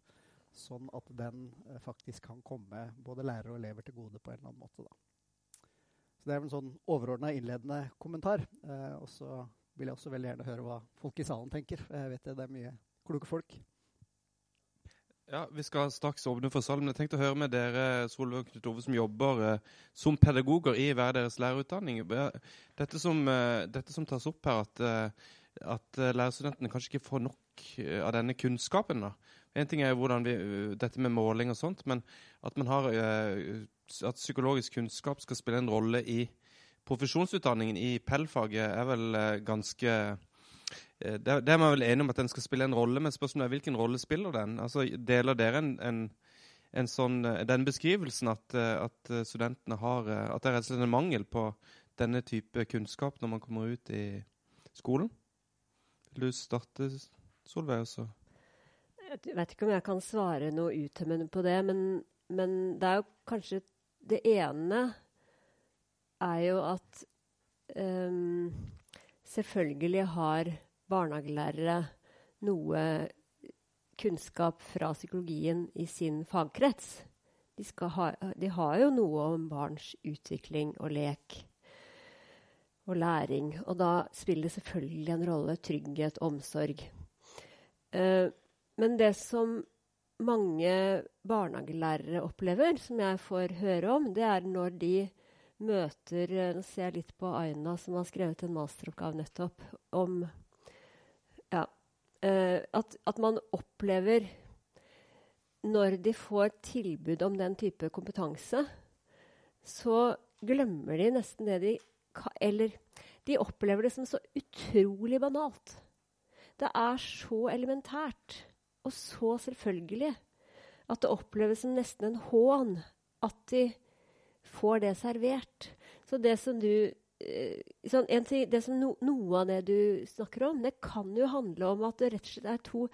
sånn at den eh, faktisk kan komme både lærere og elever til gode på en eller annen måte. Da. Så Det er en sånn overordna innledende kommentar. Eh, og så vil jeg også veldig gjerne høre hva folk i salen tenker. Jeg vet det, det er mye kloke folk. Ja, Vi skal straks åpne for salen, men jeg tenkte å høre med dere Solveig Knut Ove, som jobber eh, som pedagoger i hver deres lærerutdanning. Dette som, eh, dette som tas opp her, at, eh, at lærerstudentene kanskje ikke får nok eh, av denne kunnskapen. da. En ting er jo hvordan vi, dette med måling og sånt, men at, man har, eh, at psykologisk kunnskap skal spille en rolle i profesjonsutdanningen i PEL-faget er vel eh, ganske eh, det, er man vel enig om at den skal spille en rolle, men spørsmålet er hvilken rolle spiller den? Altså, Deler dere en, en, en sånn, eh, den beskrivelsen at, at, studentene har At det er rett og slett en mangel på denne type kunnskap når man kommer ut i skolen? Vil du starte, Solveig? også? Jeg vet ikke om jeg kan svare noe uttømmende på det, men, men det er jo kanskje det ene er jo at um, selvfølgelig har barnehagelærere noe kunnskap fra psykologien i sin fagkrets. De, ha, de, har jo noe om barns utvikling og lek og læring. Og da spiller det selvfølgelig en rolle trygghet, omsorg. Uh, men det som mange barnehagelærere opplever, som jeg får høre om, det er når de møter eh, Nå ser jeg litt på Aina, som har skrevet en masteroppgave nettopp om ja, uh, at, at, man opplever Når de får tilbud om den type kompetanse, så glemmer de nesten det de Eller de opplever det som så utrolig banalt. Det er så elementært og så selvfølgelig at det oppleves som nesten en hån at de får det servert. Så det som du eh, sånn, ting, det som no, Noe av det du snakker om, det kan jo handle om at det rett og slett er to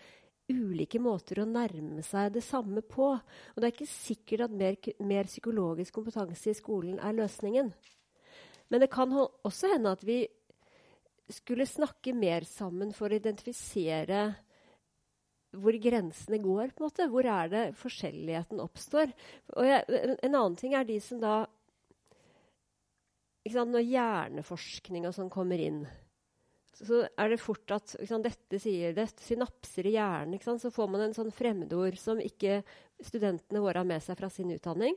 ulike måter å nærme seg det samme på. Og det er ikke sikkert at mer, mer psykologisk kompetanse i skolen er løsningen. Men det kan også hende at vi skulle snakke mer sammen for å identifisere hvor grensene går. på en måte. Hvor er det forskjelligheten oppstår? Jeg, en, en, annen ting er de som da sant, Når hjerneforskning og sånn kommer inn, så er det fort at sant, dette sier det, synapser i hjernen. Så får man en sånn fremmedord som ikke studentene våre har med seg fra sin utdanning.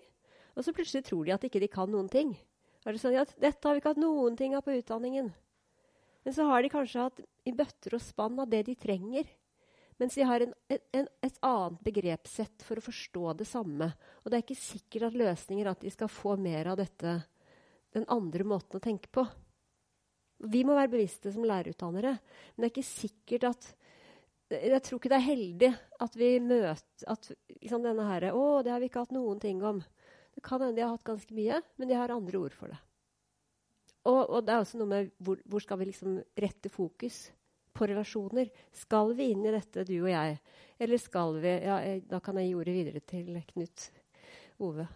Og så plutselig tror de at ikke de kan noen ting. Er det sånn at dette har vi ikke hatt noen ting av på utdanningen. Men så har de kanskje hatt i bøtter og spann av det de trenger. Mens de har en, en, et annet begrepssett for å forstå det samme. Og det er ikke sikkert at løsninger at de skal få mer av dette, den andre måten å tenke på. Vi må være bevisste som lærerutdannere, men det er ikke sikkert at Jeg tror ikke det er heldig at vi møter at liksom denne herre 'Å, det har vi ikke hatt noen ting om.' Det kan hende de har hatt ganske mye, men de har andre ord for det. Og, og det er også noe med hvor, hvor skal vi liksom rette fokus på relasjoner? Skal vi inn i dette, du og jeg? Eller skal vi ja, Da kan jeg gi ordet videre til Knut Ove.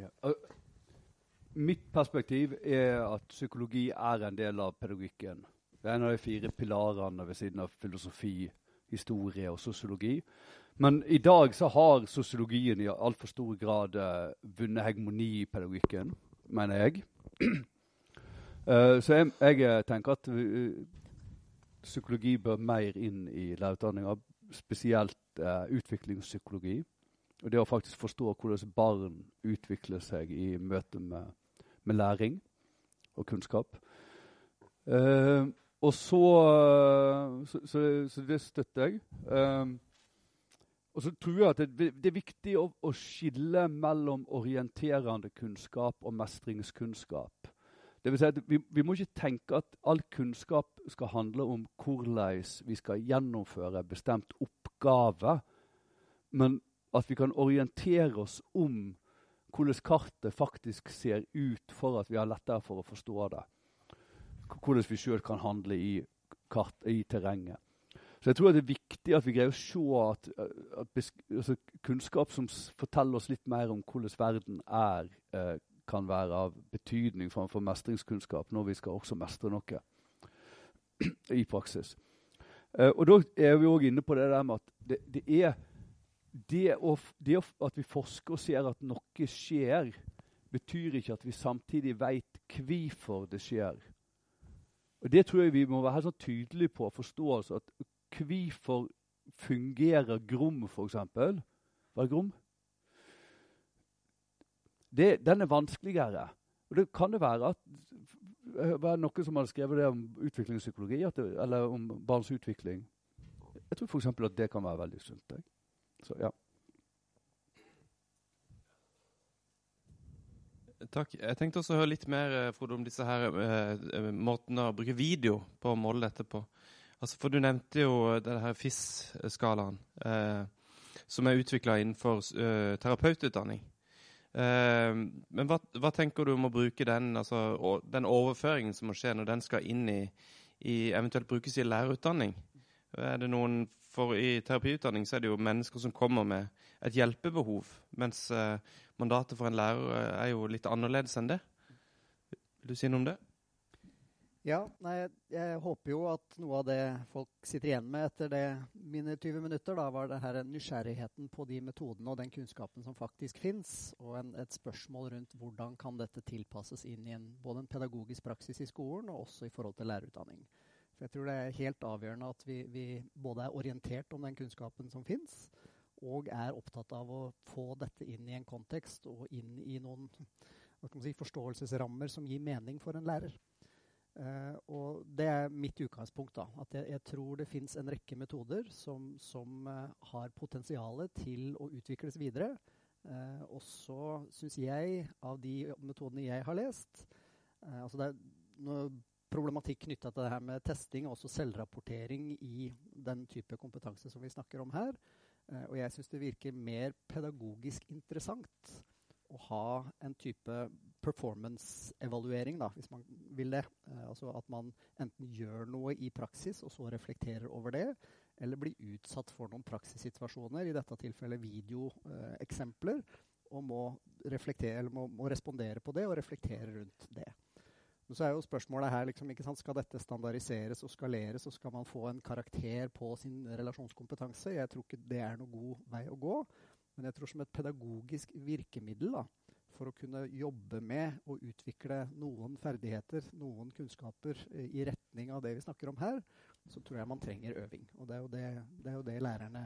Ja. Mitt perspektiv er at psykologi er en del av pedagogikken. Det er en av de fire pilarene ved siden av filosofi, historie og sosiologi. Men i dag så har sosiologien i altfor stor grad uh, vunnet hegemoni i pedagogikken, mener jeg. uh, [clears throat] så jeg, jeg, eh, tenker at psykologi bør mer inn i lærerutdanninga, spesielt utviklingspsykologi. Og det å faktisk forstå hvordan barn utvikler seg i møte med med læring og kunnskap. Eh, og så, så, så, så, det støtter jeg. Eh, og så tror jeg at det, det er viktig å, å, skille mellom orienterende kunnskap og mestringskunnskap. Det vil si at vi, vi, må ikke tenke at all kunnskap skal handle om hvordan vi skal gjennomføre bestemt oppgave, men at vi kan orientere oss om hvordan kartet faktisk ser ut for at vi har lettere for å forstå det. Hvordan vi sjøl kan handle i, kart, i, terrenget. Så jeg tror det er viktig at vi greier å se at, at altså, kunnskap som forteller oss litt mer om hvordan verden er, eh, kan være av betydning for, for mestringskunnskap når vi skal også mestre noe [clears throat] i praksis. Uh, og da er vi òg inne på det der med at det, det er det, å, det at vi forsker og ser at noe skjer, betyr ikke at vi samtidig veit hvorfor det skjer. Og Det tror jeg vi må være helt sånn tydelige på å forstå. Altså at Hvorfor fungerer Grom, f.eks.? Hva er Grom? Det, den er vanskeligere. Og det kan det være at var det noen som hadde skrevet det om utviklingspsykologi, det, eller om barns utvikling. Jeg tror f.eks. at det kan være veldig sunt. Jeg. Så, ja. Takk. Jeg tenkte også å høre litt mer eh, Frode, om disse her eh, eh, måtene å bruke video på å måle dette på. Altså, for Du nevnte jo denne FIS-skalaen, eh, som er utvikla innenfor eh, terapeututdanning. Eh, men hva, hva, tenker du om å bruke den, altså, den overføringen som må skje når den skal inn i, i eventuelt brukes i lærerutdanning? Er det noen for i terapiutdanning så er det jo mennesker som kommer med et hjelpebehov, mens eh, mandatet for en lærer er jo litt annerledes enn det. Vil du si noe om det? Ja, nei, jeg, håper jo at noe av det folk sitter igjen med etter det mine 20 minutter, da, var det her nysgjerrigheten på de metodene og den kunnskapen som faktisk fins, og en, et spørsmål rundt hvordan kan dette tilpasses inn i en, både en pedagogisk praksis i skolen og også i forhold til lærerutdanning. For jeg tror det er helt avgjørende at vi, vi både er orientert om den kunnskapen som fins, og er opptatt av å få dette inn i en kontekst og inn i noen si, forståelsesrammer som gir mening for en lærer. Uh, og det er mitt utgangspunkt. da, At jeg, jeg tror det fins en rekke metoder som, som uh, har potensial til å utvikles videre. Uh, og så syns jeg, av de metodene jeg har lest altså det er, noe problematikk knytta til det her med testing og også selvrapportering i den type kompetanse som vi snakker om her. Og jeg syns det virker mer pedagogisk interessant å ha en type performance-evaluering, hvis man vil det. Eh, altså at man enten gjør noe i praksis og så reflekterer over det, eller blir utsatt for noen praksissituasjoner, i dette tilfellet videoeksempler, og må, må, må respondere på det og reflektere rundt det. Men så er jo spørsmålet her liksom, Skal dette standardiseres og skaleres, og skal man få en karakter på sin relasjonskompetanse? Jeg tror ikke det er noe god vei å gå. Men jeg tror som et pedagogisk virkemiddel da, for å kunne jobbe med og utvikle noen ferdigheter, noen kunnskaper eh, i retning av det vi snakker om her, så tror jeg man trenger øving. Og det er jo det, det, er jo det lærerne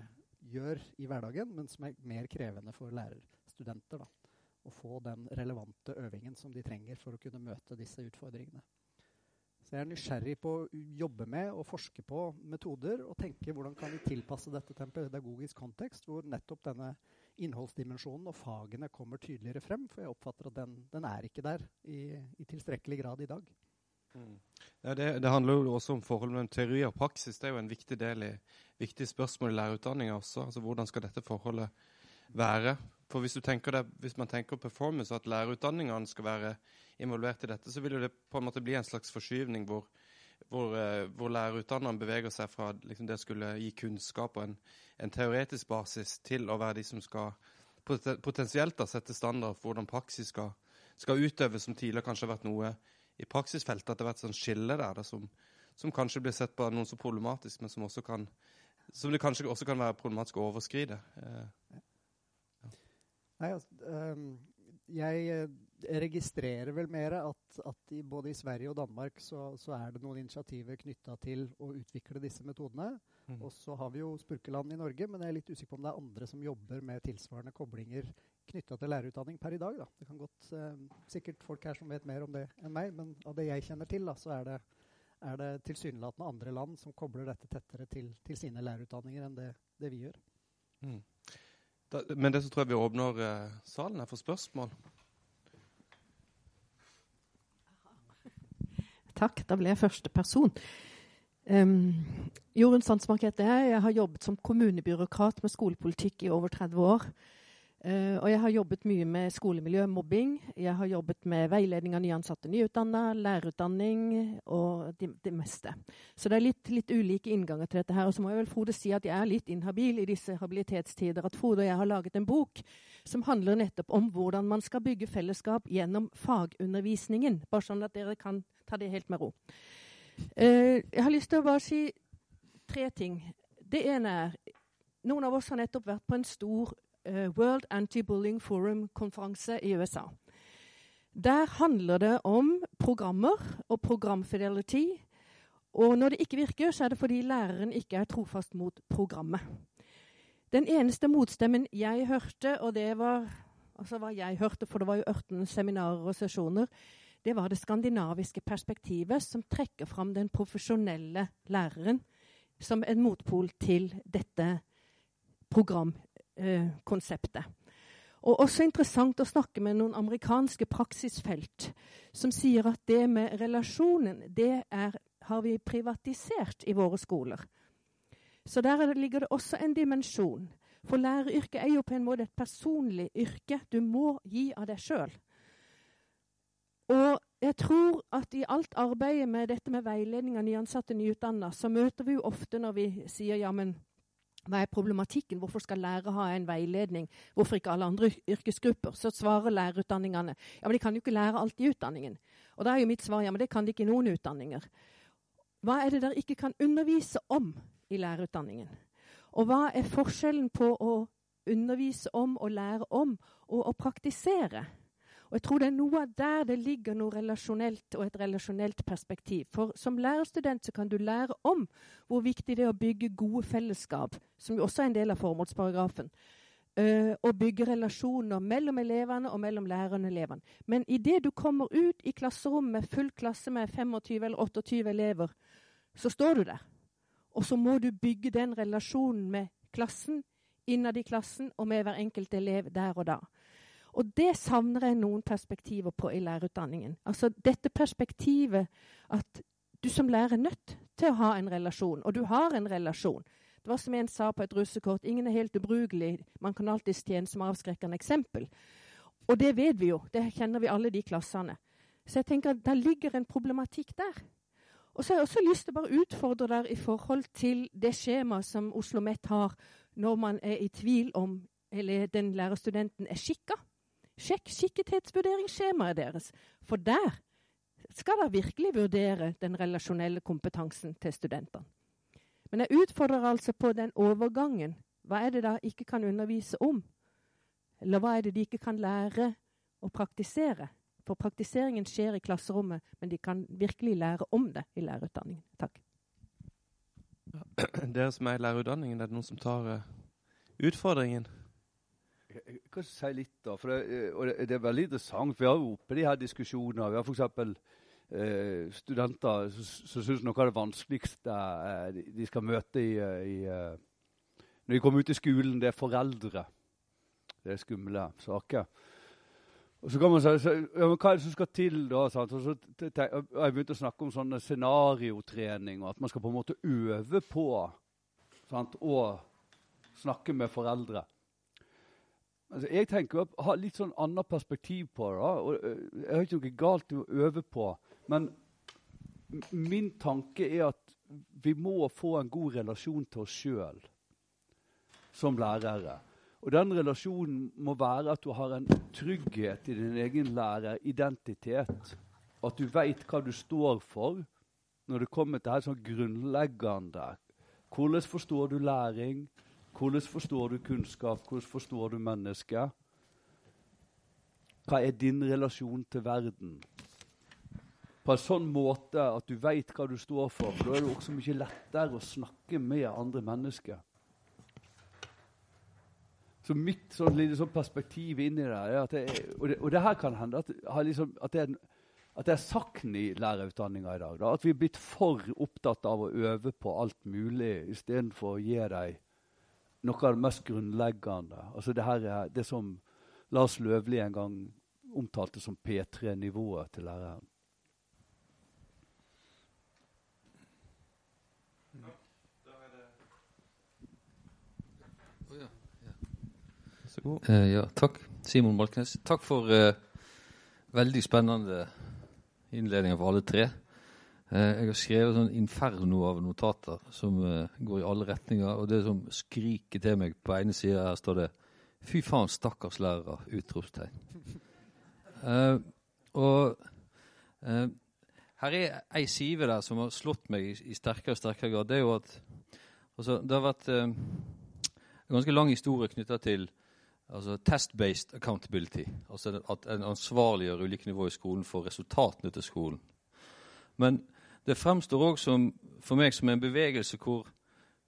gjør i hverdagen, men som er mer krevende for lærerstudenter. da å få den relevante øvingen som de trenger for å kunne møte disse utfordringene. Så jeg er nysgjerrig på å jobbe med og forske på metoder og tenke hvordan kan vi tilpasse dette til en pedagogisk kontekst hvor nettopp denne innholdsdimensjonen og fagene kommer tydeligere frem. For jeg oppfatter at den, den er ikke der i, i, tilstrekkelig grad i dag. Mm. Ja, det, det, handler jo også om forholdet mellom teori og praksis. Det er jo en viktig del i viktig spørsmål i lærerutdanninga også. Altså, hvordan skal dette forholdet være? For hvis, det, hvis, man tenker performance, at lærerutdanningene skal være involvert i dette, så vil det på en måte bli en slags forskyvning hvor, hvor, uh, hvor lærerutdannerne beveger seg fra liksom, det skulle gi kunnskap og en, en, teoretisk basis til å være de som skal potensielt da, sette standard for hvordan praksis skal, skal utøves, som tidligere kanskje har vært noe i praksisfeltet. At det har vært sånn skille der da, som, som, kanskje blir sett på noen som problematisk, men som, kan, som det kanskje også kan være problematisk å overskride. Uh, Nei, altså, um, jeg eh, registrerer vel mer at, at i, både i Sverige og Danmark så, så er det noen initiativer knytta til å utvikle disse metodene. Mm. Og så har vi jo Spurkeland i Norge, men jeg er litt usikker på om det er andre som jobber med tilsvarende koblinger knytta til lærerutdanning per i dag. Da. Det kan godt, eh, Sikkert folk her som vet mer om det enn meg, men av det jeg kjenner til, da, så er det, er det tilsynelatende andre land som kobler dette tettere til, til sine lærerutdanninger enn det, det vi gjør. Mm. Da, men det så tror jeg vi åpner eh, salen her for spørsmål. Takk. Da ble jeg første person. Um, Jorunn Sandsmark heter jeg. Jeg har jobbet som kommunebyråkrat med skolepolitikk i over 30 år. Uh, og jeg har jobbet mye med skolemiljø, mobbing. Jeg har jobbet med veiledning av nyansatte nyutdanna, lærerutdanning og det, de meste. Så det er litt, litt, ulike innganger til dette her. Og så må jeg vel Frode si at jeg er litt inhabil i disse habilitetstider. At Frode og jeg har laget en bok som handler nettopp om hvordan man skal bygge fellesskap gjennom fagundervisningen. Bare sånn at dere kan ta det helt med ro. Uh, jeg har lyst til å bare si tre ting. Det ene er noen av oss har nettopp vært på en stor uh, World Anti-Bullying Forum-konferanse i USA. Der handler det om programmer og programfidelity. Og når det ikke virker, så er det fordi læreren ikke er trofast mot programmet. Den eneste motstemmen jeg hørte, og det var altså hva jeg hørte, for det var jo 18 seminarer og sesjoner, det var det skandinaviske perspektivet som trekker fram den profesjonelle læreren som en motpol til dette program, eh. Og også interessant å snakke med noen amerikanske praksisfelt som sier at det med relasjonen, det er, har vi privatisert i våre skoler. Så der ligger det også en dimensjon. For læreryrket er jo på en måte et personlig yrke. Du må gi av deg sjøl. Og jeg tror at i alt arbeidet med dette med veiledning av nyansatte nyutdanna, så møter vi jo ofte når vi sier ja, men hva er problematikken? Hvorfor skal lærere ha en veiledning? Hvorfor ikke alle andre yrkesgrupper? Så svarer lærerutdanningene ja, men de kan jo ikke lære alt i utdanningen. Og da er jo mitt svar ja, men det kan de ikke i noen utdanninger. Hva er det dere ikke kan undervise om i lærerutdanningen? Og hva er forskjellen på å undervise om og lære om og å praktisere? Og jeg tror det er noe av der det ligger noe relasjonelt og et relasjonelt perspektiv. For som lærerstudent så kan du lære om hvor viktig det er å bygge gode fellesskap, som jo også er en del av formålsparagrafen. Uh, og bygge relasjoner mellom elevene og mellom lærerne og elevene. Men idet du kommer ut i klasserommet med full klasse med 25 eller 28 elever, så står du der. Og så må du bygge den relasjonen med klassen, innad i klassen og med hver enkelt elev der og da. Og det savner jeg noen perspektiver på i lærerutdanningen. Altså dette perspektivet at du som lærer er nødt til å ha en relasjon, og du har en relasjon. Det var som en sa på et russekort, ingen er helt ubrukelig, man kan alltids tjene som avskrekkende eksempel. Og det vet vi jo, det kjenner vi alle de klassene. Så jeg tenker at der ligger en problematikk der. Og så har jeg også lyst til å bare utfordre der i forhold til det skjemaet som Oslo OsloMet har når man er i tvil om eller den lærerstudenten er skikka. Sjekk skikkethetsvurderingsskjemaet deres. For der skal dere virkelig vurdere den relasjonelle kompetansen til studentene. Men jeg utfordrer altså på den overgangen. Hva er det da ikke kan undervise om? Eller hva er det de ikke kan lære å praktisere? For praktiseringen skjer i klasserommet, men de kan virkelig lære om det i lærerutdanningen. Takk. [clears throat] Dere som er i lærerutdanningen, er det noen som tar uh, utfordringen? Jeg kan si litt, da. for det, og det, det, er veldig interessant. Vi har jo oppe de her diskusjonene. Vi har f.eks. Eh, studenter som syns noe av det vanskeligste eh, de, skal møte i, eh, i, eh, når de kommer ut i skolen, det er foreldre. Det er skumle saker. Og så kan man si ja, men hva er det som skal til da? Sant? Og så har jeg begynt å snakke om sånne scenariotrening, og at man skal på en måte øve på sant? å snakke med foreldre. Altså, jeg tenker å ha litt sånn annet perspektiv på det. og Jeg har ikke noe galt å øve på, men min tanke er at vi må få en god relasjon til oss sjøl som lærere. Og den relasjonen må være at du har en trygghet i din egen læreridentitet. At du veit hva du står for når det kommer til det sånn grunnleggende. Hvordan forstår du læring? Hvordan forstår du kunnskap? Hvordan forstår du mennesket? Hva er din relasjon til verden? På en sånn måte at du veit hva du står for. For da er det også mye lettere å snakke med andre mennesker. Så mitt sånn, lille sånn perspektiv inni det, er at det, og, det, og det her kan hende at, liksom, at, det, er, at det er sakn i lærerutdanninga i dag. Da, at vi er blitt for opptatt av å øve på alt mulig istedenfor å gi dem noe av det mest grunnleggende. Altså det her er det som Lars Løvli en gang omtalte som P3-nivået til læreren. Uh. Eh, ja, takk. Simon Malknes. Takk for uh, veldig spennende innledninger for alle tre. Eh, jeg har skrevet sånn inferno av notater som eh, går i alle retninger. Og det som skriker til meg på ene sida, her står det 'Fy faen, stakkars lærere!' Utropstegn. uh, [laughs] og uh, her er ei sive der som har slått meg i, i sterkere og sterkere grad. Det er jo at altså, det har vært en ganske lang historie knytta til Altså Test-based accountability. Altså at en ansvarliggjør ulike nivåer i skolen for resultatene til skolen. Men det fremstår òg for meg som en bevegelse hvor,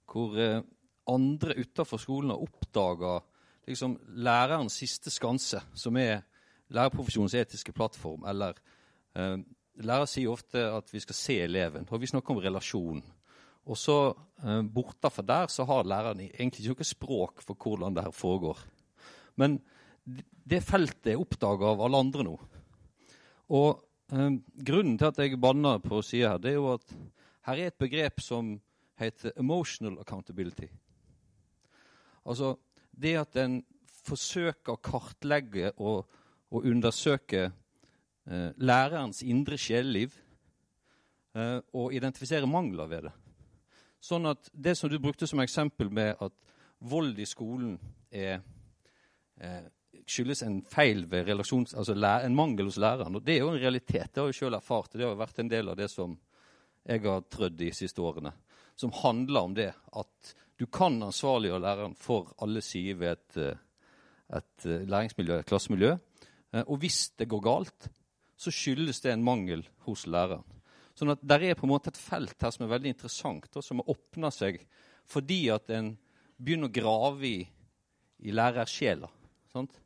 hvor eh, andre utenfor skolen har oppdaga liksom, lærerens siste skanse, som er lærerprofesjonens etiske plattform. Eller eh, Lærer sier ofte at vi skal se eleven, og vi snakker om relasjon. Og så eh, bortafor der så har læreren egentlig ikke noe språk for hvordan det her foregår. Men det feltet er oppdaga av alle andre nå. Og Grunnen til at jeg banner på sida her, det er jo at her er et begrep som heter emotional accountability. Altså det at en forsøker å kartlegge og, og undersøke eh, lærerens indre sjelliv eh, og identifisere mangler ved det. Sånn at det som du brukte som eksempel med at vold i skolen er eh, skyldes en feil ved relasjons... Altså en mangel hos læreren. Og det er jo en realitet. Det har jeg sjøl erfart. Det har vært en del av det som jeg har trødd de siste årene. Som handler om det at du kan ansvarliggjøre læreren for alle sider ved et, eh, et eh, læringsmiljø, et klassemiljø. Eh, og hvis det går galt, så skyldes det en mangel hos læreren. Sånn at Der er på en måte et felt her som er veldig interessant, og som åpner seg fordi at en begynner å grave i, i lærersjela. Sant?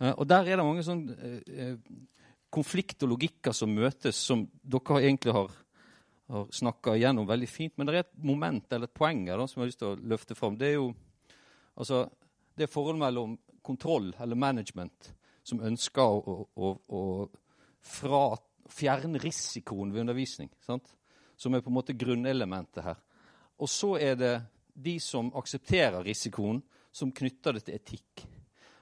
Eh, og der er det mange sånn eh, konflikt og logikker som møtes, som dere egentlig har, har snakka igjennom veldig fint. Men det er et moment eller et poeng her som jeg har lyst til å løfte fram. Det er jo altså, det forholdet mellom kontroll eller management som ønsker å, å, å fra, fjerne risikoen ved undervisning. Sant? Som er på en måte grunnelementet her. Og så er det de som aksepterer risikoen, som knytter det til etikk.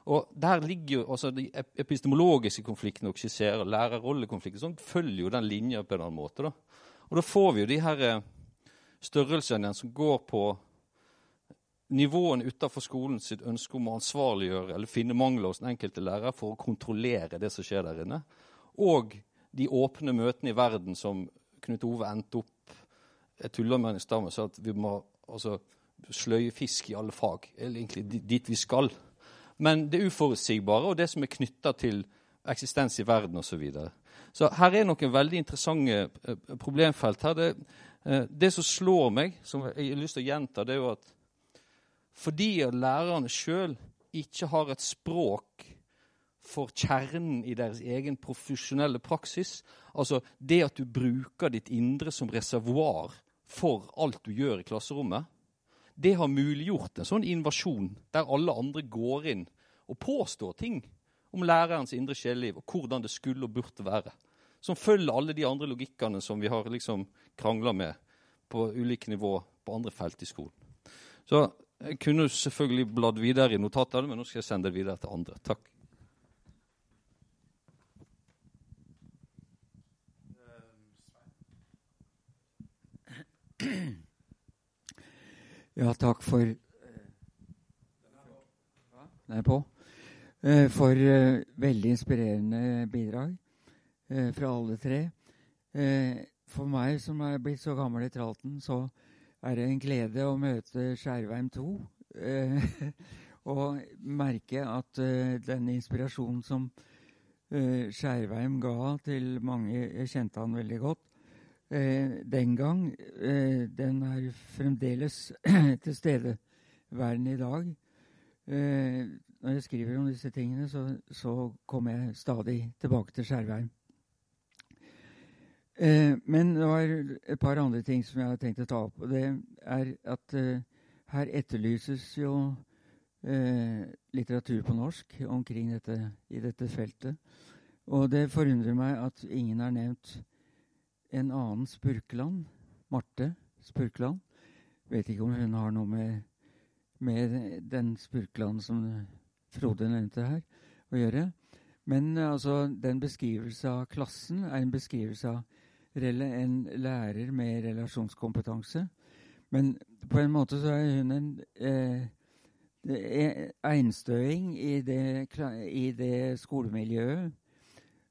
Og der ligger jo altså De epistemologiske konfliktene og skisserer lærerrollekonflikten, sånn, følger jo den linja på en annen måte. da. Og da får vi jo de her eh, størrelsene som går på nivåene utenfor skolen sitt ønske om å ansvarliggjøre eller finne mangler hos den enkelte lærer for å kontrollere det som skjer der inne. Og de åpne møtene i verden som Knut Ove endte opp Jeg tuller med ham i stad med at vi må altså, sløye fisk i alle fag. Eller egentlig dit vi skal. Men det uforutsigbare og det som er knytta til eksistens i verden osv. Så, videre. så her er noen veldig interessante eh, problemfelt. her. Det, eh, det, som slår meg, som jeg har lyst til å gjenta, det er jo at fordi lærerne sjøl ikke har et språk for kjernen i deres egen profesjonelle praksis, altså det at du bruker ditt indre som reservoar for alt du gjør i klasserommet, det har muliggjort en sånn invasjon der alle andre går inn og påstår ting om lærerens indre sjeleliv og hvordan det skulle og burde være. Som følger alle de andre logikkene som vi har liksom krangla med på ulike nivå på andre felt i skolen. Så jeg kunne selvfølgelig bladd videre i notatene, men nå skal jeg sende det videre til andre. Takk. Ja, takk for Den er på. Eh, for uh, veldig inspirerende bidrag fra alle tre. For meg som er blitt så gammel i tralten, så er det en glede å møte Skjerveim 2. [laughs] og merke at den inspirasjonen som Skjerveim ga til mange Jeg kjente han veldig godt eh, den gang, eh, den er fremdeles [clears throat] til stede verden i dag. Eh, når jeg skriver om disse tingene, så, så kommer jeg stadig tilbake til Skjervheim. Eh, men det var et par andre ting som jeg har tenkt å ta opp. og Det er at eh, her etterlyses jo eh, litteratur på norsk omkring dette, i dette feltet. Og det forundrer meg at ingen har nevnt en annen Spurkland, Marte Spurkland. Vet ikke om hun har noe med, med den Spurkland som Frode nevnte her, å gjøre. Men altså, den beskrivelse av klassen er en beskrivelse av en lærer med relasjonskompetanse. Men på en måte så er hun en eh, einstøing i det, i det skolemiljøet.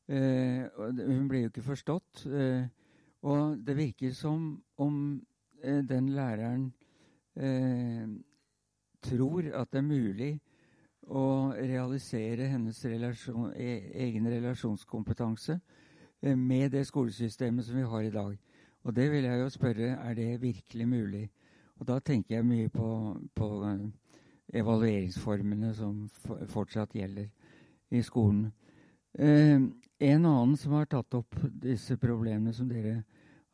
Eh, hun blir jo ikke forstått. Eh, og det virker som om eh, den læreren eh, tror at det er mulig å realisere hennes relasjon, e, egen relasjonskompetanse eh, med det skolesystemet som vi har i dag. Og det vil jeg jo spørre er det virkelig mulig. Og da tenker jeg mye på, på eh, evalueringsformene som fortsatt gjelder i skolen. Eh, en annen som har tatt opp disse problemene som dere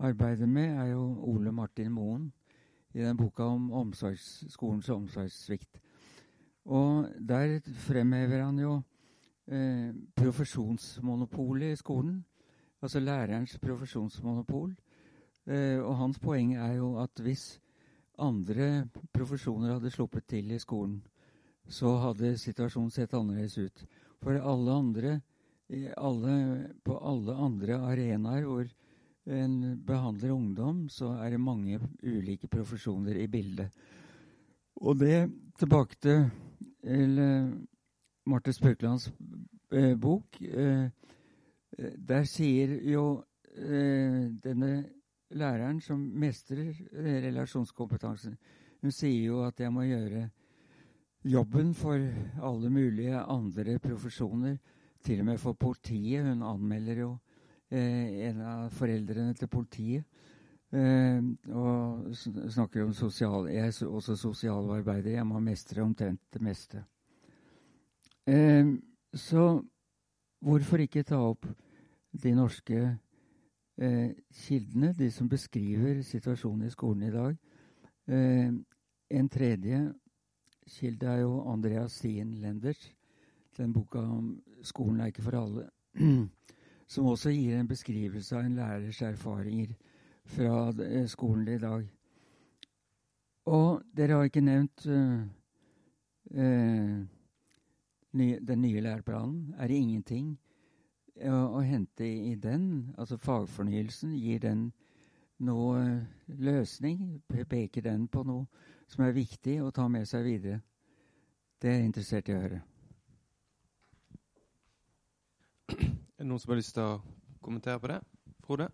arbeider med, er jo Ole Martin Moen i den boka om omsorgs, skolens omsorgssvikt. Og der fremhever han jo eh, profesjonsmonopolet i skolen. Altså lærerens profesjonsmonopol. Eh, og hans poeng er jo at hvis andre profesjoner hadde sluppet til i skolen, så hadde situasjonen sett annerledes ut. For alle andre, alle, på alle andre arenaer hvor en behandler ungdom, så er det mange ulike profesjoner i bildet. Og det tilbake til eller, Marte Spøkelands eh, bok. Eh, der sier jo eh, denne læreren som mestrer relasjonskompetansen, hun sier jo at jeg må gjøre jobben for alle mulige andre profesjoner. Til og med for politiet. Hun anmelder jo Eh, en av foreldrene til politiet. Eh, og snakker om sosial, Jeg er også sosialarbeider. Jeg må mestre omtrent det meste. Eh, så hvorfor ikke ta opp de norske kildene, de som beskriver situasjonen i skolen i dag? en tredje kilde er jo Andreas Sien Lenders. Den boka om 'Skolen er ikke for alle'. [clears throat] som også gir en beskrivelse av en lærers erfaringer fra eh, skolen i dag. Og dere har ikke nevnt uh, uh, ny, den nye læreplanen. Er det ingenting uh, å hente i den? Altså fagfornyelsen, gir den noe løsning? Peker den på noe som er viktig å ta med seg videre? Det er jeg interessert i å høre. Er det noen som har lyst til å kommentere på det? Frode?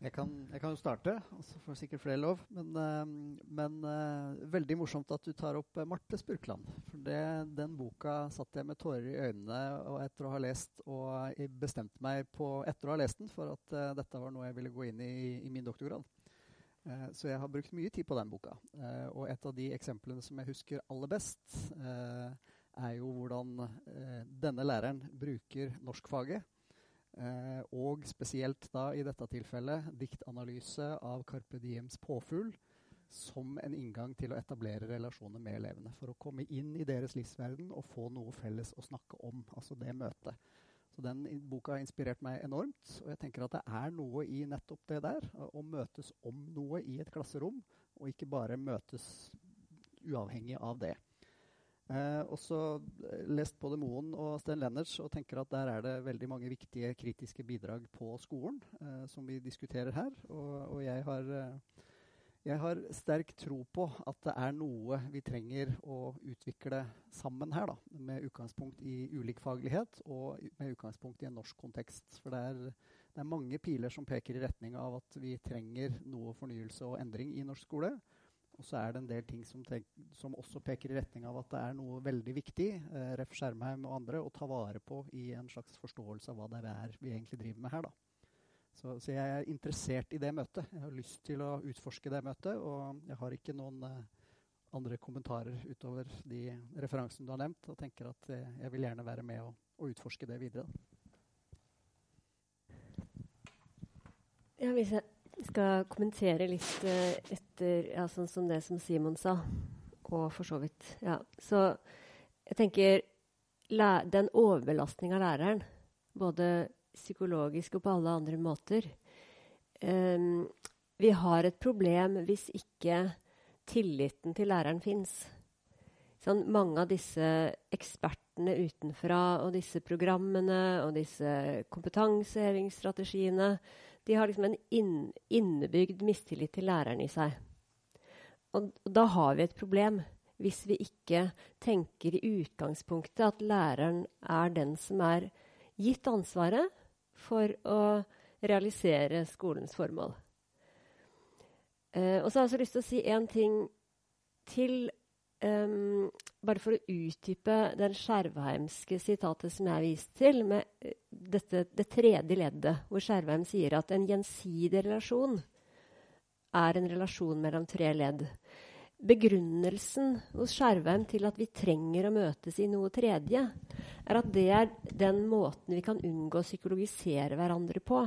Jeg kan, jeg kan jo starte, og så får sikkert flere lov. Men, uh, men uh, veldig morsomt at du tar opp uh, Marte Spurkland. For det, den boka satt jeg med tårer i øynene og etter å ha lest, og jeg bestemte meg på, etter å ha lest den for at dette var noe jeg ville gå inn i i min doktorgrad. så jeg har brukt mye tid på den boka. og et av de eksemplene som jeg husker aller best, er jo hvordan denne læreren bruker norskfaget Eh, og spesielt da i dette tilfellet diktanalyse av Carpe Diems påfugl som en inngang til å etablere relasjoner med elevene. For å komme inn i deres livsverden og få noe felles å snakke om. Altså det møtet. Så den boka har inspirert meg enormt. Og jeg tenker at det er noe i nettopp det der. Å møtes om noe i et klasserom, og ikke bare møtes uavhengig av det. Eh, også eh, lest både Moen og Sten Lennertz og tenker at der er det veldig mange viktige kritiske bidrag på skolen eh, som vi diskuterer her. Og, og jeg, har, eh, jeg, har, sterk tro på at det er noe vi trenger å utvikle sammen her. Da, med utgangspunkt i ulik faglighet og med utgangspunkt i en norsk kontekst. For det er, det er mange piler som peker i retning av at vi trenger noe fornyelse og endring i norsk skole. Og så er det en del ting som, tenk, som, også peker i retning av at det er noe veldig viktig eh, Ref. Skjermheim og andre, å ta vare på i en slags forståelse av hva det er vi egentlig driver med her. Så, så, jeg er interessert i det møtet. Jeg har lyst til å utforske det møtet. Og jeg har ikke noen eh, andre kommentarer utover de referansene du har nevnt. Og tenker at eh, jeg vil gjerne være med og, og utforske det videre. Ja, hvis jeg skal kommentere litt uh, etter ja, sånn som det som Simon sa, og for så vidt Ja. Så jeg tenker den overbelastninga av læreren, både psykologisk og på alle andre måter um, Vi har et problem hvis ikke tilliten til læreren fins. Sånn, mange av disse ekspertene utenfra og disse programmene og disse kompetansehevingsstrategiene de har liksom en inn, innebygd mistillit til læreren i seg. Og, og da har vi et problem hvis vi ikke tenker i utgangspunktet at læreren er den som er gitt ansvaret for å realisere skolens formål. Eh, og så har jeg også lyst til å si én ting til um, bare for å utdype den skjervheimske sitatet som jeg viste til, med eh, dette, det tredje leddet, hvor Skjervheim sier at en gjensidig relasjon er en relasjon mellom tre ledd. Begrunnelsen hos Skjervheim til at vi trenger å møtes i noe tredje, er at det er den måten vi kan unngå å psykologisere hverandre på.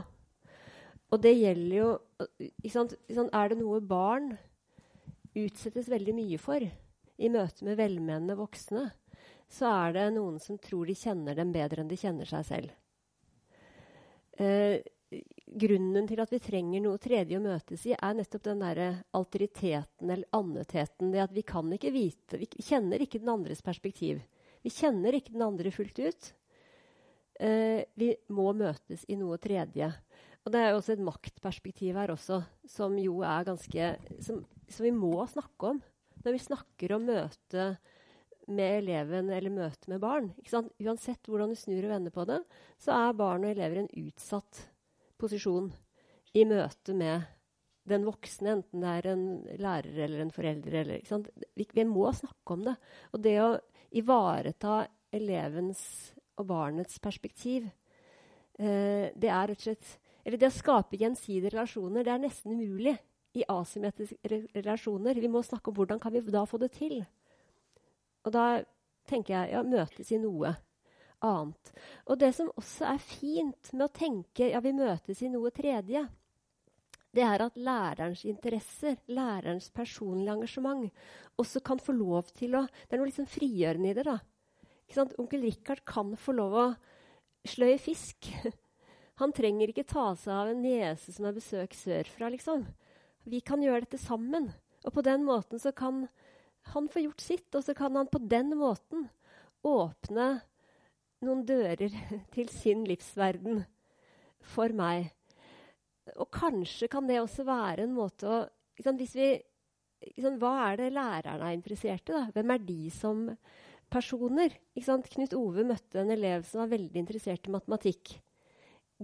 Og det gjelder jo Er det noe barn utsettes veldig mye for, i møte med velmenende voksne, så er det noen som tror de kjenner dem bedre enn de kjenner seg selv. Eh, grunnen til at vi trenger noe tredje å møtes i, er nettopp den der alteriteten eller annetheten. Det at vi kan ikke vite Vi kjenner ikke den andres perspektiv. Vi kjenner ikke den andre fullt ut. Eh, vi må møtes i noe tredje. Og det er jo også et maktperspektiv her også, som jo er ganske Som, som vi må snakke om når vi snakker om møte med eleven eller møte med barn. Uansett hvordan du snur og vender på det, så er barn og elever en utsatt posisjon i møte med den voksne, enten det er en lærer eller en forelder. Eller, vi, vi, må snakke om det. Og det å ivareta elevens og barnets perspektiv, eh, det er rett og slett Eller det å skape gjensidige relasjoner, det er nesten umulig i asymmetriske relasjoner. Vi må snakke om hvordan kan vi da få det til. Og da tenker jeg ja, møtes i noe annet. Og det som også er fint med å tenke ja, vi møtes i noe tredje, det er at lærerens interesser, lærerens personlige engasjement, også kan få lov til å Det er noe liksom frigjørende i det. da. Onkel Richard kan få lov å sløye fisk. [laughs] Han trenger ikke ta seg av en niese som har besøk sørfra, liksom. Vi kan gjøre dette sammen. Og på den måten så kan han få gjort sitt, og så kan han på den måten åpne noen dører [laughs] til sin livsverden for meg. Og kanskje kan det også være en måte å liksom, hvis vi, liksom, Hva er det lærerne er interessert i? da? Hvem er de som personer? Knut Ove møtte en elev som var veldig interessert i matematikk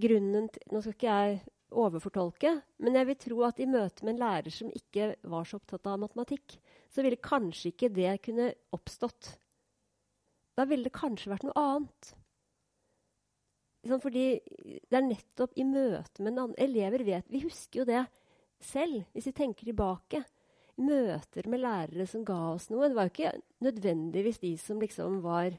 grunnen til Nå skal ikke jeg overfortolke, men jeg vil tro at i møte med en lærer som ikke var så opptatt av matematikk, så ville kanskje ikke det kunne oppstått. Da ville det kanskje vært noe annet. Sånn, fordi det er nettopp i møte med en annen Elever vet Vi husker jo det selv, hvis vi tenker tilbake. Møter med lærere som ga oss noe. Det var jo ikke nødvendigvis de som liksom var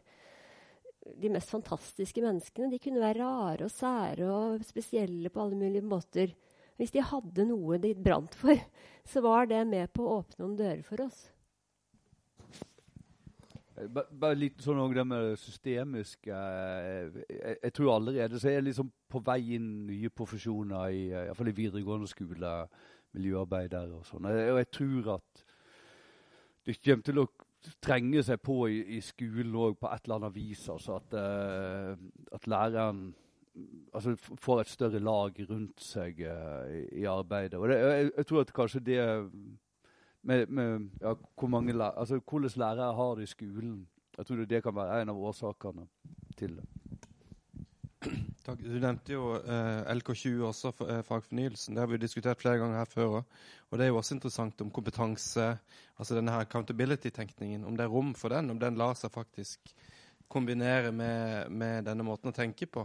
de mest fantastiske menneskene. De kunne være rare og sære og spesielle på alle mulige måter. Hvis de hadde noe de brant for, [laughs] så var det med på å åpne noen dører for oss. Eh, bare litt sånn om det med det systemiske. Jeg, jeg, tror allerede så er jeg liksom på vei inn nye profesjoner, i, iallfall fall i videregående skole, miljøarbeidere og sånn. Og jeg tror at det kommer til å trenge seg på i, i skolen òg på et eller annet vis. Altså at, uh, at læreren altså, får et større lag rundt seg uh, i, i, arbeidet. Og det, jeg, jeg, tror at kanskje det med, med ja, hvor mange, altså, Hvordan lærere har det i skolen, jeg tror det kan være en av årsakene til det. Takk. Du nevnte jo eh, LK20 også, eh, fagfornyelsen. Det har vi diskutert flere ganger her før òg. Og det er jo også interessant om kompetanse, altså denne her accountability-tenkningen, om det er rom for den, om den lar seg faktisk kombinere med, med denne måten å tenke på.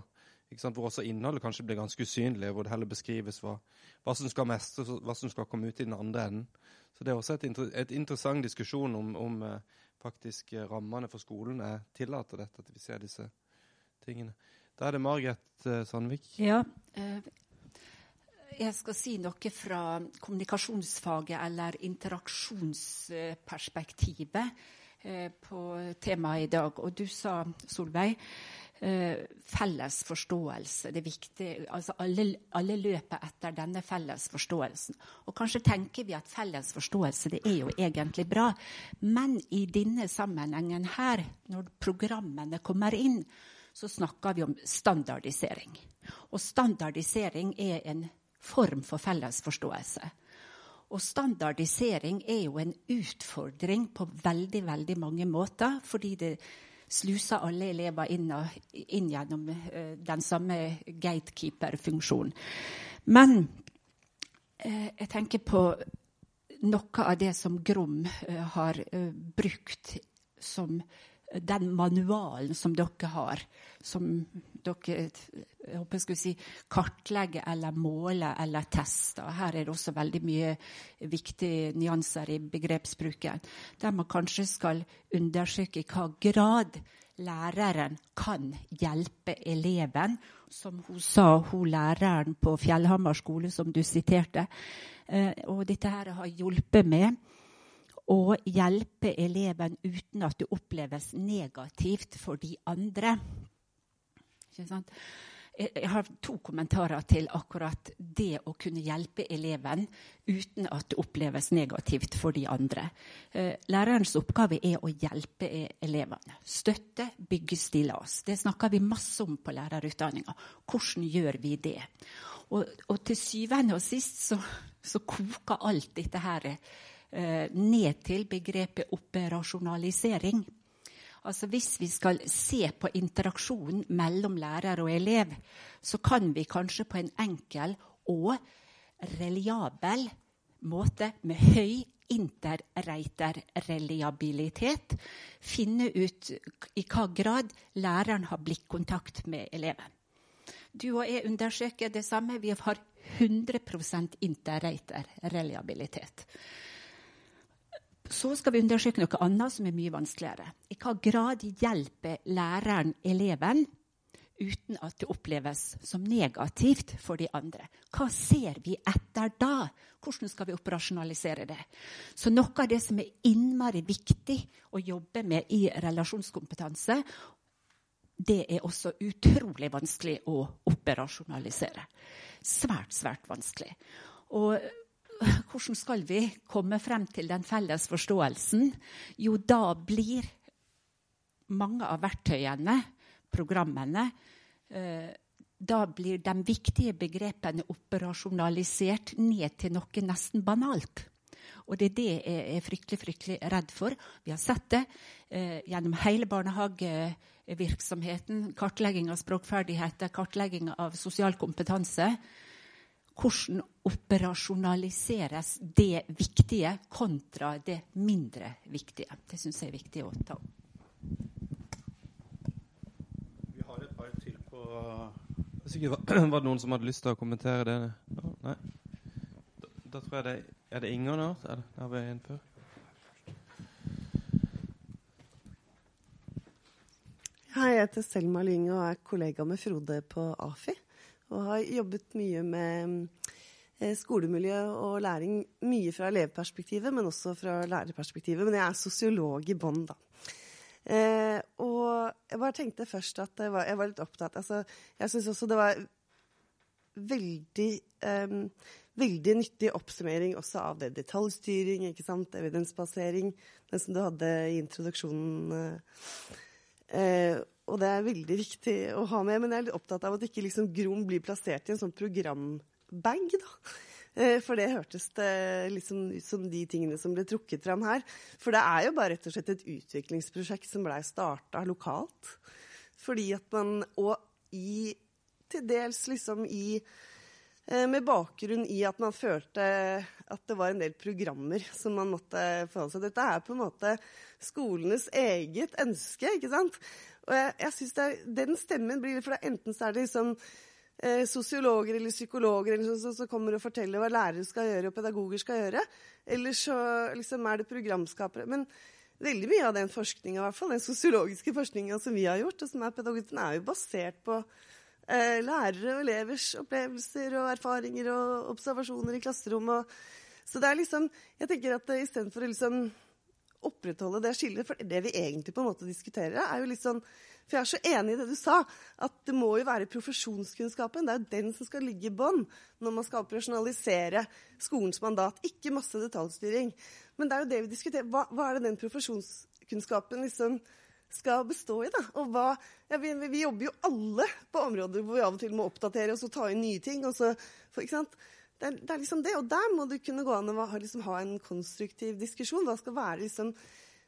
Hvor også innholdet kanskje blir ganske usynlig, hvor det heller beskrives hva, hva som skal mestres, hva som skal komme ut i den andre enden. Så det er også et, et interessant diskusjon om, om eh, faktisk rammene for skolen er tillater dette, at vi ser disse tingene. Da er det Margret uh, Sandvik. Ja. Uh, jeg skal si noe fra kommunikasjonsfaget eller interaksjonsperspektivet uh, på temaet i dag. Og du sa, Solveig, felles forståelse. Det er viktig. Altså alle, alle, løper etter denne felles forståelsen. Og kanskje tenker vi at felles forståelse det er jo egentlig bra. Men i denne sammenhengen her, når programmene kommer inn, så snakker vi om standardisering. Og standardisering er en form for fellesforståelse. Og standardisering er jo en utfordring på veldig, veldig mange måter, fordi det sluser alle elever inn, og, inn gjennom uh, den samme gatekeeper-funksjonen. Men uh, jeg tenker på noe av det som Grom uh, har brukt som den manualen som dere har, som dere jeg håper jeg skulle si, kartlegger eller måler eller tester. Her er det også veldig mye viktige nyanser i begrepsbruken. Der man kanskje skal undersøke i hva grad læreren kan hjelpe eleven. Som hun sa, hun læreren på Fjellhamar skole, som du siterte. Eh, og dette her har hjulpet med å hjelpe eleven uten at det oppleves negativt for de andre. Jeg har to kommentarer til akkurat det å kunne hjelpe eleven uten at det oppleves negativt for de andre. Eh, lærerens oppgave er å hjelpe e- elevene. Støtte, bygge stillas. Det snakker vi masse om på lærerutdanninga. Hvordan gjør vi det? Og, og til syvende og sist så, så koker alt dette her Eh, ned til begrepet operasjonalisering. Altså Hvis vi skal se på interaksjonen mellom lærer og elev, så kan vi kanskje på en enkel og reliabel måte med høy interreiterreliabilitet finne ut i hva grad læreren har blikkontakt med eleven. Du og jeg undersøker det samme. Vi har 100% interreiterreliabilitet. Så skal vi undersøke noe annet som er mye vanskeligere. I hva grad hjelper læreren eleven uten at det oppleves som negativt for de andre? Hva ser vi etter da? Hvordan skal vi operasjonalisere det? Så noe av det som er innmari viktig å jobbe med i relasjonskompetanse, det er også utrolig vanskelig å operasjonalisere. Svært, svært vanskelig. Og hvordan skal vi komme frem til den felles forståelsen? Jo, da blir mange av verktøyene, programmene, eh, da blir de viktige begrepene operasjonalisert ned til noe nesten banalt. Og det er det jeg er fryktelig, fryktelig redd for. Vi har sett det eh, gjennom hele barnehagevirksomheten. Kartlegging av språkferdigheter, kartlegging av sosial kompetanse. Hvordan operasjonaliseres det viktige kontra det mindre viktige? Det syns jeg er viktig å ta opp. Vi har et par til på Sikkert [clears throat] var det noen som hadde lyst til å kommentere det? Nei? Da, da tror jeg det Er det Inger nå? Er det, har vi en før. Hei, jeg heter Selma Lyng og er kollega med Frode på AFI. Og har jobbet mye med eh, skolemiljø og læring. Mye fra elevperspektivet, men også fra lærerperspektivet. Men jeg er sosiolog i bånn, da. Eh, og jeg bare tenkte først at var, jeg var litt opptatt altså, Jeg syns også det var veldig eh, veldig nyttig oppsummering også av det detaljstyring, ikke sant? evidensbasering, den som du hadde i introduksjonen. Eh, og det er veldig viktig å ha med. Men jeg er litt opptatt av at ikke liksom Grom blir plassert i en sånn programbag. da. Eh, for det hørtes det liksom ut som de tingene som ble trukket fram her. For det er jo bare rett og slett et utviklingsprosjekt som blei starta lokalt. Fordi at man Og i til dels liksom i eh, Med bakgrunn i at man følte at det var en del programmer som man måtte forholde seg til. Dette er på en måte skolenes eget ønske, ikke sant? Og jeg, jeg synes Den stemmen blir For enten så er det liksom eh, sosiologer eller psykologer eller sånn, som kommer og forteller hva lærere skal gjøre og pedagoger skal gjøre. Eller så liksom, er det programskapere. Men veldig mye av den forskninga, hvert fall den sosiologiske forskninga som vi har gjort, og som er pedagogisk, den er jo basert på eh, lærere og elevers opplevelser og erfaringer og observasjoner i klasserommet. Så det er liksom Jeg tenker at istedenfor å liksom opprettholde det skillet. For det vi egentlig på en måte diskuterer, er jo litt sånn For jeg er så enig i det du sa, at det må jo være profesjonskunnskapen. Det er jo den som skal ligge i bånn når man skal operasjonalisere skolens mandat. Ikke masse detaljstyring. Men det er jo det vi diskuterer. Hva, hva er det den profesjonskunnskapen liksom skal bestå i? da? Og hva, ja, vi, vi, jobber jo alle på områder hvor vi av og til må oppdatere oss og ta inn nye ting. og så, for, ikke sant? Det er, det er, liksom det, og der må det kunne gå an ha, liksom, ha en konstruktiv diskusjon. Hva skal være liksom,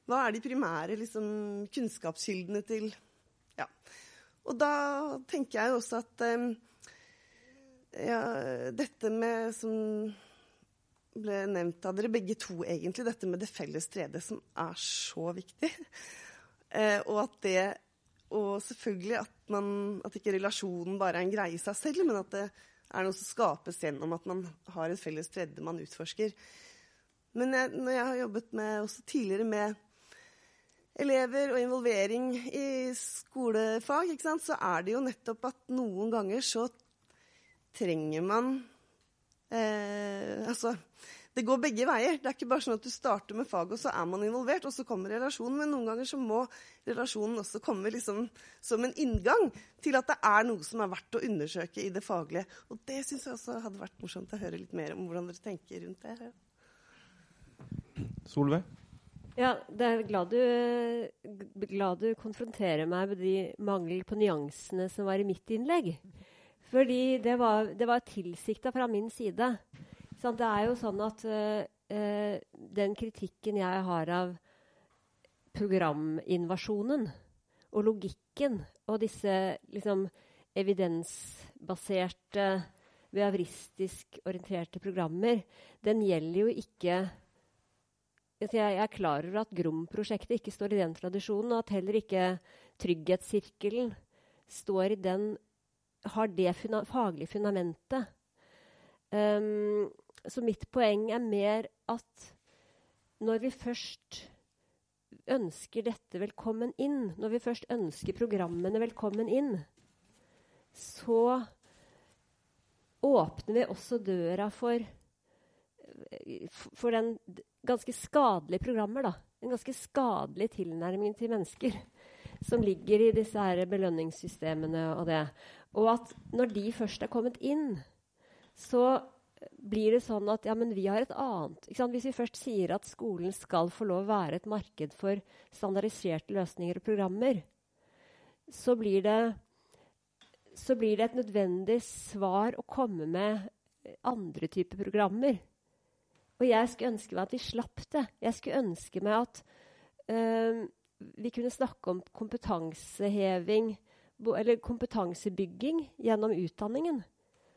hva er de primære liksom, kunnskapskildene til Ja. Og da tenker jeg også at um, ja, dette med som ble nevnt av dere begge to, egentlig, dette med det felles 3D, som er så viktig. [laughs] eh, og at det Og selvfølgelig at, man, at ikke relasjonen bare er en greie i seg selv, men at det er noe som skapes gjennom at man har et felles tredje man utforsker. Men jeg, når jeg har jobbet med, også tidligere med elever og involvering i skolefag, så er det jo nettopp at noen ganger så trenger man eh, Altså det går begge veier. Det er ikke bare sånn at du starter med faget, og så er man involvert, og så kommer relasjonen. Men noen ganger så må relasjonen også komme liksom som en inngang til at det er noe som er verdt å undersøke i det faglige. Og det syns jeg også hadde vært morsomt å høre litt mer om hvordan dere tenker rundt det. Solveig? Ja, det er glad du, glad du konfronterer meg med de mangel på nyansene som var i mitt innlegg. Fordi det var, det var tilsikta fra min side. Sånn, det er jo sånn at uh, den kritikken jeg har av programinvasjonen og logikken og disse liksom, evidensbaserte, behavristisk orienterte programmer, den gjelder jo ikke altså jeg, er klar over at Grom-prosjektet ikke står i den tradisjonen, og at heller ikke Trygghetssirkelen står i den, har det funa, faglige fundamentet. Um, så mitt poeng er mer at når vi først ønsker dette velkommen inn, når vi først ønsker programmene velkommen inn, så åpner vi også døra for, for den ganske skadelige programmer. da. En ganske skadelig tilnærming til mennesker som ligger i disse her belønningssystemene og det. Og at når de først er kommet inn, så blir det sånn at ja, men vi har et annet Hvis vi først sier at skolen skal få lov å være et marked for standardiserte løsninger og programmer, så blir det, så blir det et nødvendig svar å komme med andre typer programmer. Og jeg skulle ønske meg at vi slapp det. Jeg skulle ønske meg at øh, vi kunne snakke om kompetanseheving eller kompetansebygging gjennom utdanningen.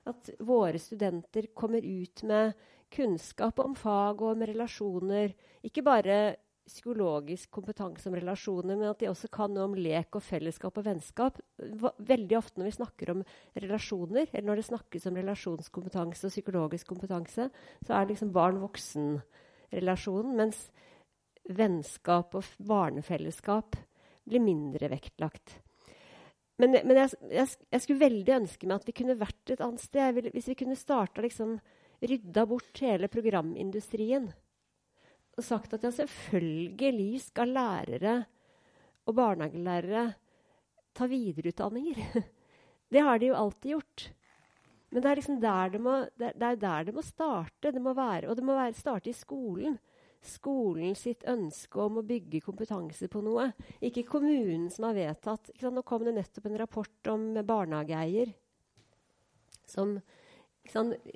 At våre studenter kommer ut med kunnskap om fag og om relasjoner. Ikke bare psykologisk kompetanse om relasjoner, men at de også kan noe om lek og fellesskap og vennskap. Veldig ofte når vi snakker om relasjoner, eller når det snakkes om relasjonskompetanse og psykologisk kompetanse, så er det liksom barn-voksen-relasjonen, mens vennskap og barnefellesskap blir mindre vektlagt. Men, men jeg, jeg, jeg, skulle veldig ønske meg at vi kunne vært et annet sted. Vil, hvis vi kunne starta liksom, Rydda bort hele programindustrien og sagt at ja, selvfølgelig skal lærere og barnehagelærere ta videreutdanninger. [laughs] det har de jo alltid gjort. Men det er liksom der det må, det er der det må starte. Det må være, og det må være, starte i skolen skolen sitt ønske om å bygge kompetanse på noe. Ikke kommunen som har vedtatt. Nå kom det nettopp en rapport om barnehageeier. Som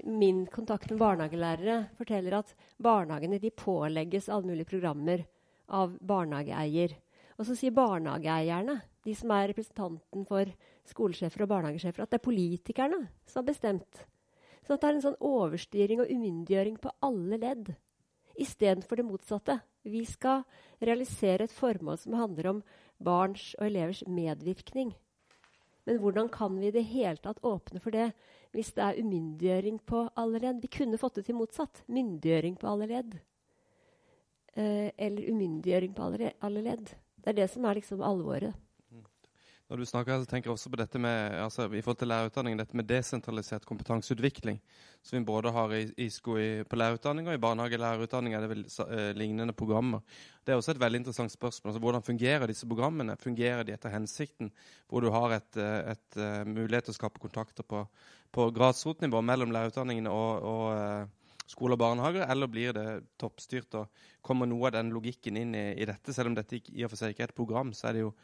Min kontakt med barnehagelærere forteller at barnehagene pålegges alle mulige programmer av barnehageeier. Og så sier barnehageeierne, de som er representanten for skolesjefer og barnehagesjefer, at det er politikerne som har bestemt. Så det er en sånn overstyring og umyndiggjøring på alle ledd istedenfor det motsatte. Vi skal realisere et formål som handler om barns og elevers medvirkning. Men hvordan kan vi i det hele tatt åpne for det hvis det er umyndiggjøring på alle ledd? Vi kunne fått det til motsatt. Myndiggjøring på alle ledd. Eh, eller umyndiggjøring på alle, ledd. Det er det som er liksom alvoret. Når du snakker her, så tenker jeg også på dette med, altså, i forhold til lærerutdanningen, dette med desentralisert kompetanseutvikling, som vi både har i, i, i på lærerutdanning og i barnehagelærerutdanning er det vel eh, lignende programmer. Det er også et veldig interessant spørsmål. Altså, hvordan fungerer disse programmene? Fungerer de etter hensikten, hvor du har et, eh, et, et uh, mulighet til å skape kontakter på, på grasrotnivå mellom lærerutdanningene og, og eh, skole og barnehager, eller blir det toppstyrt? og Kommer noe av den logikken inn i, i dette? Selv om dette i og for seg ikke er et program, så er det jo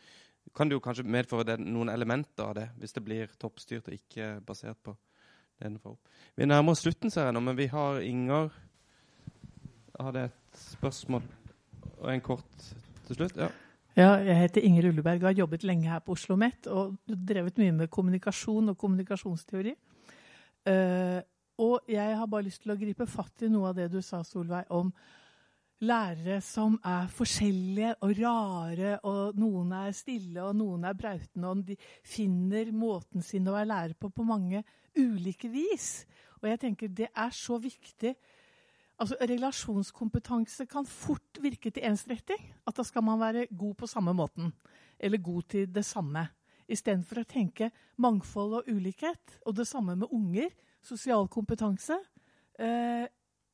kan det jo kanskje medføre det, noen elementer av det, hvis det blir toppstyrt og ikke basert på nedenfor. Vi nærmer oss slutten, ser jeg nå, men vi har Inger hadde et spørsmål og en kort til slutt. Ja. Ja, jeg heter Inger Ulleberg og har jobbet lenge her på Oslo OsloMet og drevet mye med kommunikasjon og kommunikasjonsteori. Uh, og jeg har bare lyst til å gripe fatt i noe av det du sa, Solveig, om lærere som er forskjellige og rare, og noen er stille, og noen er brautende, og de finner måten sin å være lærer på på mange ulike vis. Og jeg tenker det er så viktig. Altså, Relasjonskompetanse kan fort virke til ensretting. At da skal man være god på samme måten. Eller god til det samme. Istedenfor å tenke mangfold og ulikhet. Og det samme med unger. Sosial kompetanse. Eh,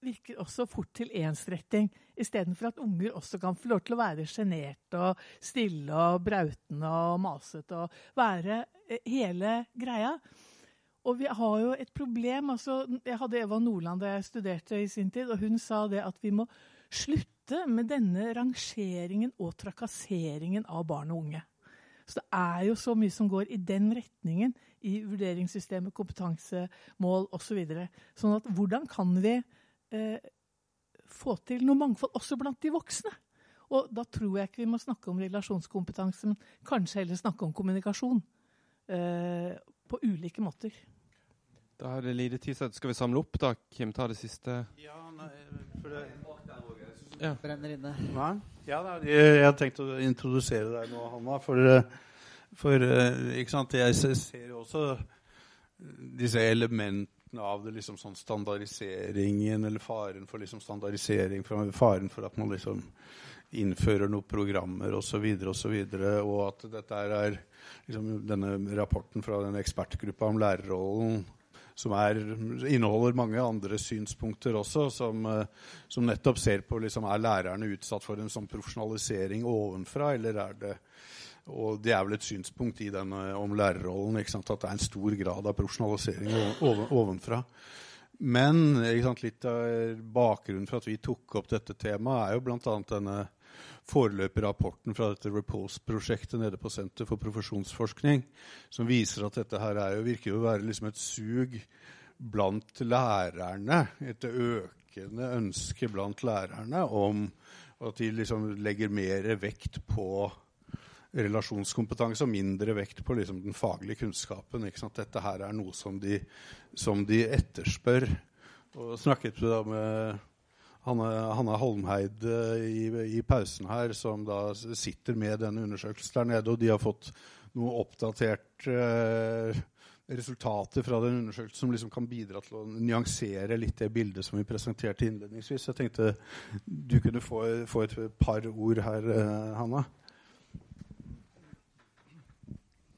virker også fort til ensretting, istedenfor at unger også kan få lov til å være sjenerte og stille og brautende og masete og være eh, hele greia. Og vi har jo et problem. altså Jeg hadde Eva Nordland da jeg studerte i sin tid, og hun sa det at vi må slutte med denne rangeringen og trakasseringen av barn og unge. Så det er jo så mye som går i den retningen i vurderingssystemet, kompetansemål osv. Så sånn at hvordan kan vi eh, få til noe mangfold også blant de voksne. Og da tror jeg ikke vi må snakke om relasjonskompetanse, men kanskje heller snakke om kommunikasjon. Eh, på ulike måter. Da er det lite tid, så skal vi samle opp, da? Kim, ta det siste. Ja, nei, for det... Ja. Brenner inne. Nei? Ja, jeg, har tenkt å introdusere deg nå, Hanna. For, eh, for eh, ikke sant? jeg ser jo også disse elementene av det, liksom sånn standardiseringen, eller faren for liksom standardisering, faren for at man liksom innfører noen programmer osv., og, så videre, og at dette er liksom denne rapporten fra den ekspertgruppa om lærerrollen som er, inneholder mange andre synspunkter også, som, som nettopp ser på liksom, er lærerne utsatt for en sånn profesjonalisering ovenfra, eller er det og det er vel et synspunkt i denne om lærerrollen at det er en stor grad av profesjonalisering ovenfra. Men sant, litt av bakgrunnen for at vi tok opp dette temaet, er jo bl.a. denne foreløperrapporten fra dette Repose-prosjektet nede på Senter for profesjonsforskning, som viser at dette her jo, virker å være liksom et sug blant lærerne, et økende ønske blant lærerne om at de liksom legger mer vekt på relasjonskompetanse og mindre vekt på liksom den faglige kunnskapen. Dette her er noe som de, som de etterspør. Og snakket da med Hanne, Hanne Holmheid i, i, pausen her, som da sitter med denne undersøkelsen der nede, og de har fått noe oppdatert eh, resultater fra den undersøkelsen som liksom kan bidra til å nyansere litt det bildet som vi presenterte innledningsvis. Jeg tenkte du kunne få, få et par ord her, uh, Hanna.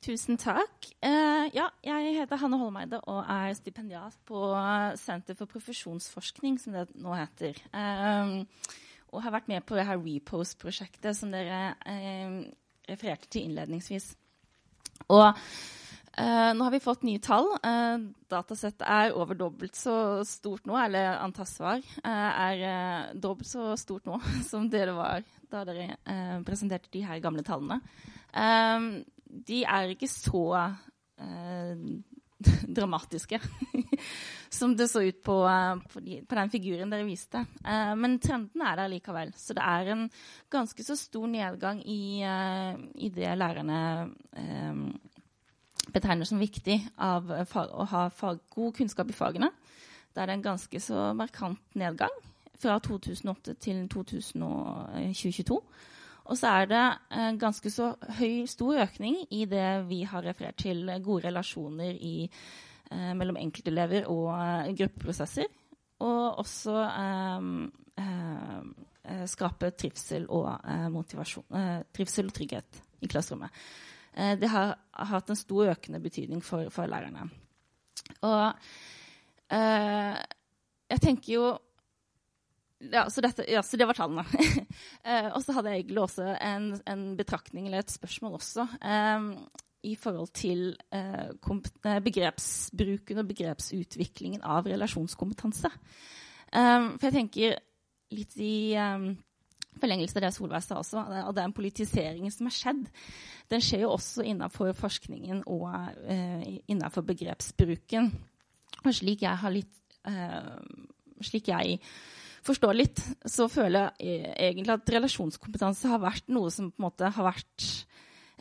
Tusen takk. Uh, ja, jeg heter Hanne Holmeide og er stipendiat på Senter for profesjonsforskning, som det nå heter. Um, og har vært med på det her Repose-prosjektet som dere uh, refererte til innledningsvis. Og uh, nå har vi fått nye tall. datasettet er over dobbelt så stort nå, eller antall svar er dobbelt så stort nå [laughs] som det det var da dere presenterte de her gamle tallene. Um, de er ikke så eh, [laughs] dramatiske [laughs] som det så ut på, på, den figuren dere viste. Eh, men trenden er der likevel. Så det er en ganske så stor nedgang i, eh, i det lærerne eh, betegner som viktig av fag, å ha fag, god kunnskap i fagene. Da er det en ganske så markant nedgang fra 2008 til 2022. Og så er det en ganske så høy, stor økning i det vi har referert til gode relasjoner i, eh, mellom enkeltelever og eh, gruppeprosesser. Og også eh, eh, skape trivsel og eh, eh, trivsel og trygghet i klasserommet. det har, hatt en stor økende betydning for, for lærerne. Og jeg tenker jo ja, så, dette, ja, så, det var tallene. [laughs] eh, og så hadde jeg egentlig også en, en, betraktning eller et spørsmål også eh, i forhold til eh, begrepsbruken og begrepsutviklingen av relasjonskompetanse. Eh, for jeg tenker litt i eh, forlengelse av det Solveig sa også, og den politiseringen som har skjedd, den skjer jo også innenfor forskningen og innenfor begrepsbruken. Og slik jeg har litt slik jeg forstår litt, så føler jeg eh, egentlig at relasjonskompetanse har vært noe som på en måte har vært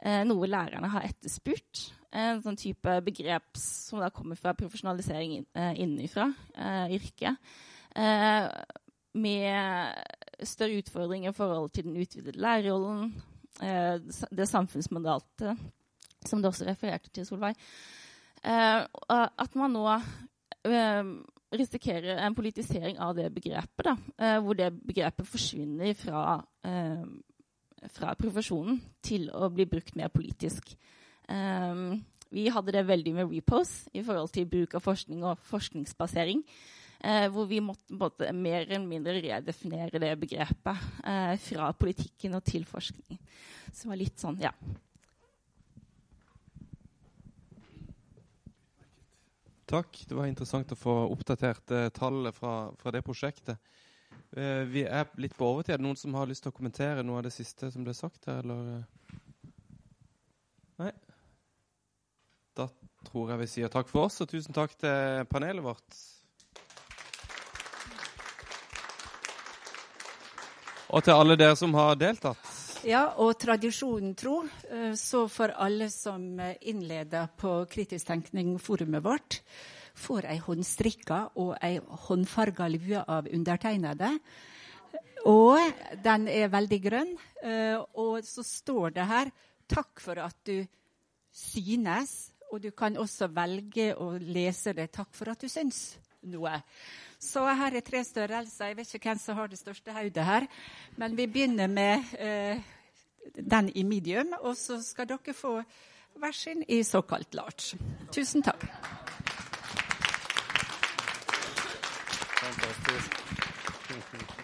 eh, noe lærerne har etterspurt. En sånn type begrep som da kommer fra profesjonalisering eh, innenfra eh, yrket. Eh, med større utfordringer i forhold til den utvidede lærerrollen, eh, det samfunnsmandatet som det også refererte til, Solveig. at man nå risikerer en politisering av det begrepet. Da, eh, hvor det begrepet forsvinner fra, eh, fra, profesjonen til å bli brukt mer politisk. Eh, vi hadde det veldig med repose i forhold til bruk av forskning og forskningsbasering. Eh, hvor vi måtte, måtte, mer eller mindre redefinere det begrepet eh, fra politikken og til forskning. Så det var litt sånn, ja. Takk. Det var interessant å få oppdatert eh, tall fra, fra, det prosjektet. Eh, vi er litt på overtid. Er det noen som har lyst til å kommentere noe av det siste som ble sagt her, eller? Nei? Da tror jeg vi sier takk for oss, og tusen takk til panelet vårt. Og til alle dere som har deltatt. Ja, og tradisjonen tro, eh, så for alle som eh, innleder på Kritisk tenkning-forumet vårt, får ei håndstrikka og ei håndfarga lue av undertegnede. Og den er veldig grønn. Eh, og så står det her 'Takk for at du synes'. Og du kan også velge å lese det 'Takk for at du syns' noe. Så her er tre størrelser. Jeg vet ikke hvem som har det største hodet her. Men vi begynner med eh, den i medium, og så skal dere få hver sin i såkalt large. Tusen takk. Fantastisk. [laughs]